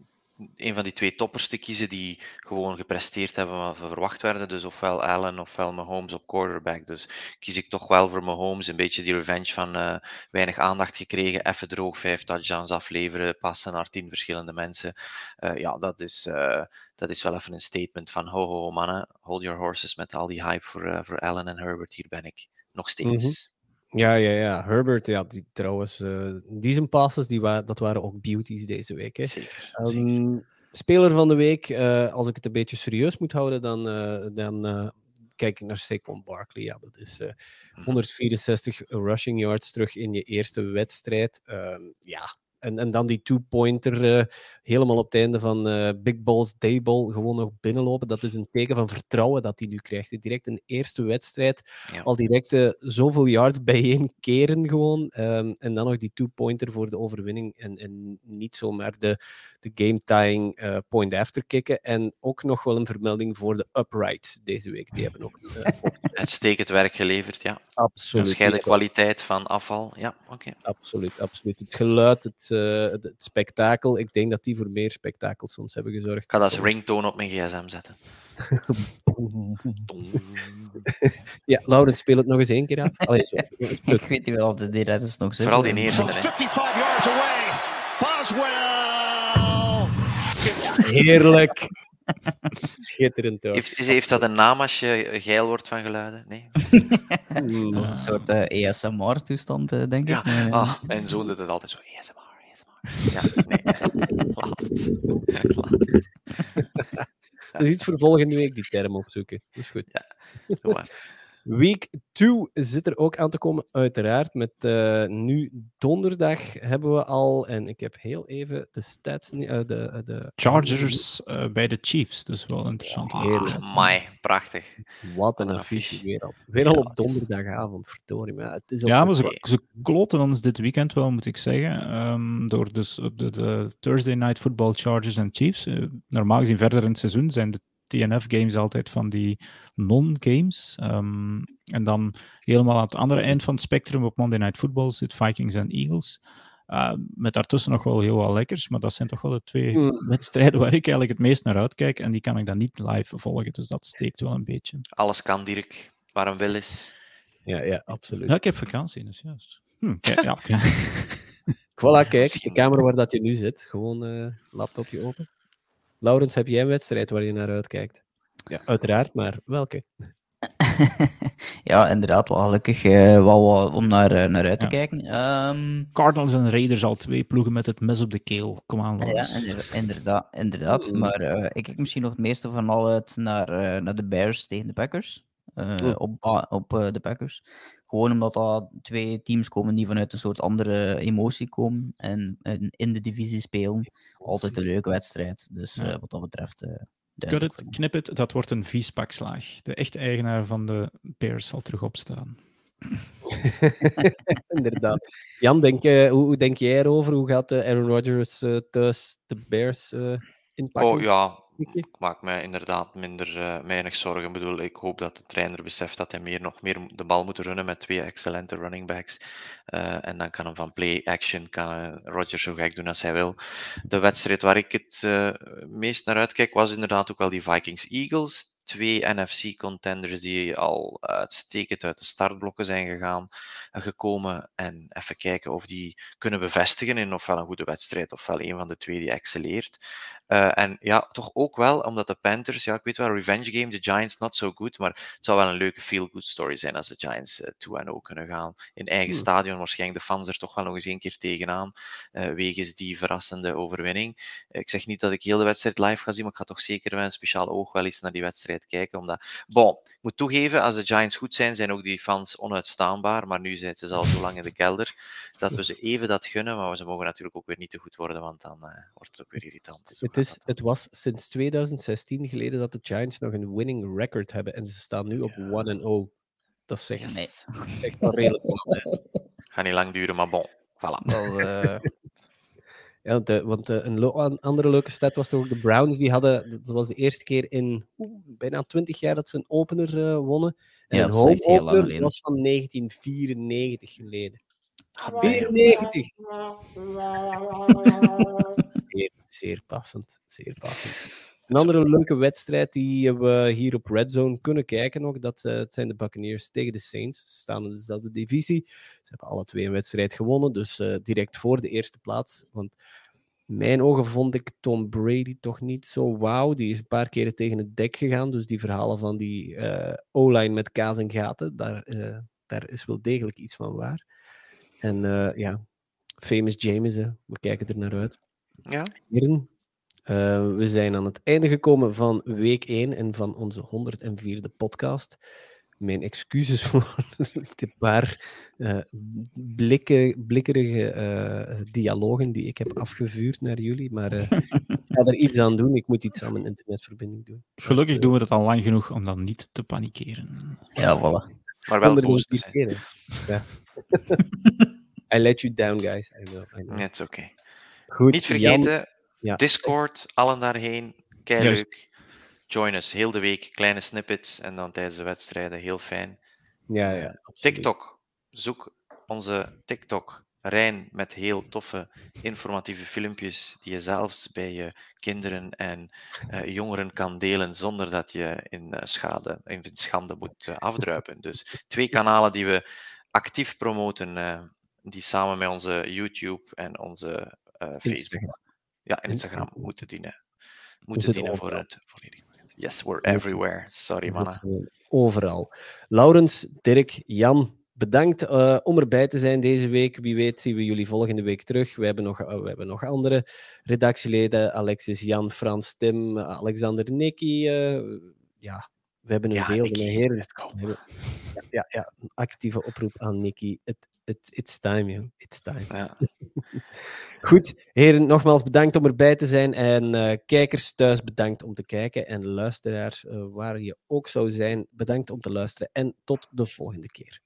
een van die twee toppers te kiezen die gewoon gepresteerd hebben wat verwacht werden. Dus ofwel Allen ofwel Mahomes op quarterback. Dus kies ik toch wel voor Mahomes. Een beetje die revenge van uh, weinig aandacht gekregen. Even droog vijf touchdowns afleveren. Passen naar tien verschillende mensen. Uh, ja, dat is, uh, dat is wel even een statement van ho ho, mannen. Hold your horses met al die hype voor, voor Allen en Herbert. Hier ben ik. Nog steeds. -hmm.
Ja, ja, ja. Herbert, ja, die, trouwens, uh, die zijn passes, die wa dat waren ook beauties deze week. Hè.
Zeker, um, zeker.
Speler van de week, uh, als ik het een beetje serieus moet houden, dan, uh, dan kijk ik naar Saquon Barkley. Ja, dat is 164 mhm. rushing yards terug in je eerste wedstrijd. Ehm, ja, en, en dan die two-pointer uh, helemaal op het einde van uh, Big Balls Dayball gewoon nog binnenlopen. Dat is een teken van vertrouwen dat hij nu krijgt. Direct een eerste wedstrijd, ja. al direct uh, zoveel yards bijeen keren gewoon. Um, en dan nog die two-pointer voor de overwinning. En, en niet zomaar de, de game-tying uh, point after kicken. En ook nog wel een vermelding voor de upright deze week. Die hebben ook *laughs* uh,
uitstekend werk geleverd, ja.
Absoluut.
Een kwaliteit van afval, ja, oké. Okay.
Absoluut, absoluut. Het geluid, het, uh, het, het, spektakel, ik denk dat die voor meer spektakel soms hebben gezorgd. Ik
ga dat als ringtone op mijn gsm zetten. *laughs*
ja, Laurens, speel het nog eens één keer af. Allee, zo. *laughs*
ik weet niet wel of de is nog zo.
Vooral die eerste. 55 yards away.
Heerlijk. *laughs* Schitterend toch?
Heeft, heeft dat een naam als je geil wordt van geluiden? Nee? *laughs*
dat is een soort uh, eh, ASMR-toestand, uh, denk
ja.
ik. Maar,
ah, mijn zoon doet het altijd zo, ASMR, ASMR. Ja, nee. *laughs* Laat het. Laat het.
Dat is iets voor volgende week, die term opzoeken. Dat is goed.
Ja, doe maar.
Week 2 zit er ook aan te komen, uiteraard. Met uh, nu donderdag hebben we al, en ik heb heel even de stats. Uh, de, de,
Chargers uh, bij de Chiefs, dus wel interessant.
Ja, heerlijk. Mai, prachtig.
Wat een affiche weer al. Weer al op donderdagavond, verdorie. Maar het is
ja, maar ze, ze kloten ons dit weekend wel, moet ik zeggen. Um, door dus de, de, Thursday Night Football Chargers en Chiefs. normaal gezien verder in het seizoen zijn de TNF-games altijd van die non-games. Um, en dan helemaal aan het andere eind van het spectrum op Monday Night Football zit Vikings en Eagles. Uh, met daartussen nog wel heel wat lekkers, maar dat zijn toch wel de twee mm. wedstrijden waar ik eigenlijk het meest naar uitkijk. En die kan ik dan niet live volgen, dus dat steekt wel een beetje.
Alles kan, Dirk, waar een wil is.
Ja, ja, absoluut.
Ja, ik heb vakantie, dus juist. Hm, ja, ja, ja. *laughs*
voilà, kijk, de kamer waar dat je nu zit, gewoon uh, laptopje open. Laurens, heb jij een wedstrijd waar je naar uitkijkt? Ja, uiteraard, maar welke? *laughs*
ja, inderdaad, wel gelukkig uh, wel om naar, uh, naar uit te kijken. Um...
Cardinals en Raiders al twee ploegen met het mes op de keel. Kom aan,
Laurens. Ja, inderdaad. inderdaad. Maar uh, ik kijk misschien nog het meeste van al uit naar, naar de Bears tegen de Packers. op op de Packers. Gewoon omdat dat twee teams komen die vanuit een soort andere emotie komen en, in de divisie spelen. Altijd een leuke wedstrijd. Dus uh, wat dat betreft. Uh,
Cut it, knip het, dat wordt een vies pakslaag. De echte eigenaar van de Bears zal terug opstaan. *laughs*
Inderdaad. Jan, denk, uh, hoe, hoe, denk jij erover? Hoe gaat Aaron Rodgers thuis de Bears inpakken?
Oh ja, ik maak mij inderdaad minder uh, zorgen. Ik bedoel, ik hoop dat de trainer beseft dat hij meer, nog meer de bal moet runnen met twee excellente running backs. Uh, en dan kan hem van play-action, kan uh, Rodgers zo gek doen als hij wil. De wedstrijd waar ik het meest naar uitkijk, was inderdaad ook wel die Vikings-Eagles twee NFC-contenders die al uitstekend uit de startblokken zijn gegaan, gekomen. En even kijken of die kunnen bevestigen in ofwel een goede wedstrijd, ofwel een van de twee die excelleert. Uh, en ja, toch ook wel, omdat de Panthers, ja, ik weet wel, revenge game, de Giants not so good, maar het zou wel een leuke feel-good story zijn als de Giants uh, 2-0 kunnen gaan. In eigen hmm. stadion, waarschijnlijk de fans er toch wel nog eens een keer tegenaan, uh, wegens die verrassende overwinning. ik zeg niet dat ik heel de wedstrijd live ga zien, maar ik ga toch zeker met een speciaal oog wel eens naar die wedstrijd kijken. Omdat, bon, ik moet toegeven, als de Giants goed zijn, zijn ook die fans onuitstaanbaar, maar nu zijn ze al zo lang in de kelder, dat we ze even dat gunnen, maar ze mogen natuurlijk ook weer niet te goed worden, want dan wordt het ook weer irritant
het, is, het was sinds 2016 geleden dat de Giants nog een winning record hebben en ze staan nu op 1-0. Dat zegt, nee. zegt wel redelijk.
Gaat niet lang duren, maar bon, voilà.
Wel, uh... ja, want, uh, want uh, een andere leuke stat was toch de Browns, die hadden, dat was de eerste keer in bijna 20 jaar dat ze een opener wonnen. En ja, een home opener was van 1994 geleden. 94! *laughs* zeer, zeer passend. Zeer passend. Een andere leuke wedstrijd die we hier op Red Zone kunnen kijken nog, dat uh, zijn de Buccaneers tegen de Saints. Ze staan in dezelfde divisie. Ze hebben alle twee een wedstrijd gewonnen, dus uh, direct voor de eerste plaats. Want in mijn ogen vond ik Tom Brady toch niet zo wauw. Die is een paar keren tegen het dek gegaan, dus die verhalen van die uh, O-line met kaas en gaten, daar, daar is wel degelijk iets van waar. En ja, famous James, we kijken er naar uit.
Ja.
Heren, uh, we zijn aan het einde gekomen van week 1 en van onze 104e podcast. Mijn excuses *laughs* voor de paar uh, blikken, blikkerige uh, dialogen die ik heb afgevuurd naar jullie. Maar ik ga er iets aan doen. Ik moet iets aan mijn internetverbinding doen.
Gelukkig doen we het al lang genoeg om dan niet te panikeren.
Ja, voilà.
Maar wel boos
Ja. *laughs* I let you down, guys. I know. I know.
It's okay. Goed, Niet vergeten, ja. Discord, allen daarheen. Kei leuk. Join us heel de week, kleine snippets en dan tijdens de wedstrijden, heel fijn.
Ja, ja.
Absoluut. TikTok, zoek onze TikTok. Rijn met heel toffe informatieve filmpjes die je zelfs bij je kinderen en uh, jongeren kan delen zonder dat je in, uh, schade, in schande moet uh, afdruipen. Dus twee kanalen die we actief promoten, die samen met onze YouTube en onze Facebook. Instagram. Ja, Instagram, Instagram moeten dienen. moeten dienen voor het volledige Yes, we're everywhere. Sorry, mannen.
Overal. Laurens, Dirk, Jan, bedankt uh, om erbij te zijn deze week. Wie weet zien we jullie volgende week terug. We hebben nog, uh, we hebben nog andere redactieleden. Alexis, Jan, Frans, Tim, Alexander, Nicky. Uh, ja, we hebben een ja, beeld. Heren. Ja, ja, ja, een actieve oproep aan Nicky. Het, it, it's time, joh. It's time. Ja. *laughs* Goed, heren, nogmaals bedankt om erbij te zijn. En uh, kijkers thuis bedankt om te kijken. En luisteraars, uh, waar je ook zou zijn, bedankt om te luisteren. En tot de volgende keer.